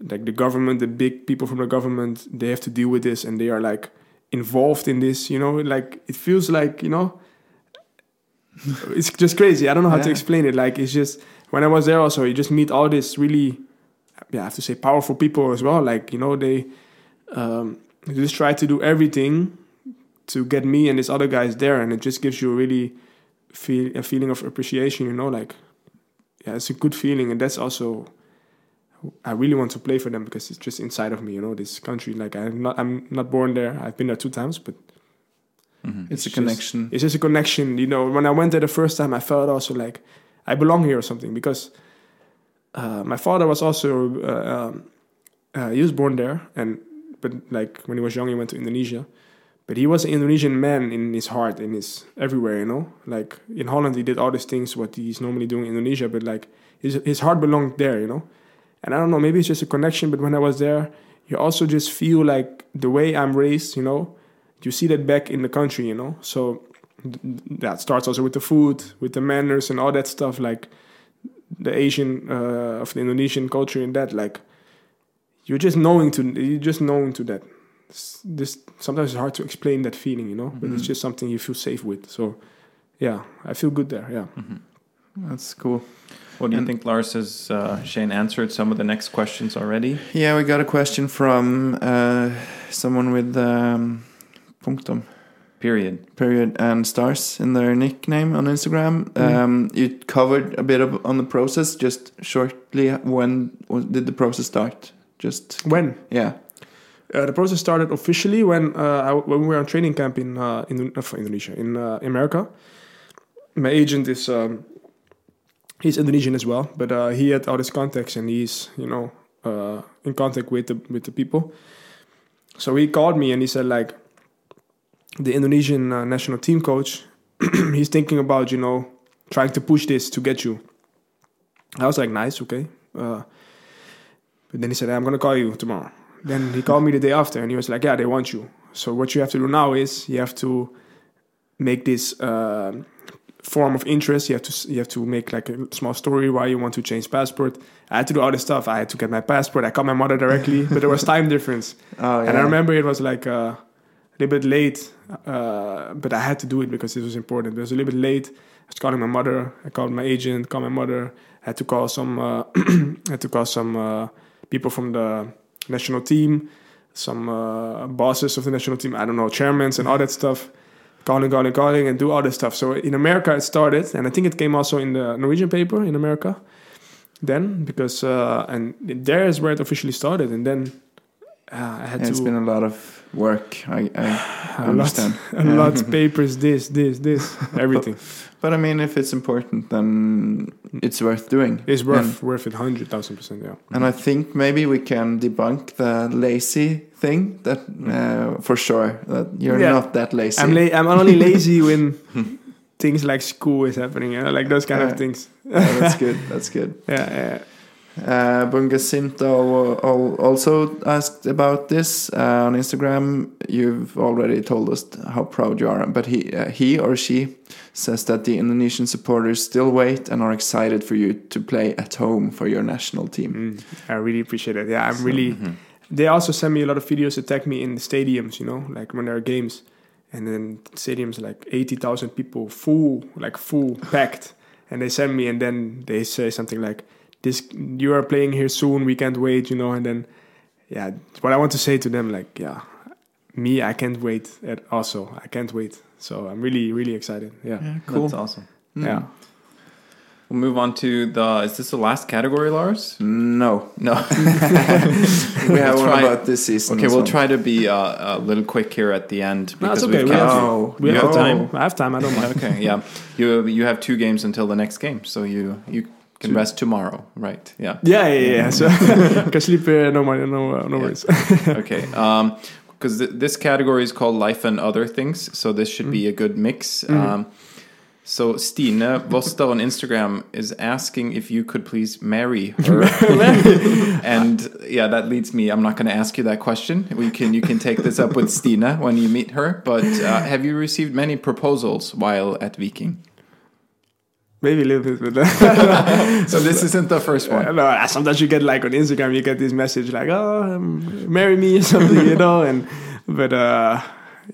Speaker 3: like the government, the big people from the government, they have to deal with this and they are like involved in this. You know, like it feels like you know it's just crazy. I don't know how to explain it. Like it's just when I was there also, you just meet all this really, yeah, I have to say powerful people as well. Like you know they, um, they just try to do everything to get me and these other guys there, and it just gives you a really feel a feeling of appreciation. You know, like yeah, it's a good feeling, and that's also. I really want to play for them because it's just inside of me, you know. This country, like I'm not, I'm not born there. I've been there two times, but
Speaker 2: Mhm.
Speaker 4: It's, a
Speaker 3: just-
Speaker 4: connection.
Speaker 3: it's just a connection. You know, when I went there the first time, I felt also like I belong here or something because uh, my father was also uh, um, uh, he was born there, and but like when he was young, he went to Indonesia. But he was an Indonesian man in his heart, in his everywhere, you know. Like in Holland, he did all these things what he's normally doing in Indonesia, but like his his heart belonged there, you know. And I don't know, maybe it's just a connection. But when I was there, you also just feel like the way I'm raised, you know. You see that back in the country, you know. So th- that starts also with the food, with the manners, and all that stuff. Like the Asian uh, of the Indonesian culture and that, like you're just knowing to you're just knowing to that. This, this sometimes it's hard to explain that feeling, you know, but it's just something you feel safe with. So yeah, I feel good there. Yeah.
Speaker 4: That's cool.
Speaker 2: What do you
Speaker 4: And-
Speaker 2: think, Lars? Has uh, Shane answered some of the next questions already?
Speaker 4: Yeah, we got a question from uh, someone with um, punctum
Speaker 2: Period.
Speaker 4: period and stars in their nickname on Instagram. Um, you covered a bit of on the process just shortly. When did the process start? Just
Speaker 3: When
Speaker 4: yeah.
Speaker 3: Uh, the process started officially when uh, I, when we were on training camp in uh, in uh, Indonesia in America. My agent is um, he's Indonesian as well, but he had all his contacts and he's you know in contact with the with the people. So he called me and he said like the Indonesian uh, national team coach, he's thinking about you know trying to push this to get you. I was like, nice, okay. Uh, but then he said, I'm gonna call you tomorrow. Then he called me the day after, and he was like, yeah, they want you. So what you have to do now is you have to make this uh, form of interest. You have to you have to make like a small story why you want to change passport. I had to do all this stuff. I had to get my passport. I called my mother directly, but there was time difference.
Speaker 4: Oh yeah.
Speaker 3: And I remember it was like uh, a little bit late, uh, but I had to do it because it was important. It was a little bit late. I was calling my mother. I called my agent. Called my mother. I had to call some. Uh, had to call some uh, people from the national team, some uh, bosses of the national team. I don't know, chairmans and all that stuff. Calling, calling, calling, and do all this stuff. So in America, it started, and I think it came also in the Norwegian paper in America. Then because uh, and there is where it officially started, and then uh, I had
Speaker 4: Yeah,
Speaker 3: to
Speaker 4: it's been a lot of work. I, I
Speaker 3: a lot,
Speaker 4: understand.
Speaker 3: a lot papers, this, this, this, everything.
Speaker 4: But I mean, if it's important, then it's worth doing.
Speaker 3: It's worth worth it hundred thousand percent. Yeah.
Speaker 4: And I think maybe we can debunk the lazy thing that uh, for sure that you're
Speaker 3: Yeah.
Speaker 4: not that lazy.
Speaker 3: I'm la- I'm only lazy when things like school is happening. You know, like those kind
Speaker 4: Yeah.
Speaker 3: of things.
Speaker 4: Yeah, that's good. That's good.
Speaker 3: Yeah, yeah.
Speaker 4: Uh, Bungasinto al- also asked about this uh, on Instagram. You've already told us how proud you are, but he, uh, he or she says that the Indonesian supporters still wait and are excited for you to play at home for your national team.
Speaker 3: Mm, I really appreciate it. Yeah, I'm really. They also send me a lot of videos that tag me in the stadiums. You know, like when there are games, and then stadiums like eighty thousand people, full, like full, packed, and they send me, and then they say something like, "This, you are playing here soon. We can't wait." You know, and then, yeah, what I want to say to them, like, yeah, me, I can't wait. At also, I can't wait. So I'm really, really excited. Yeah,
Speaker 4: cool.
Speaker 2: That's awesome.
Speaker 3: yeah.
Speaker 2: We'll move on to the. Is this the last category, Lars?
Speaker 4: No,
Speaker 2: No.
Speaker 4: we have
Speaker 2: We'll
Speaker 4: one about this season.
Speaker 2: okay, we'll
Speaker 4: well.
Speaker 2: try to be uh, a little quick here at the end
Speaker 3: No,
Speaker 2: because
Speaker 3: okay.
Speaker 2: we've
Speaker 3: We
Speaker 2: got-
Speaker 3: have,
Speaker 4: No,
Speaker 3: we have
Speaker 2: have time?
Speaker 3: I have time. I don't mind.
Speaker 2: okay, yeah. You you have two games until the next game, so you you can
Speaker 3: Two.
Speaker 2: rest tomorrow, right? Yeah.
Speaker 3: Yeah, yeah, yeah. So can sleep. Uh, no, more, no, uh, no
Speaker 2: Yeah.
Speaker 3: worries.
Speaker 2: okay. Um, because th- this category is called life and other things, so this should be a good mix. Um, so Stine Voster on Instagram is asking if you could please marry her, and yeah, that leads me. I'm not going to ask you that question. We can you can take this up with Stine when you meet her. But uh, have you received many proposals while at Viking?
Speaker 3: Maybe a little bit, but
Speaker 2: So this isn't the first one.
Speaker 3: no. Sometimes you get like on Instagram, you get this message like, "Oh, um, marry me" or something, you know. And but uh,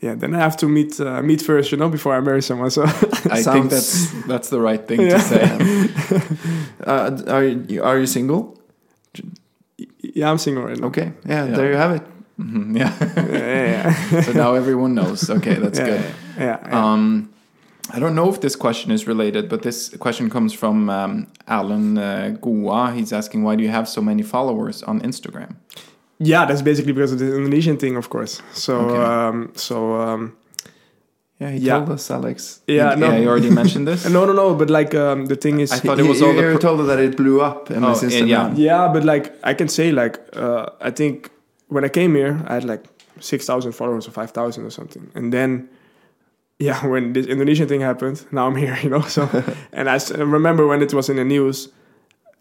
Speaker 3: yeah, then I have to meet uh, meet first, you know, before I marry someone. So
Speaker 2: I think that's that's the right thing to say.
Speaker 4: Uh, are you are you single?
Speaker 3: yeah, I'm single right now.
Speaker 4: Okay, yeah,
Speaker 2: Yeah.
Speaker 4: there you have it.
Speaker 2: Mhm, yeah.
Speaker 3: Yeah, yeah,
Speaker 2: so now everyone knows. Okay, that's
Speaker 3: yeah,
Speaker 2: good.
Speaker 3: Yeah, yeah.
Speaker 2: Um, I don't know if this question is related, but this question comes from um, Alan uh, Goa. He's asking, why do you have so many followers on Instagram?
Speaker 3: Yeah, that's basically because of the Indonesian thing, of course. So,
Speaker 2: Okay.
Speaker 3: um, so um,
Speaker 4: Yeah, he
Speaker 3: Yeah.
Speaker 4: told us, Alex.
Speaker 3: Yeah, no.
Speaker 2: Yeah, you already mentioned this.
Speaker 3: no, no, no. But like um, the thing is,
Speaker 2: I thought
Speaker 4: He-
Speaker 2: it was
Speaker 4: you,
Speaker 2: all the
Speaker 4: you told us that it blew up in
Speaker 2: Oh,
Speaker 4: system.
Speaker 2: yeah.
Speaker 3: Yeah, but like I can say, like uh, I think when I came here, I had like six thousand followers or five thousand or something, and then yeah, when this Indonesian thing happened, now I'm here, you know. So and I remember when it was in the news,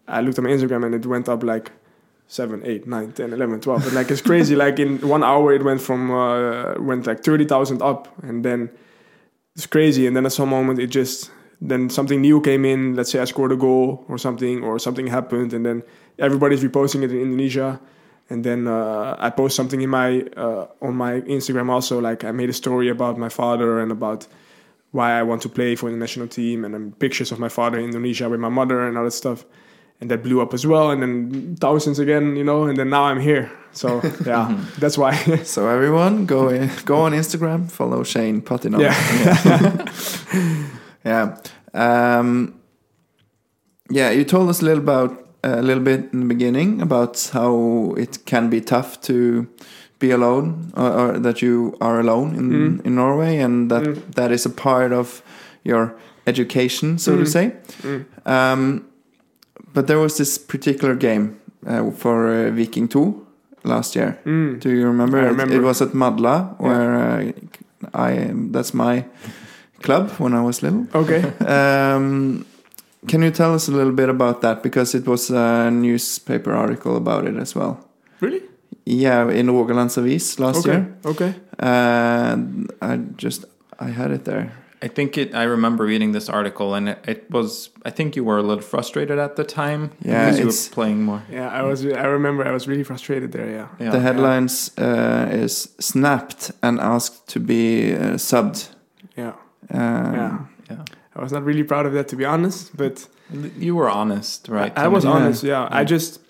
Speaker 3: I looked at my Instagram and it went up like. 7, 8, 9, 10, 11, 12. But like it's crazy. like in one hour, it went from uh, went like thirty thousand up, and then it's crazy. And then at some moment, it just then something new came in. Let's say I scored a goal or something, or something happened, and then everybody's reposting it in Indonesia. And then uh, I post something in my uh, on my Instagram also. Like I made a story about my father and about why I want to play for the national team, and then pictures of my father in Indonesia with my mother and all that stuff. And that blew up as well, and then thousands again, you know. And then now I'm here, so yeah, that's why.
Speaker 4: So everyone, go in, go on Instagram, follow Shane Pattynama.
Speaker 3: Yeah.
Speaker 4: yeah. Um, yeah, you told us a little about a little bit in the beginning about how it can be tough to be alone, or, or that you are alone in
Speaker 3: Mm.
Speaker 4: in Norway, and that
Speaker 3: Mm.
Speaker 4: that is a part of your education, so to
Speaker 3: Mm.
Speaker 4: say.
Speaker 3: Mm.
Speaker 4: Um, but there was this particular game uh, for uh, Viking 2 last year.
Speaker 3: Mm.
Speaker 4: Do you remember?
Speaker 3: I
Speaker 4: It-
Speaker 3: remember.
Speaker 4: It, was at Madla, where uh, I that's my club when I was little.
Speaker 3: Okay.
Speaker 4: Um, can you tell us a little bit about that? Because it was a newspaper article about it as well.
Speaker 3: Really?
Speaker 4: Yeah, in Rogalands Avis last
Speaker 3: okay.
Speaker 4: year.
Speaker 3: Okay.
Speaker 4: And I just I had it there.
Speaker 2: I think it. I remember reading this article, and it, it was. I think you were a little frustrated at the time
Speaker 4: Yeah,
Speaker 2: because you
Speaker 4: it's-
Speaker 2: were playing more.
Speaker 3: Yeah, I was. I remember. I was really frustrated there. Yeah.
Speaker 2: Yeah.
Speaker 4: the headlines uh, is snapped and asked to be uh, subbed.
Speaker 3: Yeah.
Speaker 4: Um,
Speaker 3: Yeah.
Speaker 2: Yeah.
Speaker 3: I was not really proud of that, to be honest. But
Speaker 2: You were honest, right?
Speaker 3: I, I was
Speaker 4: Yeah.
Speaker 3: honest. Yeah. I just.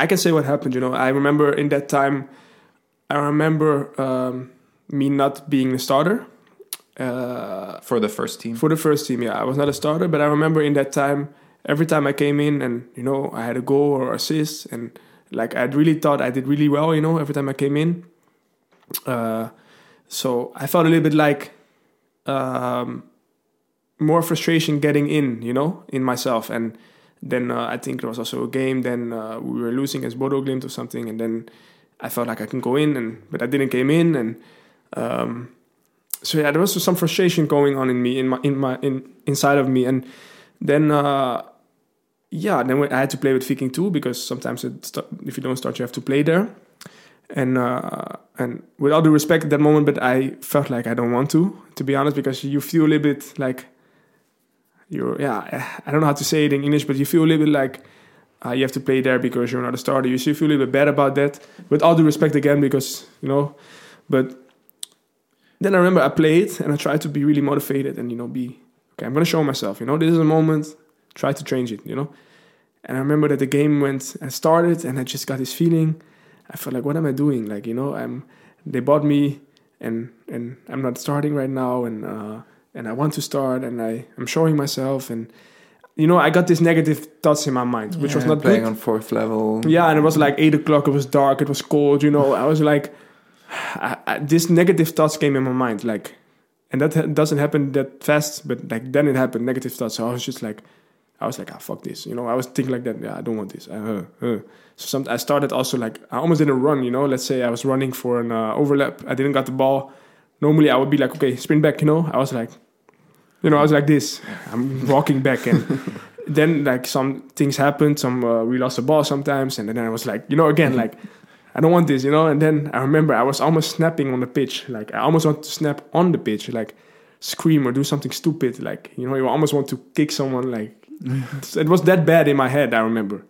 Speaker 3: I can say what happened. You know, I remember in that time. I remember um, me not being a starter. Uh,
Speaker 2: for the first team.
Speaker 3: for the first team, yeah, I was not a starter, but I remember in that time, every time I came in and you know I had a goal or assist, and like I'd really thought I did really well, you know, every time I came in. Uh, so I felt a little bit like um, more frustration getting in, you know, in myself, and then uh, I think there was also a game. Then uh, we were losing as Bodo Glimt or something, and then I felt like I can go in, and but I didn't came in, and um, so yeah, there was some frustration going on in me, in my, in my, in inside of me, and then uh, yeah, then I had to play with Viking too because sometimes it st- if you don't start, you have to play there, and uh, and with all due respect at that moment, but I felt like I don't want to, to be honest, because you feel a little bit like you're yeah, I don't know how to say it in English, but you feel a little bit like. Uh, you have to play there because you're not a starter. You still feel a little bit bad about that. With all due respect again, because you know, but then I remember I played and I tried to be really motivated and you know be okay. I'm gonna show myself. You know, this is a moment. Try to change it. You know, and I remember that the game went. and started and I just got this feeling. I felt like, what am I doing? Like you know, I'm. They bought me and and I'm not starting right now and uh, and I want to start and I I'm showing myself and you know I got this negative thoughts in my mind which was not
Speaker 4: playing
Speaker 3: good.
Speaker 4: on fourth level.
Speaker 3: Yeah, and it was like eight o'clock. It was dark. It was cold. You know, I was like, I, I, this negative thoughts came in my mind. Like, and that ha- doesn't happen that fast, but like then it happened. Negative thoughts. So I was just like, I was like, ah, fuck this. You know, I was thinking like that. Yeah, I don't want this. Uh, uh. So some, I started also like I almost didn't run. You know, let's say I was running for an uh, overlap. I didn't got the ball. Normally I would be like, okay, sprint back. You know, I was like, you know, I was like this. I'm walking back and. then like some things happened some uh, we lost the ball sometimes and then i was like you know again like i don't want this you know and then i remember i was almost snapping on the pitch like i almost want to snap on the pitch like scream or do something stupid like you know you almost want to kick someone like it was that bad in my head i remember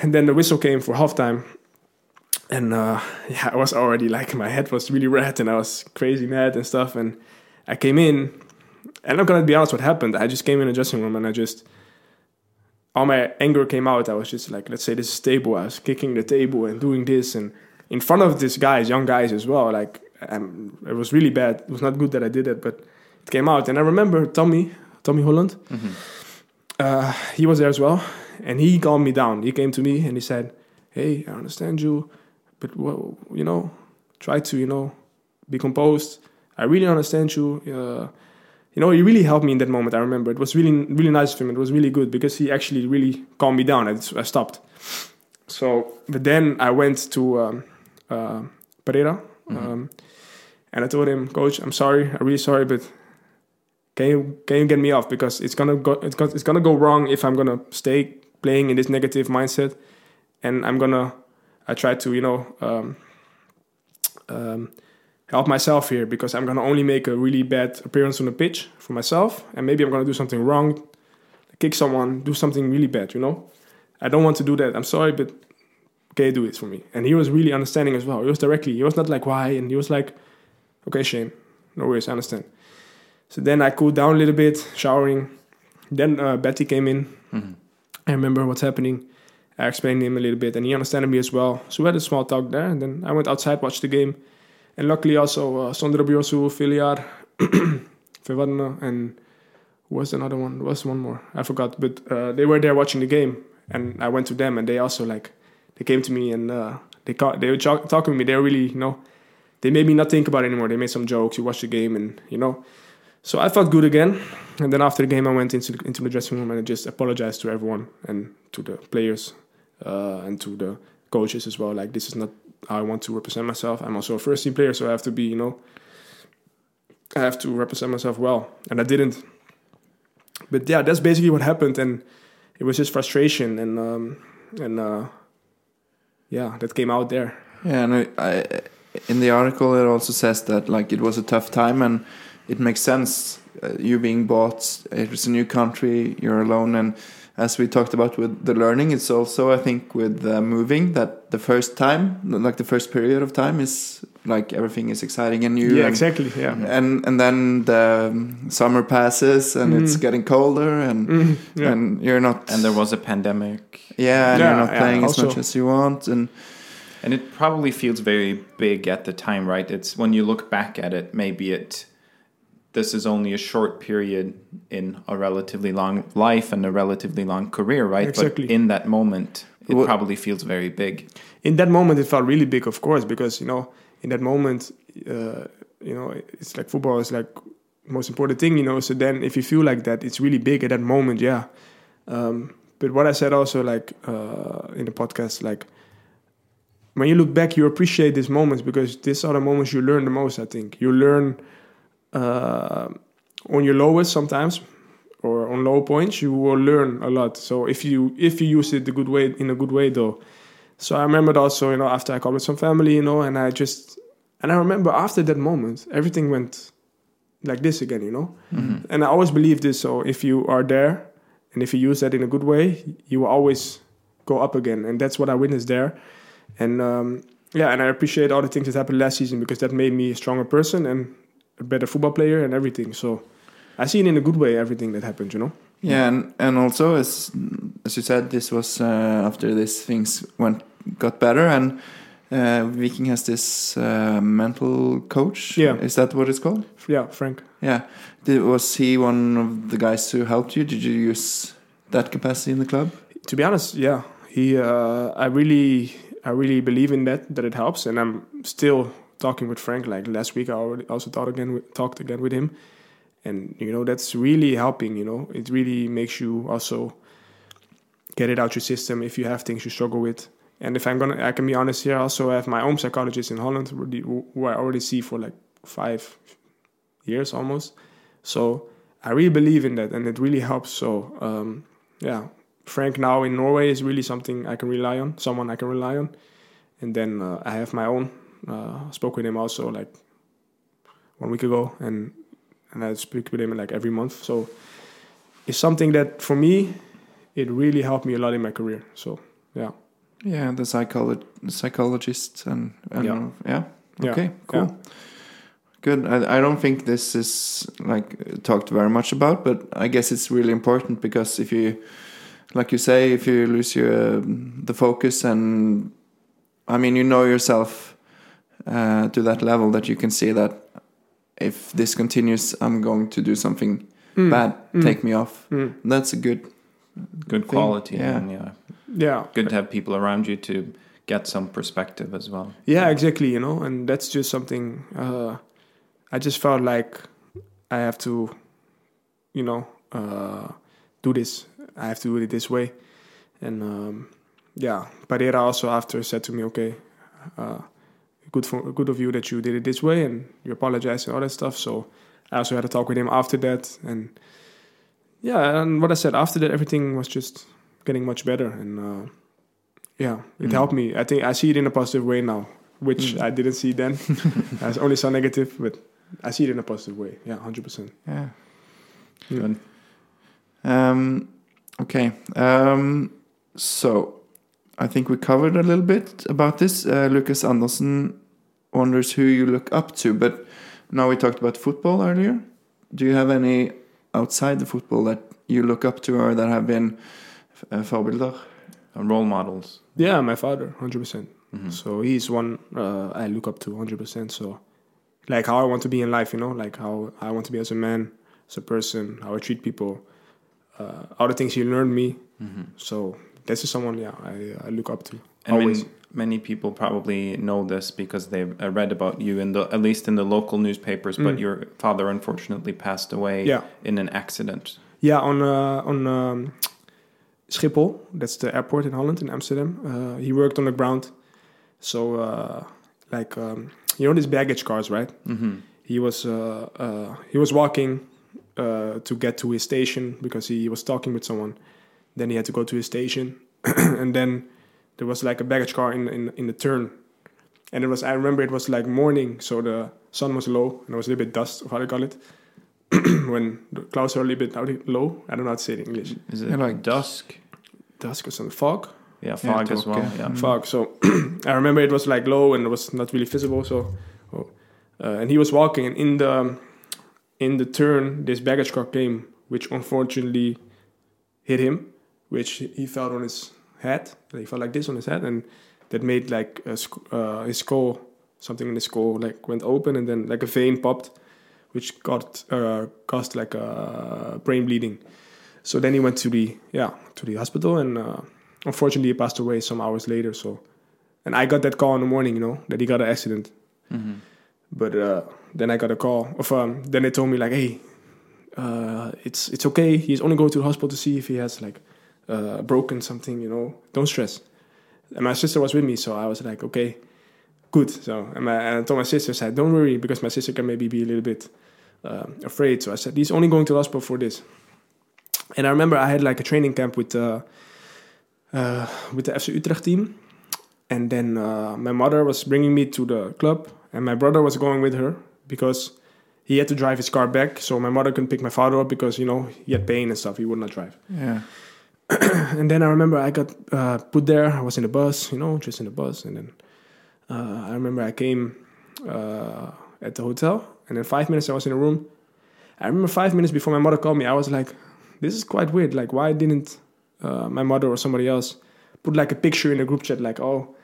Speaker 3: and then the whistle came for halftime and uh, yeah i was already like my head was really red and i was crazy mad and stuff and i came in and I'm gonna be honest, what happened? I just came in the dressing room and I just all my anger came out. I was just like, let's say this is table. I was kicking the table and doing this and in front of these guys, young guys as well. Like um, it was really bad. It was not good that I did it, but it came out. And I remember Tommy, Tommy Høiland, uh, he was there as well, and he calmed me down. He came to me and he said, "Hey, I understand you, but well, you know, try to you know be composed. I really understand you. Uh, you know, he really helped me in that moment. I remember it was really, really nice of him. It was really good because he actually really calmed me down. I, I stopped. So, but then I went to um, uh, Pereira, um, and I told him, Coach, I'm sorry, I'm really sorry, but can you can you get me off because it's gonna go it's gonna, it's gonna go wrong if I'm gonna stay playing in this negative mindset, and I'm gonna I try to you know um, um, help myself here because I'm gonna only make a really bad appearance on the pitch for myself, and maybe I'm gonna do something wrong, kick someone, do something really bad, you know. I don't want to do that. I'm sorry, but okay, do it for me. And he was really understanding as well. He was directly. He was not like why, and he was like, okay, Shane, no worries, I understand. So then I cooled down a little bit, showering. Then uh, Betty came in. I remember what's happening. I explained to him a little bit, and he understood me as well. So we had a small talk there, and then I went outside, watched the game, and luckily also uh, Sondre Bjørshol, Viljar, Vivadna, and was another one? Was one more. I forgot, but uh, they were there watching the game, and I went to them, and they also like they came to me and uh, they they were talk- talking to me. They were really you know they made me not think about it anymore. They made some jokes. You watched the game, and you know. So I felt good again, and then after the game, I went into the, into the dressing room and I just apologized to everyone and to the players uh, and to the coaches as well. Like this is not I want to represent myself. I'm also a first team player, so I have to be, you know, I have to represent myself well, and I didn't. But yeah, that's basically what happened, and it was just frustration and um, and uh, yeah, that came out there.
Speaker 4: Yeah, and I, I, in the article it also says that like it was a tough time, and it makes sense. Uh, you being bought, it was a new country, you're alone, and as we talked about with the learning, it's also I think with uh, moving that the first time, like the first period of time, is like everything is exciting and new.
Speaker 3: Yeah,
Speaker 4: and,
Speaker 3: exactly. Yeah.
Speaker 4: And and then the um, summer passes and it's
Speaker 3: Mhm.
Speaker 4: getting colder and
Speaker 3: Mhm, yeah.
Speaker 4: and you're not
Speaker 2: And there was a pandemic,
Speaker 4: yeah and
Speaker 3: Yeah,
Speaker 4: you're not
Speaker 3: yeah,
Speaker 4: playing as much as you want and
Speaker 2: and it probably feels very big at the time, right? It's when you look back at it, maybe it this is only a short period in a relatively long life and a relatively long career, right?
Speaker 3: Exactly.
Speaker 2: But in that moment, it
Speaker 4: What-
Speaker 2: probably feels very big.
Speaker 3: in that moment it felt really big of course because you know in that moment uh, you know it's like football is like most important thing you know so then if you feel like that it's really big at that moment yeah um, but what i said also like uh, in the podcast like when you look back you appreciate these moments because these are the moments you learn the most i think you learn uh, on your lowest sometimes or on low points you will learn a lot so if you if you use it the good way in a good way though so I remembered also, you know, after I called with some family, you know, and I just, and I remember after that moment, everything went like this again, you know. And I always believe this. So if you are there, and if you use that in a good way, you will always go up again. And that's what I witnessed there. And um, yeah, and I appreciate all the things that happened last season because that made me a stronger person and a better football player and everything. So I see it in a good way, everything that happened, you know.
Speaker 4: Yeah, and, and also as as you said, this was uh, after this things went got better, and uh, Viking has this uh, mental coach.
Speaker 3: Yeah.
Speaker 4: is that what it's called?
Speaker 3: Yeah, Frank.
Speaker 4: Yeah, Did, was he one of the guys who helped you? Did you use that capacity in the club?
Speaker 3: to be honest, yeah, he. Uh, I really, I really believe in that. That it helps, and I'm still talking with Frank. Like last week, I already also talked again, with, talked again with him, and you know that's really helping. You know, it really makes you also get it out your system if you have things you struggle with. And if I'm gonna, I can be honest here. Also, I have my own psychologist in Holland, who who I already see for like five years almost. So I really believe in that, and it really helps. So um, yeah, Frank now in Norway is really something I can rely on, someone I can rely on. And then uh, I have my own. Uh, spoke with him also like one week ago, and and I speak with him like every month. So it's something that for me, it really helped me a lot in my career. So yeah,
Speaker 4: Yeah, the psycholo- psychologist and, and
Speaker 3: Yeah.
Speaker 4: yeah.
Speaker 3: Yeah,
Speaker 4: Okay, cool.
Speaker 3: yeah.
Speaker 4: Good. I, I don't think this is like talked very much about, but I guess it's really important because if you, like you say, if you lose your um, the focus and, I mean, you know yourself uh, to that level that you can see that if this continues, I'm going to do something
Speaker 3: Mm,
Speaker 4: bad.
Speaker 3: mm.
Speaker 4: Take me off.
Speaker 3: mm,
Speaker 4: That's a good.
Speaker 2: Good
Speaker 4: Thing,
Speaker 2: quality,
Speaker 4: yeah.
Speaker 2: and yeah,
Speaker 3: yeah,
Speaker 2: good to have people around you to get some perspective as well.
Speaker 3: Yeah, exactly. You know, and that's just something uh, I just felt like I have to, you know, uh, do this. I have to do it this way, and um, yeah, Pereira also after said to me, okay, uh, good for good of you that you did it this way, and you apologized and all that stuff. So I also had a talk with him after that, and yeah, and what I said after that, everything was just getting much better, and uh, yeah, it
Speaker 2: Mm.
Speaker 3: helped me. I think I see it in a positive way now, which
Speaker 2: Mm.
Speaker 3: I didn't see then. I only saw negative, but I see it in a positive way. Yeah, hundred percent.
Speaker 4: Yeah.
Speaker 2: Good.
Speaker 4: Um, okay. Um, so I think we covered a little bit about this. Uh, Lucas Anderson wonders who you look up to, but now we talked about football earlier. Do you have any outside the football that you look up to or that have been uh, forbilder?
Speaker 2: Uh, role models.
Speaker 3: Yeah, my father, hundred percent.
Speaker 2: Mhm.
Speaker 3: So he's one uh, I look up to hundred percent. So, like how I want to be in life, you know, like how I want to be as a man, as a person, how I treat people, uh, all the things he learned me.
Speaker 2: Mhm.
Speaker 3: So this is someone, yeah, I, I look up to.
Speaker 2: And
Speaker 3: Always.
Speaker 2: many, many people probably know this because they've uh, read about you in the at least in the local newspapers. But
Speaker 3: Mm.
Speaker 2: your father unfortunately passed away
Speaker 3: Yeah.
Speaker 2: in an accident.
Speaker 3: Yeah, on uh, on um, Schiphol, that's the airport in Holland, in Amsterdam. Uh, he worked on the ground, so uh, like um, you know these baggage cars, right?
Speaker 2: hmm
Speaker 3: he was uh, uh, he was walking uh, to get to his station because he was talking with someone. Then he had to go to his station, and then there was like a baggage car in in in the turn, and it was I remember it was like morning, so the sun was low and there was a little bit dust, or how do you call it, when the clouds are a little bit how do you- low. I don't know how to say it in English.
Speaker 2: Is it
Speaker 4: Yeah, like-
Speaker 2: dusk?
Speaker 3: Dusk or something, fog.
Speaker 2: Yeah, fog as well.
Speaker 4: yeah.
Speaker 2: Yeah.
Speaker 3: fog. So I remember it was like low and it was not really visible. So, oh, uh, and he was walking, and in the in the turn, this baggage car came, which unfortunately hit him, which he felt on his head. He felt like this on his head, and that made like a, sc- uh, his skull, something in his skull, like went open, and then like a vein popped, which got uh, caused like a brain bleeding. So then he went to the yeah to the hospital, and uh, unfortunately he passed away some hours later. So, and I got that call in the morning, you know, that he got an accident.
Speaker 2: Mhm.
Speaker 3: But uh, then I got a call. Of um, then they told me like, hey, uh, it's it's okay. He's only going to the hospital to see if he has like uh, broken something. You know, don't stress. And my sister was with me, so I was like, okay, good. So and, my, and I told my sister, I said, don't worry, because my sister can maybe be a little bit um afraid. So I said, he's only going to the hospital for this. And I remember I had like a training camp with uh, uh, with the FC Utrecht team. And then uh, my mother was bringing me to the club, and my brother was going with her because he had to drive his car back. So my mother couldn't pick my father up because you know he had pain and stuff. He would not drive.
Speaker 4: Yeah.
Speaker 3: And then I remember I got uh, put there. I was in the bus, you know, just in the bus. And then uh, I remember I came uh, at the hotel, and in five minutes I was in a room. I remember five minutes before my mother called me, I was like, "This is quite weird. Like, why didn't uh, my mother or somebody else put like a picture in the group chat, like, oh,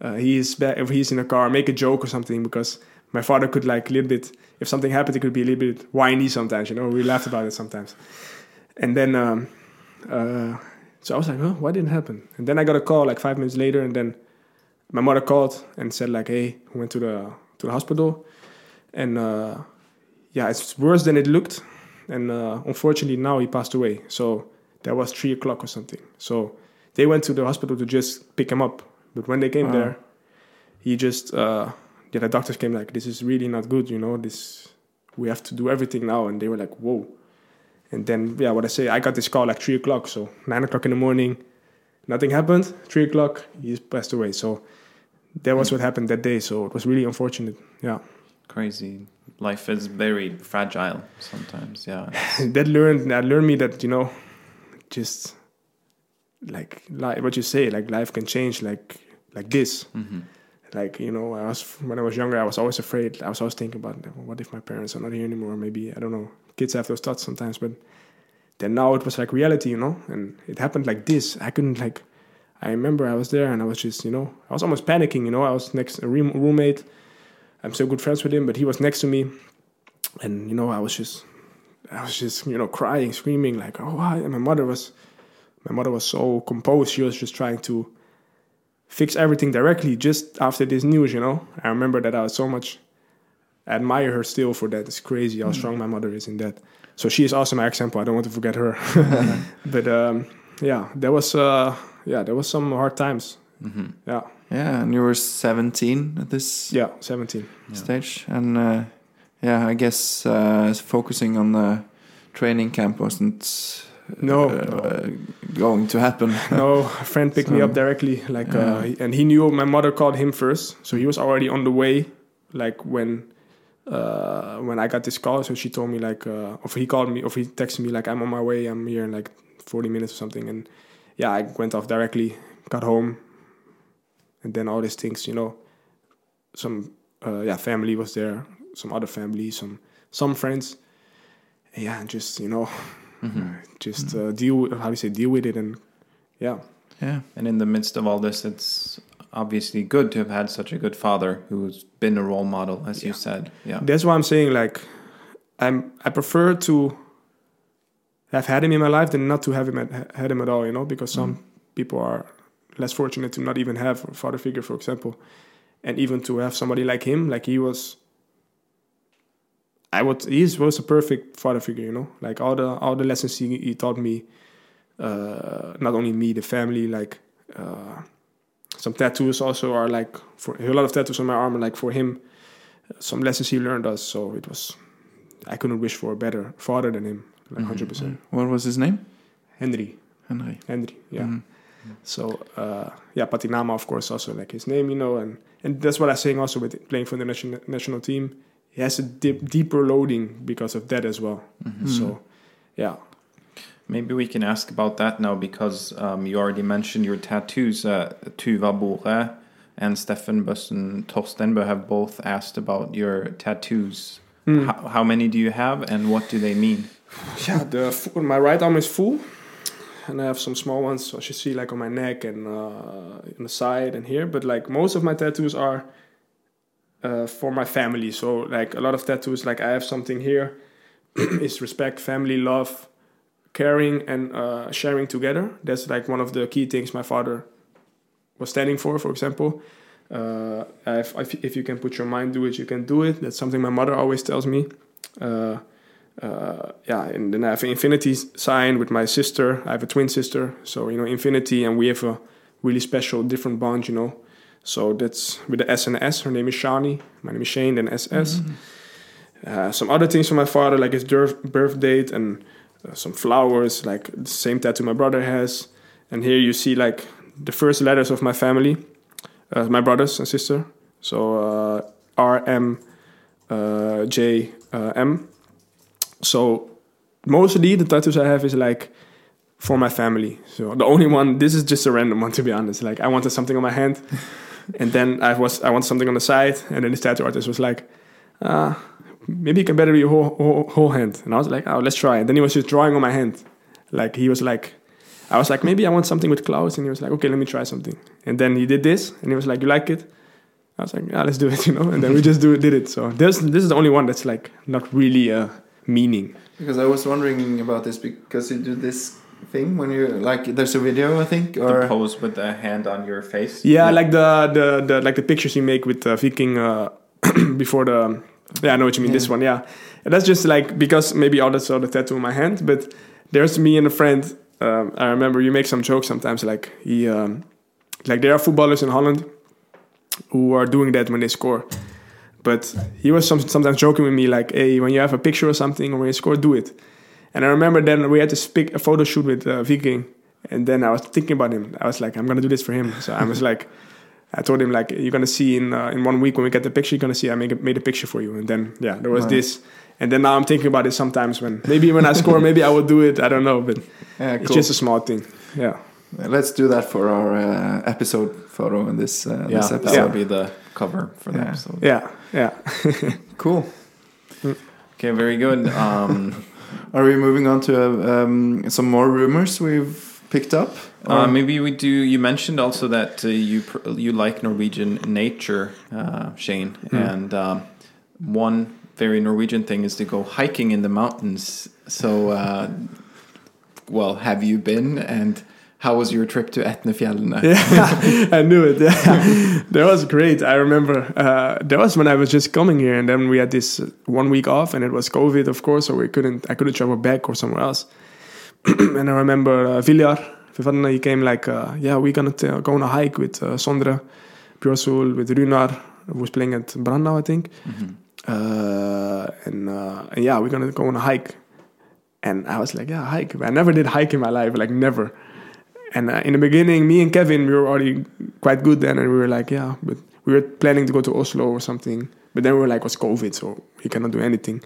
Speaker 3: uh, he's back, if he's in a car, make a joke or something because my father could like a little bit, if something happened, he could be a little bit whiny sometimes, you know. We laughed about it sometimes, and then um, uh, so I was like, huh, why didn't it happen? And then I got a call like five minutes later, and then my mother called and said like, hey, we went to the to the hospital, and uh, yeah, it's worse than it looked, and uh, unfortunately now he passed away. So that was three o'clock or something. So they went to the hospital to just pick him up, but when they came
Speaker 4: Wow.
Speaker 3: there, he just uh, yeah, the doctors came like, this is really not good, you know, this we have to do everything now, and they were like, whoa. And then, yeah, what I say, I got this call like three o'clock. So nine o'clock in the morning, nothing happened. Three o'clock, he passed away. So that was what happened that day. So it was really unfortunate. Yeah.
Speaker 2: Crazy. Life is very fragile sometimes. Yeah.
Speaker 3: That learned that learned me that you know, just like like what you say, like life can change like like this.
Speaker 2: mhm.
Speaker 3: Like you know, I was when I was younger, I was always afraid. I was always thinking about what if my parents are not here anymore? Maybe I don't know. Kids have those thoughts sometimes, but then now it was like reality, you know, and it happened like this. I couldn't like. I remember I was there and I was just, you know, I was almost panicking, you know. I was next a room, roommate. I'm so good friends with him, but he was next to me, and you know, I was just, I was just, you know, crying, screaming, like, oh, why? And my mother was, my mother was so composed. She was just trying to fix everything directly just after this news, you know. I remember that I was so much admire her still for that. It's crazy how strong my mother is in that. So she is also my example. I don't want to forget her. but um, yeah, there was uh, yeah there was some hard times.
Speaker 2: Mm-hmm.
Speaker 3: Yeah,
Speaker 4: Yeah, and you were 17 at this
Speaker 3: yeah, seventeen.
Speaker 4: stage, and uh, yeah, I guess uh, focusing on the training camp wasn't
Speaker 3: No,
Speaker 4: uh, going to happen.
Speaker 3: no, a friend picked me up directly, like, uh,
Speaker 4: yeah.
Speaker 3: and he knew my mother called him first, so he was already on the way, like when, uh, when I got this call. So she told me like, uh, or he called me, or he texted me like, I'm on my way, I'm here in like 40 minutes or something, and yeah, I went off directly, got home, and then all these things, you know, some, uh, yeah, family was there, some other family, some, some friends, and yeah, just you know,
Speaker 2: Mm-hmm.
Speaker 3: just uh, deal, how do you say, deal with it, and yeah.
Speaker 4: yeah,
Speaker 2: And in the midst of all this, it's obviously good to have had such a good father who's been a role model, as you said. Yeah.
Speaker 3: That's why I'm saying like I'm I prefer to have had him in my life than not to have him at, had him at all, you know, because some people are less fortunate to not even have a father figure, for example, and even to have somebody like him, like he was. I would. He was a perfect father figure, you know. Like all the all the lessons he, he taught me, uh, not only me, the family. Like uh, some tattoos also are like for a lot of tattoos on my arm are like for him some lessons he learned us. So it was, I couldn't wish for a better father than him, like
Speaker 2: Mhm.
Speaker 3: 100 percent.
Speaker 4: what was his name?
Speaker 3: Henry,
Speaker 4: Henry.
Speaker 3: Henry, yeah.
Speaker 4: Mhm.
Speaker 3: So uh, yeah, Pattynama, of course, also like his name, you know, and and that's what I'm saying also with playing for the national national team. He has a deep, deeper loading because of that as well.
Speaker 2: Mhm.
Speaker 3: So yeah,
Speaker 2: Maybe we can ask about that now because um, you already mentioned your tattoos. Uh, Tuva Bore and Stefan Bussen Torstenbø have both asked about your tattoos.
Speaker 3: Mm.
Speaker 2: How, how many do you have and what do they mean?
Speaker 3: yeah. The my right arm is full, and I have some small ones. So you see like on my neck and uh, on the side and here. But like most of my tattoos are uh, for my family. So like a lot of tattoos, like I have something here, is respect, family, love, caring, and uh, sharing together. That's like one of the key things my father was standing for. For example, uh, if, if if you can put your mind to it, you can do it. That's something my mother always tells me. Uh, uh, yeah, and then I have an infinity sign with my sister. I have a twin sister, so you know infinity, and we have a really special, different bond. You know, so that's with the S and the S. Her name is Shani. My name is Shane. Then SS. Uh, some other things from my father, like his birth, birth date and some flowers, like the same tattoo my brother has. And here you see like the first letters of my family, uh, my brothers and sister. So uh, R M uh, J uh, M. So mostly the tattoos I have is like for my family. So the only one, this is just a random one to be honest. Like I wanted something on my hand, and then I was I wanted something on the side, and then this tattoo artist was like, uh, maybe you can better do your whole, whole whole hand. And I was like, oh, let's try. And then he was just drawing on my hand, like he was like. I was like, maybe I want something with clouds, and he was like, okay, let me try something. And then he did this, and he was like, you like it? I was like, yeah, let's do it, you know. And then we just do it, did it. So this this is the only one that's like not really a meaning.
Speaker 4: Because I was wondering about this because you do this thing when you like there's a video I think
Speaker 2: The
Speaker 4: or
Speaker 2: pose with the hand on your face?
Speaker 3: Yeah, like the, the the like the pictures you make with uh, Viking uh, before the. Yeah, I know what you mean. This one, yeah, and that's just like because maybe others saw the tattoo on my hand, but there's me and a friend. Um, I remember you make some jokes sometimes, like he, um, like there are footballers in Holland who are doing that when they score. But he was some, sometimes joking with me, like, "Hey, when you have a picture or something, or when you score, do it." And I remember then we had to pick a photo shoot with uh, Viking, and then I was thinking about him. I was like, "I'm gonna do this for him." So I was like, I told him like, "You're gonna see in uh, in one week when we get the picture, you're gonna see I make a, made a picture for you." And then yeah, there was
Speaker 4: Right.
Speaker 3: this, and then now I'm thinking about it sometimes when maybe when I score, maybe I will do it. I don't know, but
Speaker 4: yeah,
Speaker 3: it's just a small thing. Yeah.
Speaker 4: Let's do that for our uh, episode photo in this uh,
Speaker 2: Yeah,
Speaker 4: this
Speaker 2: that
Speaker 4: episode.
Speaker 2: will be the cover for the
Speaker 4: Yeah.
Speaker 2: episode.
Speaker 3: Yeah, yeah.
Speaker 4: Cool.
Speaker 2: Okay, very good. Um,
Speaker 4: Are we moving on to uh, um, some more rumors we've picked up?
Speaker 2: Uh, maybe we do. You mentioned also that uh, you pr- you like Norwegian nature, uh, Shane,
Speaker 3: Mm.
Speaker 2: and um, one very Norwegian thing is to go hiking in the mountains. So, uh, well, have you been, and how was your trip to Etnefjellene?
Speaker 3: yeah, I knew it. Yeah, that was great. I remember uh, that was when I was just coming here, and then we had this one week off, and it was COVID, of course, so we couldn't. I couldn't travel back or somewhere else. and I remember uh, Viljar, he came like, uh, yeah, we're gonna t- go on a hike with uh, Sondre, Bjørshol, with Runar, who was playing at Brandau, I think. Uh, and, uh, and yeah, we're gonna go on a hike. And I was like, yeah, hike. I never did hike in my life, like never. And uh, in the beginning, me and Kevin, we were already quite good then, and we were like, yeah, but we were planning to go to Oslo or something. But then we were like, it's COVID, so we cannot do anything.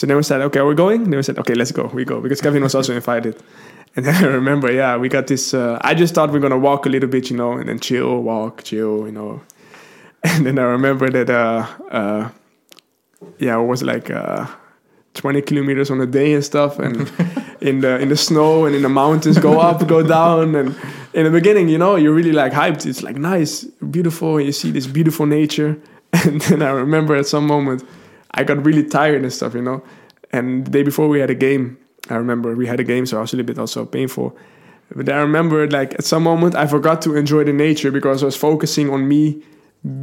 Speaker 3: So then we said, okay, we're going. Then we said, okay, let's go. We go because Kevin was also invited. And then I remember, yeah, we got this. Uh, I just thought we are gonna walk a little bit, you know, and then chill, walk, chill, you know. And then I remember that, uh, uh, yeah, it was like uh, 20 kilometers on a day and stuff, and in the in the snow and in the mountains, go up, go down, and in the beginning, you know, you're really like hyped. It's like nice, beautiful. You see this beautiful nature, and then I remember at some moment, I got really tired and stuff, you know. And the day before we had a game, I remember we had a game, so I was a little bit also painful. But I remember like at some moment I forgot to enjoy the nature because I was focusing on me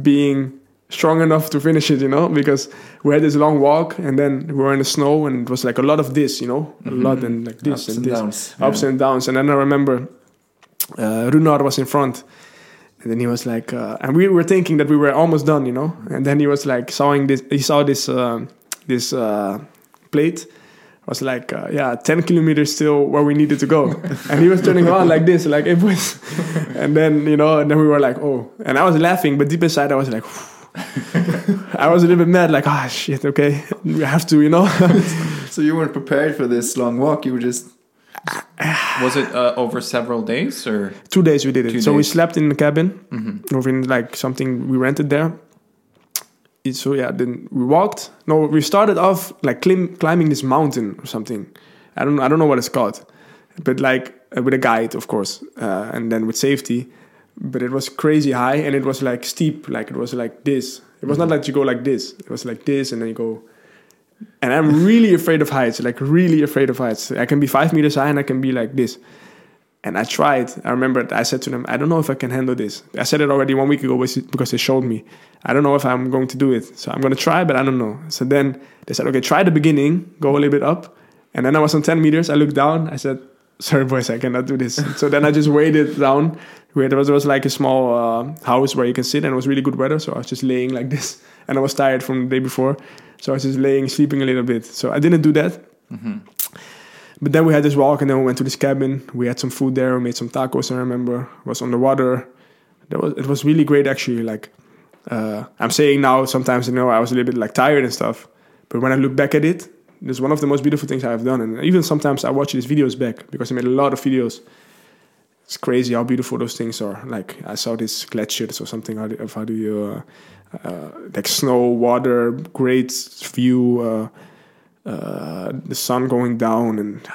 Speaker 3: being strong enough to finish it, you know, because we had this long walk and then we were in the snow and it was like a lot of this, you know, a lot and like this
Speaker 4: Ups
Speaker 3: and
Speaker 4: and
Speaker 3: this,
Speaker 4: downs,
Speaker 3: ups
Speaker 4: yeah.
Speaker 3: and downs. And then I remember uh, Runar was in front. And then he was like, uh, and we were thinking that we were almost done, you know. And then he was like, sawing this. He saw this uh, this uh, plate. Was like, uh, yeah, ten kilometers still where we needed to go. and he was turning around like this, like it was. and then you know, and then we were like, oh. And I was laughing, but deep inside I was like, I was a little bit mad, like, ah, shit, okay, we have to, you know.
Speaker 4: So you weren't prepared for this long walk. You were just
Speaker 2: Was it uh, over several days or?
Speaker 3: Two days we did it. So we slept in the cabin,
Speaker 2: Mhm.
Speaker 3: or in like something we rented there. So yeah, then we walked. No, we started off like clim- climbing this mountain or something. I don't I don't know what it's called, but like uh, with a guide, of course, uh, and then with safety. But it was crazy high, and it was like steep. Like it was like this. It was not like you go like this. It was like this, and then you go. And I'm really afraid of heights. Like really afraid of heights. I can be five meters high, and I can be like this. And I tried. I remember I said to them, I don't know if I can handle this. I said it already one week ago because they showed me. I don't know if I'm going to do it. So I'm going to try, but I don't know. So then they said, okay, try the beginning, go a little bit up. And then I was on 10 meters. I looked down. I said, sorry, boys, I cannot do this. so then I just waited down where there was, there was like a small uh, house where you can sit and it was really good weather. So I was just laying like this. And I was tired from the day before. So I was just laying, sleeping a little bit. So I didn't do that. But then we had this walk, and then we went to this cabin. We had some food there. We made some tacos. I remember it was on the water. That was it was really great actually. Like uh, I'm saying now, sometimes you know I was a little bit like tired and stuff. But when I look back at it, it's one of the most beautiful things I've done. And even sometimes I watch these videos back because I made a lot of videos. It's crazy how beautiful those things are. Like I saw this glaciers or something. How do, of how do you uh, like snow, water, great view. Uh, uh, the sun going down, and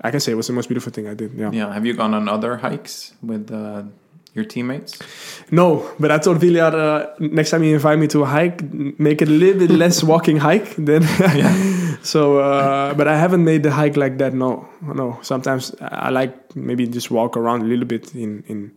Speaker 3: I can say it was the most beautiful thing I did. Yeah.
Speaker 2: Yeah. Have you gone on other hikes with uh, your teammates?
Speaker 3: No, but I told Viljar uh, next time you invite me to a hike, make it a little bit less walking hike. Then, yeah. so, uh, but I haven't made the hike like that. No, no. Sometimes I I like maybe just walk around a little bit in in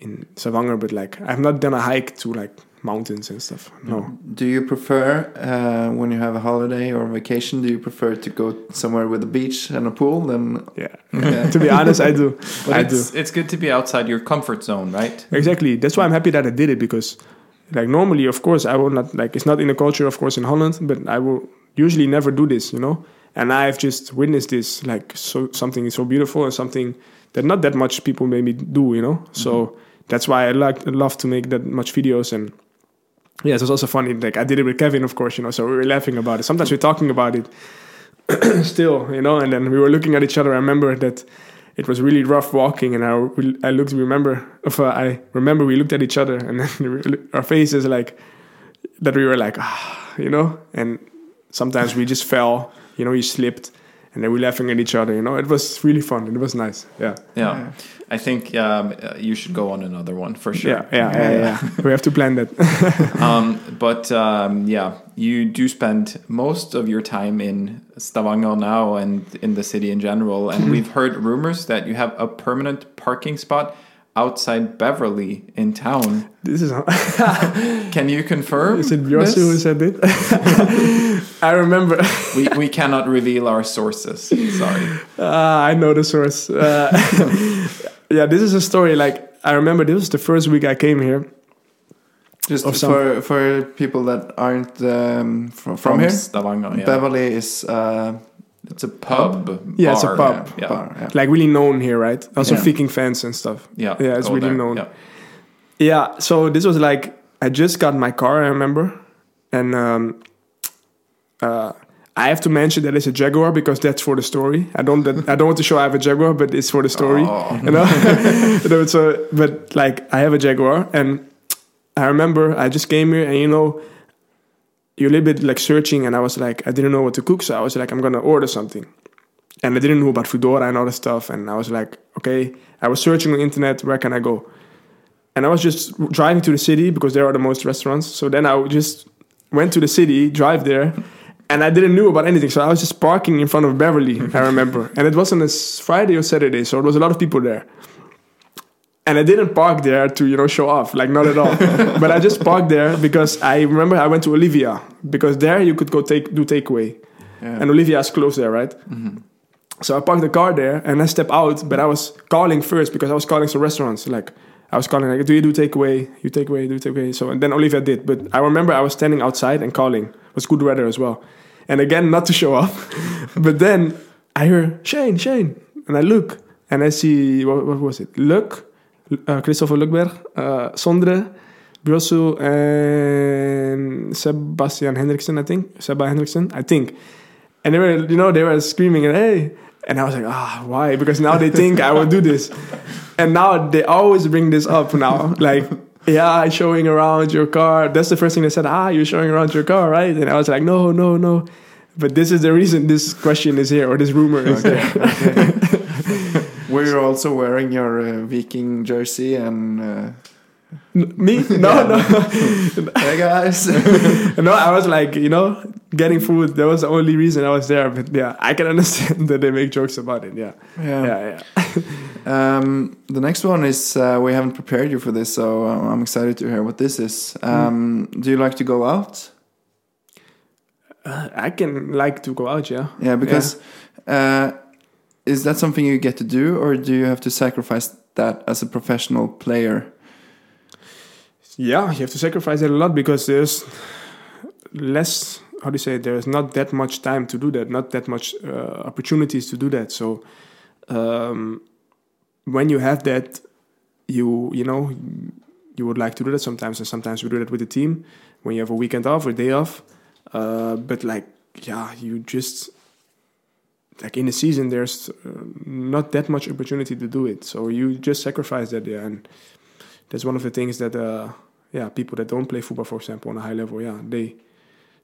Speaker 3: in Stavanger, but like I've not done a hike to like mountains and stuff. No.
Speaker 4: Do you prefer uh, when you have a holiday or vacation? Do you prefer to go somewhere with a beach and a pool than
Speaker 3: Yeah.
Speaker 4: Yeah.
Speaker 3: to be honest, I do.
Speaker 2: But
Speaker 3: I do.
Speaker 2: it's it's good to be outside your comfort zone, right?
Speaker 3: Exactly. That's why I'm happy that I did it because, like, normally, of course, I will not like it's not in the culture, of course, in Holland, but I will usually never do this, you know. And I've just witnessed this, like, so something so beautiful and something that not that much people maybe do, you know. So that's why I like love to make that much videos and. Yeah, it was also funny. Like I did it with Kevin, of course, you know. So we were laughing about it. Sometimes we're talking about it, still, you know. And then we were looking at each other. I remember that it was really rough walking, and I, I looked. Remember, if uh, I remember, we looked at each other, and then our faces like that. We were like, ah, you know. And sometimes we just fell. You know, you slipped, and then we laughing at each other. You know, it was really fun. It was nice. Yeah.
Speaker 2: Yeah. I think um, uh, you should go on another one for sure.
Speaker 3: Yeah, yeah, yeah, yeah. we have to plan that.
Speaker 2: um, but um, yeah, you do spend most of your time in Stavanger now and in the city in general. And we've heard rumors that you have a permanent parking spot outside Beverly in town.
Speaker 3: this is.
Speaker 2: Can you confirm?
Speaker 3: Is it Bjørshol who said it? I remember.
Speaker 2: we, we cannot reveal our sources. Sorry.
Speaker 3: Ah, I know the source. Uh, yeah, this is a story. Like I remember, this was the first week I came here.
Speaker 4: Just
Speaker 3: Of some-
Speaker 4: for for people that aren't um, from, from, here,
Speaker 2: Stavanger. Yeah.
Speaker 4: Beverly is uh,
Speaker 2: It's a pub.
Speaker 3: Yeah, it's a pub.
Speaker 2: Yeah.
Speaker 4: bar. Yeah.
Speaker 3: Like really known here, right? Also
Speaker 4: Yeah.
Speaker 3: Viking fans and stuff.
Speaker 2: Yeah.
Speaker 3: Yeah, it's really
Speaker 2: there.
Speaker 3: known.
Speaker 2: Yeah.
Speaker 3: Yeah, so this was like I just got my car, I remember, and um, uh, I have to mention that it's a Jaguar because that's for the story. I don't I don't want to show I have a Jaguar, but it's for the story.
Speaker 2: Oh.
Speaker 3: You know, You know, so but like I have a Jaguar, and I remember I just came here, and you know, you're a little bit like searching, and I was like I didn't know what to cook, so I was like I'm gonna order something. And I didn't know about Foodora and all that stuff, and I was like, okay. I was searching on the internet, where can I go? and I was just driving to the city because there are the most restaurants. So then I just went to the city, drive there, and I didn't know about anything. So I was just parking in front of Beverly. I remember, and it was on a Friday or Saturday, so there was a lot of people there. And I didn't park there to you know show off, like not at all. but I just parked there because I remember I went to Olivia because there you could go take do takeaway,
Speaker 4: Yeah.
Speaker 3: and Olivia is close there, right? Mm-hmm. So I parked the car there and I step out, but I was calling first because I was calling some restaurants. Like I was calling, like, "Do you do takeaway? You takeaway? Do you takeaway?" So and then Olivia did, but I remember I was standing outside and calling. It was good weather as well, and again not to show off, but then I hear Shane, Shane, and I look and I see what, what was it? Luc, uh, Christopher Lukberg, uh, Sondre, Bjørshol, and Sebastian Hendrickson. I think. Seba Hendrickson. I think. And they were you know they were screaming and hey! And i was like ah why? Because now they think i will do this. And now they always bring this up now. Like yeah showing around your car. That's the first thing they said ah you're showing around your car right? And i was like no no no. But this is the reason this question is here or this rumor is there
Speaker 4: We're also wearing your uh, Viking jersey and uh,
Speaker 3: me no no
Speaker 4: hey guys.
Speaker 3: no i was like you know getting food that was the only reason i was there but yeah i can understand that they make jokes about it yeah
Speaker 4: yeah.
Speaker 3: yeah yeah
Speaker 4: Um, the next one is uh, we haven't prepared you for this, so uh, I'm excited to hear what this is. Um, Do you like to go out?
Speaker 3: Uh, i can like to go out yeah
Speaker 4: Yeah, because Uh, is that something you get to do, or do you have to sacrifice that as a professional player?
Speaker 3: Yeah, you have to sacrifice it a lot because there's less. How do you say? There's not that much time to do that. Not that much uh, opportunities to do that. So um, when you have that, you you know you would like to do that sometimes, and sometimes we do that with the team when you have a weekend off or day off. Uh, but like, yeah, you just like in the season, there's uh, not that much opportunity to do it. So you just sacrifice that, yeah, and that's one of the things that uh, yeah people that don't play football for example on a high level yeah they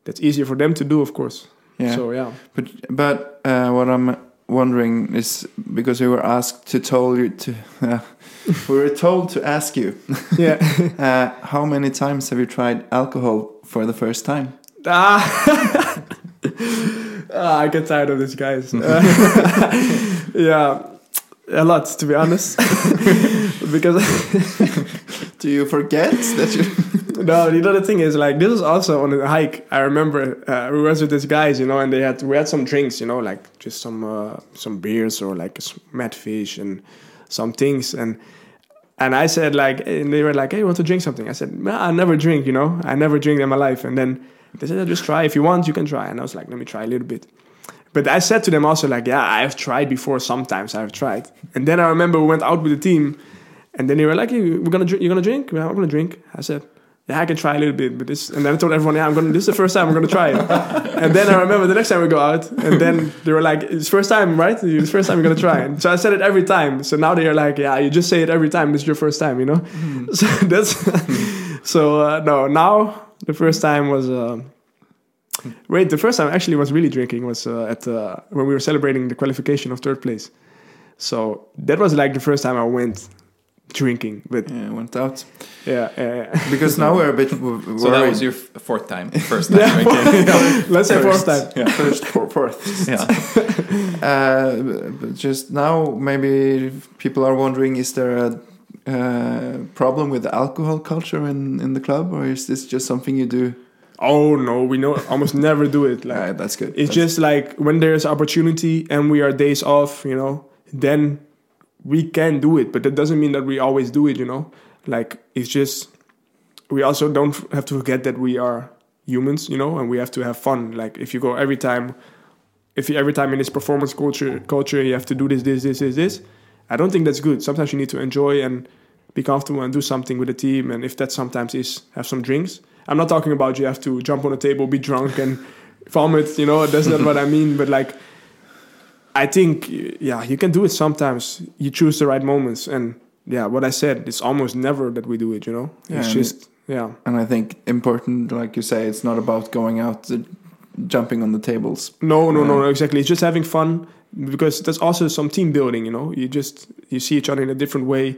Speaker 3: that's easier for them to do of course
Speaker 4: Yeah,
Speaker 3: so yeah
Speaker 4: but but uh, what I'm wondering is because we were asked to told you to uh, we were told to ask you
Speaker 3: yeah
Speaker 4: uh, how many times have you tried alcohol for the first time?
Speaker 3: ah. Ah, I get tired of these guys. Uh, yeah, a lot to be honest. because
Speaker 4: Do you forget that you?
Speaker 3: no, you know the thing is like this was also on a hike. I remember uh, we was with these guys, you know, and they had we had some drinks, you know, like just some uh, some beers or like mad fish and some things, and and I said like, and they were like, hey, you want to drink something? I said, nah, I never drink, you know, I never drink in my life, and then they said, just try if you want, you can try, and I was like, let me try a little bit. But I said to them also like, yeah, I've tried before. Sometimes I've tried, and then I remember we went out with the team, and then they were like, hey, we're gonna drink. You're gonna drink? Yeah, I'm gonna drink. I said, yeah, I can try a little bit, but this. And then I told everyone, yeah, I'm gonna. This is the first time I'm gonna try it. and then I remember the next time we go out, and then they were like, it's first time, right? It's the first time you're gonna try it. So I said it every time. So now they are like, yeah, you just say it every time. This is your first time, you know. So that's. so uh, no, now the first time was. Uh, Wait, the first time I actually was really drinking was uh, at uh, when we were celebrating the qualification of third place. So that was like the first time I went drinking. But
Speaker 4: Yeah, went out
Speaker 3: yeah, yeah,
Speaker 4: because now we're a bit worried.
Speaker 2: So that was your f- fourth time, first time
Speaker 3: yeah.
Speaker 2: drinking.
Speaker 3: Let's say fourth
Speaker 4: First.
Speaker 3: time.
Speaker 4: first for fourth.
Speaker 2: yeah.
Speaker 4: Uh, but just now, maybe people are wondering: is there a uh, problem with the alcohol culture in in the club, or is this just something you do?
Speaker 3: Oh no, we know almost never do it. Like
Speaker 4: Uh, that's good.
Speaker 3: it's
Speaker 4: That's-
Speaker 3: just like when there's opportunity and we are days off, you know, then we can do it. But that doesn't mean that we always do it, you know. Like it's just we also don't have to forget that we are humans, you know, and we have to have fun. Like if you go every time, if you every time in this performance culture culture you have to do this, this, this, this, this. I don't think that's good. Sometimes you need to enjoy and be comfortable and do something with the team. And if that sometimes is have some drinks. I'm not talking about you have to jump on a table, be drunk, and vomit. You know, that's not what I mean. But like, I think yeah, you can do it sometimes. You choose the right moments, and yeah, what I said, it's almost never that we do it. You know,
Speaker 4: Yeah,
Speaker 3: it's just yeah.
Speaker 4: and I think important, like you say, it's not about going out, uh, jumping on the tables.
Speaker 3: No, no, no,
Speaker 4: Yeah.
Speaker 3: no, exactly. It's just having fun because there's also some team building. You know, you just you see each other in a different way,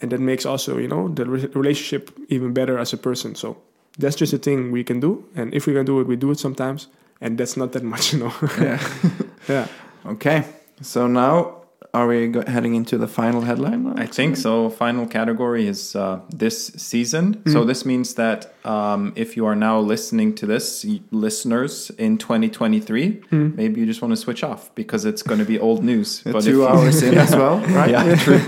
Speaker 3: and that makes also you know the re- relationship even better as a person. So that's just a thing we can do, and if we can do it, we do it sometimes, and that's not that much, you know.
Speaker 4: yeah.
Speaker 3: yeah.
Speaker 4: Okay. So now, are we go- heading into the final headline?
Speaker 2: I think so. Final category is uh, this season. So this means that um, if you are now listening to this, listeners in 2023, maybe you just want to switch off because it's going to be old news. If
Speaker 4: two hours in as well, right?
Speaker 2: Yeah, true.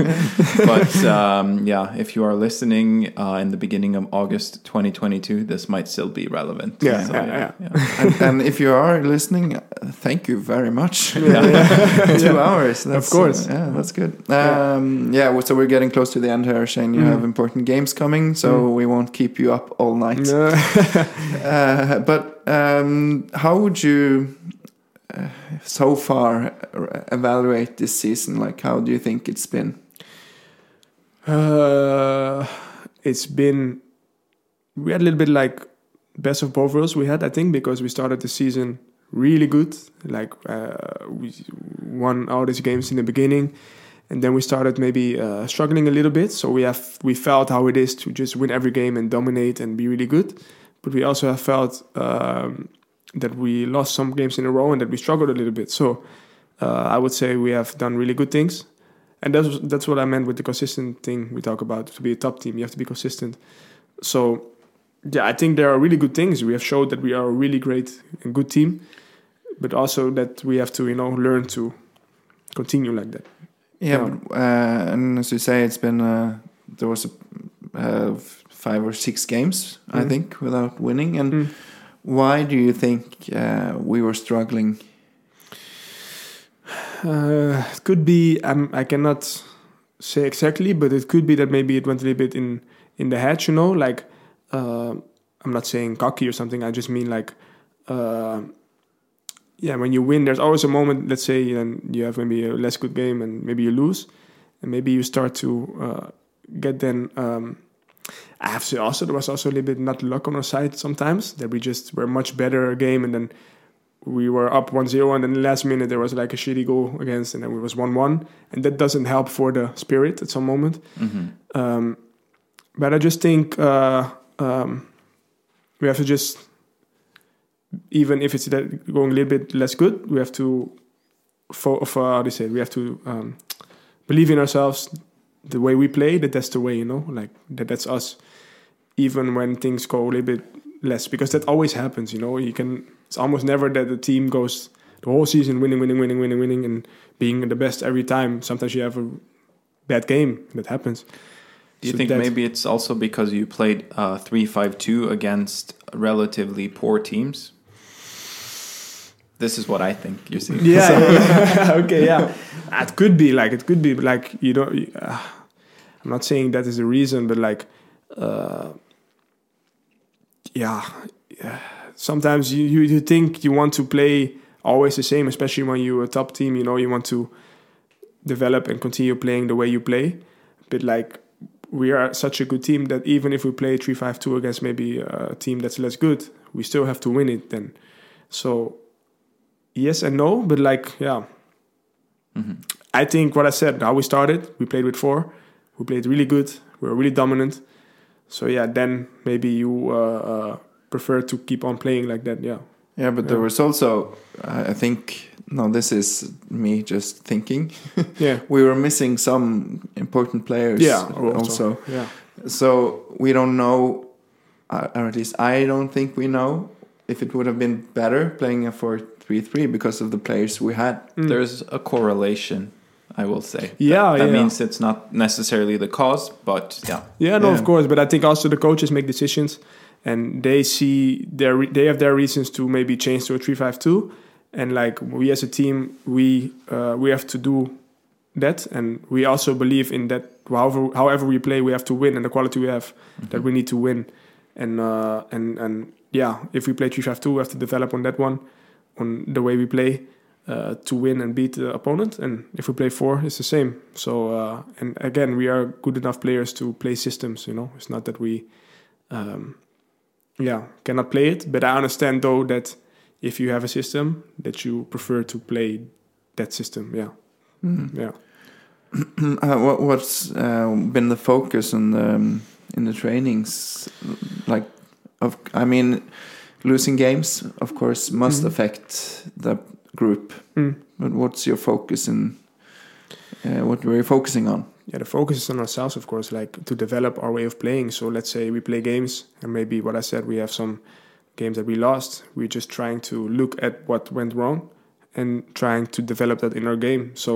Speaker 2: but um, yeah, if you are listening uh, in the beginning of August 2022, this might still be relevant.
Speaker 3: Yeah,
Speaker 2: So,
Speaker 3: yeah,
Speaker 4: and, and if you are listening, uh, thank you very much.
Speaker 2: Yeah.
Speaker 4: Two hours, that's,
Speaker 3: course.
Speaker 4: Uh, yeah, that's good. Um, yeah, well, so we're getting close to the end here, Shane. You
Speaker 3: Mm.
Speaker 4: have important games coming, so we won't keep you up all night.
Speaker 3: Uh,
Speaker 4: Uh, but um, how would you, uh, so far, uh, evaluate this season? Like, how do you think it's been?
Speaker 3: Uh, it's been we had a little bit like best of both worlds we had i think because we started the season really good like uh, we won all these games in the beginning and then we started maybe uh, struggling a little bit so we have we felt how it is to just win every game and dominate and be really good but we also have felt um, that we lost some games in a row and that we struggled a little bit so uh, i would say we have done really good things and that's that's what I meant with the consistent thing we talk about. To be a top team, you have to be consistent. So, yeah, I think there are really good things. We have showed that we are a really great and good team, but also that we have to, you know, learn to continue like that.
Speaker 4: Yeah,
Speaker 3: Yeah.
Speaker 4: But, uh, and as you say, it's been uh, there was a, uh, five or six games, I
Speaker 3: Mhm.
Speaker 4: think, without winning. And
Speaker 3: Mm.
Speaker 4: why do you think uh, we were struggling?
Speaker 3: Uh, it could be um, I cannot say exactly, but it could be that maybe it went a little bit in in the head. You know, like uh, I'm not saying cocky or something. I just mean like. Uh, yeah, when you win, there's always a moment. Let's say, and you have maybe a less good game, and maybe you lose, and maybe you start to uh, get then. Um, I have to say also there was also a little bit not luck on our side sometimes that we just were much better game, and then we were up 1-0 and then the last minute there was like a shitty goal against and then it was 1-1 and that doesn't help for the spirit at some moment um, but i just think uh, um, we have to just even if it's going a little bit less good we have to fo- of, uh, how do say we have to um, believe in ourselves the way we play that that's the way you know like that that's us even when things go a little bit less because that always happens you know you can it's almost never that the team goes the whole season winning winning winning winning winning and being the best every time. Sometimes you have a bad game that happens
Speaker 2: Do you
Speaker 3: So
Speaker 2: think maybe it's also because you played uh, 3-5-2 against relatively poor teams? This is what I think. You see,
Speaker 3: yeah, yeah. okay yeah it could be like it could be like you don't uh, i'm not saying that is the reason but like uh yeah, yeah. sometimes you, you you think you want to play always the same especially when you're a top team you know you want to develop and continue playing the way you play but like we are such a good team that even if we play 3-5-2 against maybe a team that's less good we still have to win it then So yes and no, but like yeah. I think what I said, how we started, we played with four, we played really good, we were really dominant. So yeah, then maybe you uh, uh, prefer to keep on playing like that. Yeah.
Speaker 4: Yeah, but there was also, I think, no, this is me just thinking.
Speaker 3: Yeah.
Speaker 4: we were missing some important players.
Speaker 3: Yeah.
Speaker 4: also.
Speaker 3: Yeah.
Speaker 4: So we don't know, uh, or at least I don't think we know if it would have been better playing a 4-3-3 because of the players we had.
Speaker 3: Mm.
Speaker 2: There's a correlation, I will say.
Speaker 3: Yeah,
Speaker 2: That, that
Speaker 3: yeah.
Speaker 2: means it's not necessarily the cause, but yeah.
Speaker 3: Yeah, no,
Speaker 4: Yeah.
Speaker 3: of course, but I think also the coaches make decisions, and they see their they have their reasons to maybe change to a three five two, and like we as a team, we uh, we have to do that, and we also believe in that. However, however we play, we have to win, and the quality we have, that we need to win, and uh, and and yeah, if we play three five two, we have to develop on that one, on the way we play. Uh, to win and beat the opponent, and if we play four, it's the same. So, uh, and again, we are good enough players to play systems. You know, it's not that we, um, yeah, cannot play it. But I understand though that if you have a system, that you prefer to play that system. Yeah, yeah.
Speaker 4: Uh, what, what's uh, been the focus in the, um, in the trainings? Like, of I mean, losing games, of course, must
Speaker 3: Mhm.
Speaker 4: affect the group.
Speaker 3: Mm.
Speaker 4: But what's your focus in? Uh, what were you focusing on?
Speaker 3: Yeah, the focus is on ourselves, of course, like to develop our way of playing. So let's say we play games, and maybe what I said, we have some games that we lost. We're just trying to look at what went wrong and trying to develop that in our game. So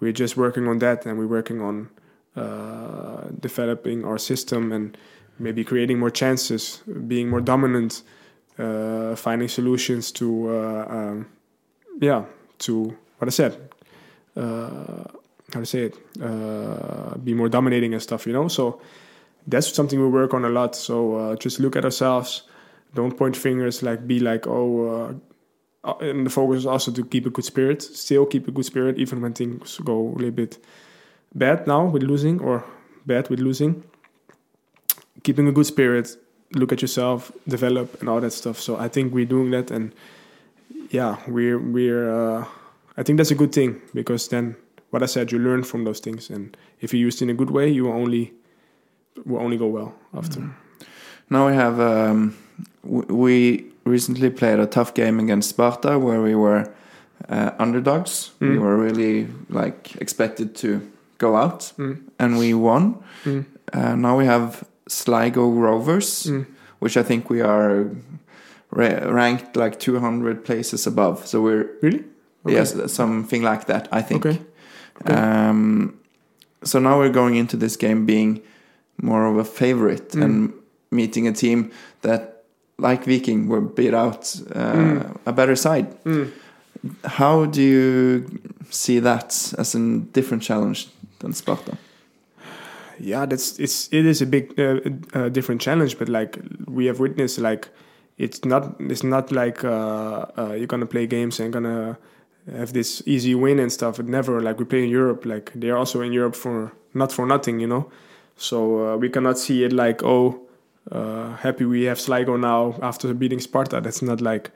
Speaker 3: we're just working on that, and we're working on uh, developing our system and maybe creating more chances, being more dominant, uh, finding solutions to, uh, um, yeah, to what I said. Uh, how to say it uh, be more dominating and stuff you know so that's something we work on a lot so uh, just look at ourselves don't point fingers like be like oh uh, and the focus is also to keep a good spirit still keep a good spirit even when things go a little bit bad now with losing or bad with losing keeping a good spirit look at yourself develop and all that stuff so i think we're doing that and yeah we're we're uh, i think that's a good thing because then what I said, you learn from those things, and if you use it in a good way, you will only will only go well after.
Speaker 4: Now we have. Um, we recently played a tough game against Sparta where we were uh, underdogs. We
Speaker 3: Mm.
Speaker 4: were really like expected to go out,
Speaker 3: Mm.
Speaker 4: and we won.
Speaker 3: Mm.
Speaker 4: Uh, now we have Sligo Rovers,
Speaker 3: Mm.
Speaker 4: which I think we are ra- ranked like 200 places above. So we're
Speaker 3: Really? Okay.
Speaker 4: yes, something like that. I think.
Speaker 3: Okay. Okay.
Speaker 4: Um, so now we're going into this game being more of a favorite
Speaker 3: Mm.
Speaker 4: and meeting a team that, like Viking, were beat out uh,
Speaker 3: Mm.
Speaker 4: a better side.
Speaker 3: Mm.
Speaker 4: How do you see that as a different challenge than Sparta?
Speaker 3: Yeah, that's it's it is a big uh, uh, different challenge, but like we have witnessed, like it's not it's not like uh, uh, you're gonna play games and gonna have this easy win and stuff. It never like we play in Europe, like they're also in Europe for not for nothing, you know. So uh, we cannot see it like oh, uh, happy we have Sligo now after beating Sparta. That's not like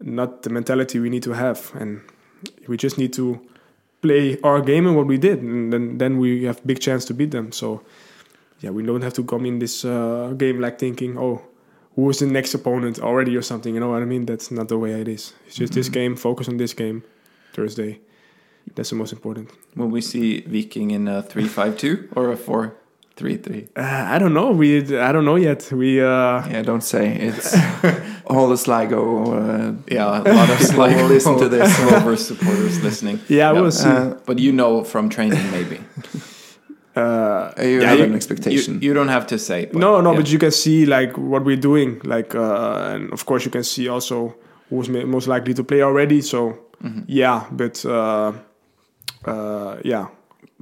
Speaker 3: not the mentality we need to have, and we just need to play our game and what we did, and then then we have big chance to beat them. So yeah, we don't have to come in this uh, game like thinking, oh, who is the next opponent already or something. You know what I mean? That's not the way it is. It's just this game. Focus on this game, Thursday. That's the most important.
Speaker 2: Will we see Viking in a 3-5-2 or a 4-3-3?
Speaker 3: Uh, I don't know. We I don't know yet. We uh,
Speaker 4: Yeah, don't say it's all the Sligo. Uh,
Speaker 2: Yeah, a lot of
Speaker 4: will listen to this.
Speaker 2: Rover supporters listening.
Speaker 3: yeah, we'll see.
Speaker 4: uh,
Speaker 2: But you know from training, maybe.
Speaker 3: Uh,
Speaker 4: you
Speaker 3: Yeah,
Speaker 4: have
Speaker 3: you-
Speaker 4: an expectation.
Speaker 2: you don't have to say. But
Speaker 3: no, no,
Speaker 2: yeah.
Speaker 3: but you can see like what we're doing, like, uh, and of course you can see also who's most likely to play already. So
Speaker 2: Mhm.
Speaker 3: yeah, but uh, uh, yeah,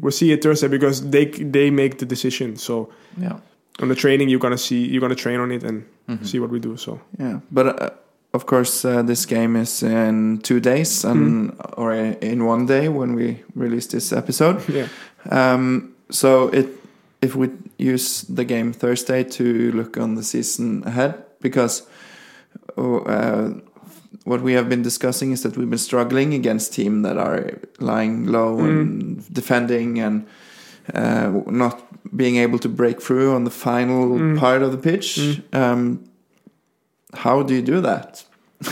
Speaker 3: we'll see it Thursday because they they make the decision. So
Speaker 2: Yeah.
Speaker 3: on the training, you're gonna see you're gonna train on it and
Speaker 2: Mhm.
Speaker 3: see what we do. So
Speaker 4: Yeah, but uh, of course, uh, this game is in two days and or in one day when we release this episode.
Speaker 3: yeah,
Speaker 4: Um, so it if we use the game Thursday to look on the season ahead, because oh, uh, what we have been discussing is that we've been struggling against teams that are lying low and defending and uh, not being able to break through on the final part of the pitch. Um, how do you do that?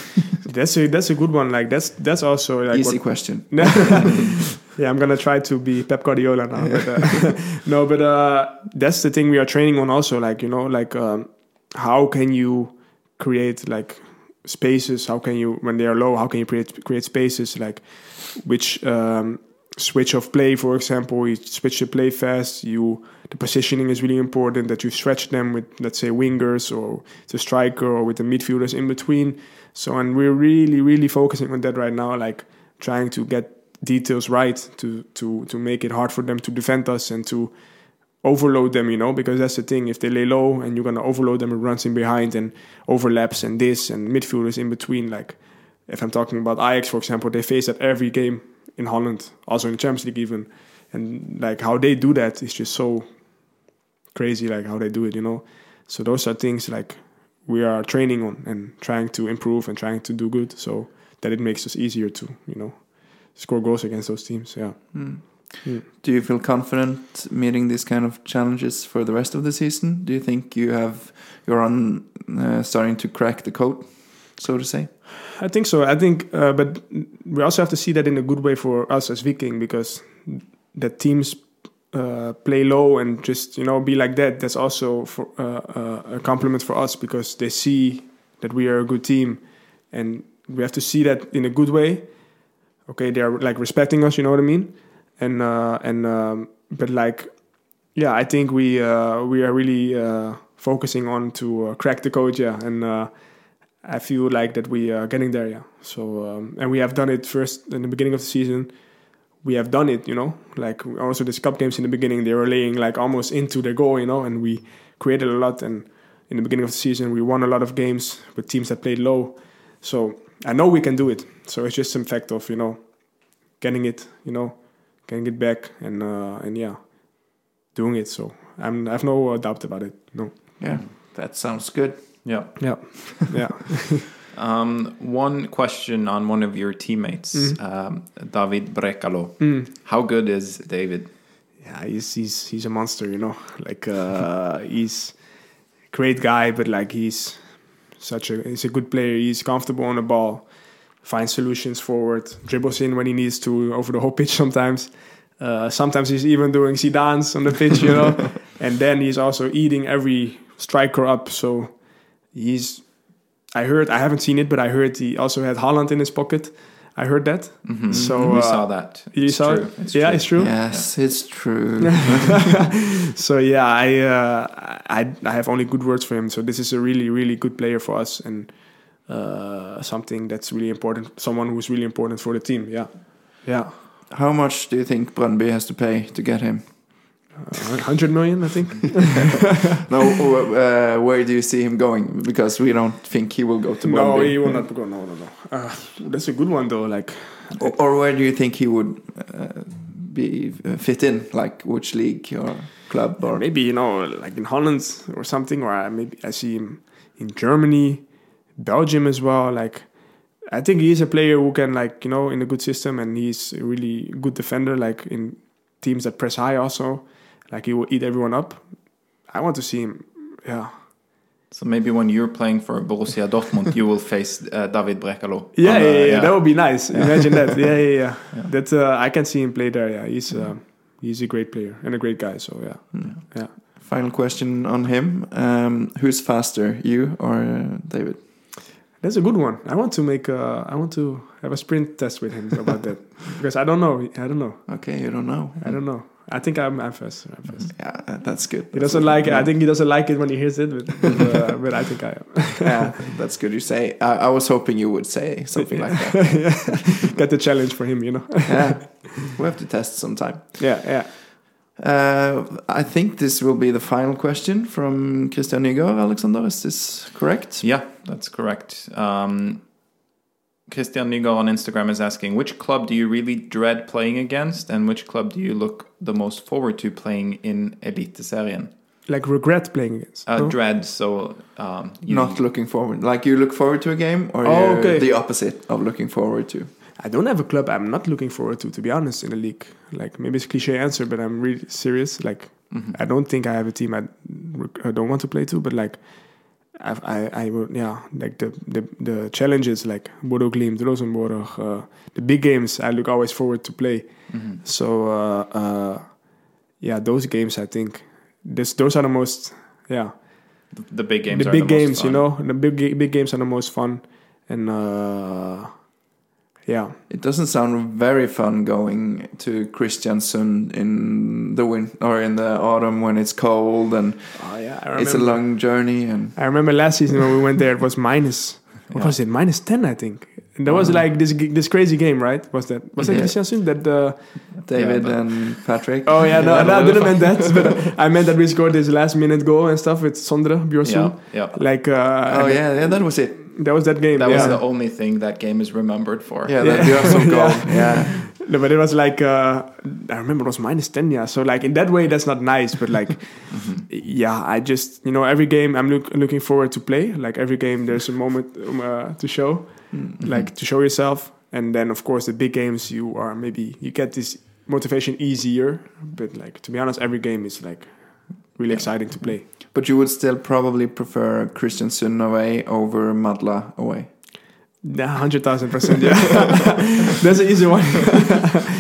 Speaker 3: That's a that's a good one. Like that's that's also like
Speaker 4: Easy
Speaker 3: what-
Speaker 4: question.
Speaker 3: yeah, I'm gonna try to be Pep Guardiola now. But, uh, no, but uh, that's the thing we are training on also. Like you know, like um, how can you create like spaces? How can you when they are low? How can you create create spaces like which um, switch of play, for example, you switch the play fast. You the positioning is really important that you stretch them with let's say wingers or the striker or with the midfielders in between. So and we're really really focusing on that right now, like trying to get details right to to to make it hard for them to defend us and to overload them, you know, because that's the thing. If they lay low and you're gonna overload them with runs in behind and overlaps and this and midfielders in between, like if I'm talking about Ajax, for example, they face that every game in Holland, also in the Champions League even, and like how they do that is just so crazy, like how they do it, you know. So those are things like we are training on and trying to improve and trying to do good, so that it makes us easier to, you know, score goals against those teams. Yeah. Hmm.
Speaker 4: Do you feel confident meeting these kind of challenges for the rest of the season? Do you think you have you're on uh, starting to crack the code, so to say?
Speaker 3: I think so. I think, uh, but we also have to see that in a good way for us as Viking because the teams uh, play low and just you know be like that. That's also for, uh, uh, a compliment for us because they see that we are a good team, and we have to see that in a good way. Okay, they are like respecting us. You know what I mean? And uh, and um, but like, yeah, I think we uh, we are really uh, focusing on to uh, crack the code. Yeah, and. Uh, I feel like that we are getting there, yeah. So um, and we have done it first in the beginning of the season. We have done it, you know. Like also these cup games in the beginning, they were laying like almost into the goal, you know, and we created a lot. And in the beginning of the season, we won a lot of games with teams that played low. So I know we can do it. So it's just some fact of you know getting it, you know, getting it back, and uh, and yeah, doing it. So I'm I have no uh, doubt about it. No.
Speaker 4: Yeah, that sounds good.
Speaker 2: Yeah.
Speaker 3: Yeah. Yeah.
Speaker 2: Um, one question on one of your teammates, um, David Brekalo. How good is David?
Speaker 3: yeah, he's he's he's a monster, you know. Like uh, he's a great guy, but like he's such a he's a good player. He's comfortable on the ball, finds solutions forward, dribbles in when he needs to over the whole pitch sometimes. Uh, sometimes he's even doing Zidane's on the pitch, you know. and then he's also eating every striker up. So he's. I heard I haven't seen it, but I heard he also had Haaland in his pocket. I heard that. So
Speaker 2: we
Speaker 3: uh,
Speaker 2: saw that.
Speaker 3: You
Speaker 2: It's
Speaker 3: saw
Speaker 2: true.
Speaker 3: it?
Speaker 2: It's
Speaker 3: yeah,
Speaker 2: true.
Speaker 3: it's true.
Speaker 4: Yes, it's true.
Speaker 3: so yeah, I, uh, I I have only good words for him. So this is a really really good player for us and uh, something that's really important. Someone who's really important for the team. Yeah, yeah.
Speaker 4: How much do you think Brøndby has to pay to get him?
Speaker 3: Uh, Hundred million, I think.
Speaker 4: No, uh, where do you see him going? Because we don't think he will go to
Speaker 3: no, he will not go. No, no, no. Uh, that's a good one though. Like
Speaker 4: or, or where do you think he would uh, be uh, fit in? Like which league or club or
Speaker 3: maybe you know, like in Holland or something, or maybe I see him in Germany, Belgium as well. Like I think he's a player who can like you know in a good system, and he's a really good defender. Like in teams that press high, also like he will eat everyone up. I want to see him. Yeah,
Speaker 2: So maybe when you're playing for Borussia Dortmund, you will face uh, David Brekalo.
Speaker 3: yeah,
Speaker 2: on,
Speaker 3: yeah,
Speaker 2: uh,
Speaker 3: yeah, That would be nice. Imagine that. Yeah, yeah, yeah. That uh, I can see him play there. Yeah, he's uh, he's a great player and a great guy. So yeah, yeah.
Speaker 4: Final question on him: um, Who's faster, you or uh, David?
Speaker 3: That's a good one. I want to make. Uh, I want to have a sprint test with him about that because I don't know. I don't know.
Speaker 4: Okay, you don't know.
Speaker 3: I don't know. I think I'm, I'm faster. I'm.
Speaker 4: Yeah, that's good.
Speaker 3: He doesn't like it. I think he doesn't like it when he hears it, but, uh, but I think I am.
Speaker 4: yeah, that's good. You say. I, I was hoping you would say something like that.
Speaker 3: Got the challenge for him, you know.
Speaker 4: yeah, we have to test sometime.
Speaker 3: yeah, yeah.
Speaker 4: Uh, I think this will be the final question from Christian Nygaard. Alexander, is this correct?
Speaker 2: Yeah, that's correct. Um, Christian Nygaard on Instagram is asking, which club do you really dread playing against, and which club do you look the most forward to playing in Eliteserien?
Speaker 3: like regret playing against.
Speaker 2: Uh,
Speaker 3: no?
Speaker 2: Dread. So um, you,
Speaker 4: Not looking forward. Like you look forward to a game, or
Speaker 3: Oh,
Speaker 4: you're
Speaker 3: okay.
Speaker 4: the opposite of looking forward to.
Speaker 3: I don't have a club I'm not looking forward to, to be honest, in the league. Like maybe it's a cliche answer, but I'm really serious. Like
Speaker 2: Mhm.
Speaker 3: I don't think I have a team I, I don't want to play to, but like I I, I would yeah like the the the challenges like Bodo Glimt, Rosenborg, uh, the big games I look always forward to play.
Speaker 2: Mhm.
Speaker 3: So uh, uh, yeah, those games I think this those are the most yeah
Speaker 2: The, the big games.
Speaker 3: the
Speaker 2: are
Speaker 3: big
Speaker 2: the
Speaker 3: games you
Speaker 2: fun.
Speaker 3: know the big big games are the most fun and uh, yeah
Speaker 4: It doesn't sound very fun going to Kristiansund in the win or in the autumn when it's cold and
Speaker 3: oh yeah I
Speaker 4: it's a long journey and
Speaker 3: I remember last season when we went there, it was minus. What
Speaker 2: Yeah.
Speaker 3: was it? Minus ten, I think. And that was like this this crazy game, right? Was that was that
Speaker 4: Yeah.
Speaker 3: Kristiansund? That uh,
Speaker 4: David
Speaker 2: but-
Speaker 4: and Patrick.
Speaker 3: oh yeah, no, no, I didn't mean that. But I meant that we scored this last minute goal and stuff with Sondre Bjørshol.
Speaker 2: Yeah, yeah.
Speaker 3: Like uh,
Speaker 4: Oh yeah, yeah, that was it.
Speaker 3: That was that game.
Speaker 2: That
Speaker 3: yeah.
Speaker 2: was the only thing that game is remembered for.
Speaker 4: Yeah,
Speaker 3: Yeah.
Speaker 4: that Bjørshol goal.
Speaker 3: Yeah.
Speaker 4: yeah.
Speaker 3: No, but it was like uh, I remember it was minus ten. Yeah, so like in that way, that's not nice. But like, yeah, I just you know every game I'm look, looking forward to play. Like every game, there's a moment um, uh, to show, like to show yourself. And then of course the big games, you are maybe you get this motivation easier. But like to be honest, every game is like really exciting to play.
Speaker 4: But you would still probably prefer Kristiansund away over Madla away.
Speaker 3: Yeah, hundred thousand percent. Yeah, that's an easy one.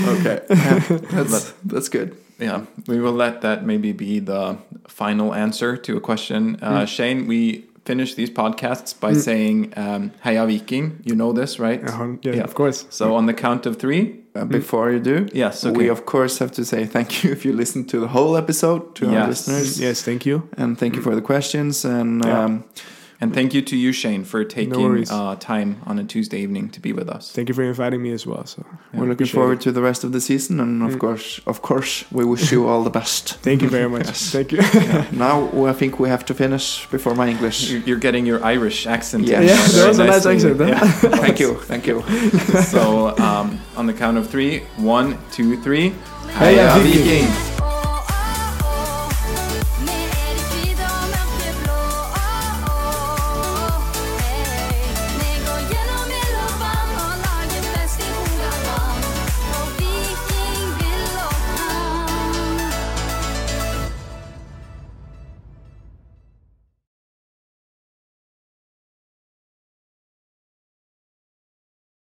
Speaker 4: Okay, yeah, that's that's good.
Speaker 2: Yeah, we will let that maybe be the final answer to a question. Uh, Shane, we finish these podcasts by saying um, Heia Viking. You know this, right?
Speaker 3: Uh, yeah,
Speaker 2: Yeah.
Speaker 3: of course.
Speaker 2: So on the count of three.
Speaker 4: Uh, before you do,
Speaker 2: Yes, okay.
Speaker 4: we of course have to say thank you if you listened to the whole episode to our listeners,
Speaker 3: Yes, thank you.
Speaker 4: and thank you for the questions. And
Speaker 2: Yeah.
Speaker 4: um,
Speaker 2: And thank you to you, Shane, for taking
Speaker 3: worries.
Speaker 2: uh, time on a Tuesday evening to be with us.
Speaker 3: Thank you for inviting me as well. So
Speaker 4: we're looking forward
Speaker 3: it.
Speaker 4: to the rest of the season, and of
Speaker 3: Mm.
Speaker 4: course, of course, we wish you all the best.
Speaker 3: Thank you very much.
Speaker 4: Yes.
Speaker 3: Thank you.
Speaker 4: Now I think we have to finish before my English.
Speaker 2: You- You're getting your Irish accent.
Speaker 4: Yeah. Yeah,
Speaker 2: there
Speaker 3: that was a
Speaker 2: very
Speaker 3: nice
Speaker 2: nicely.
Speaker 3: accent, huh?
Speaker 2: Yeah.
Speaker 4: thank you, thank you.
Speaker 2: so um, on the count of three, one, two, three.
Speaker 3: Heia
Speaker 2: Heia
Speaker 3: Viking.
Speaker 2: Viking.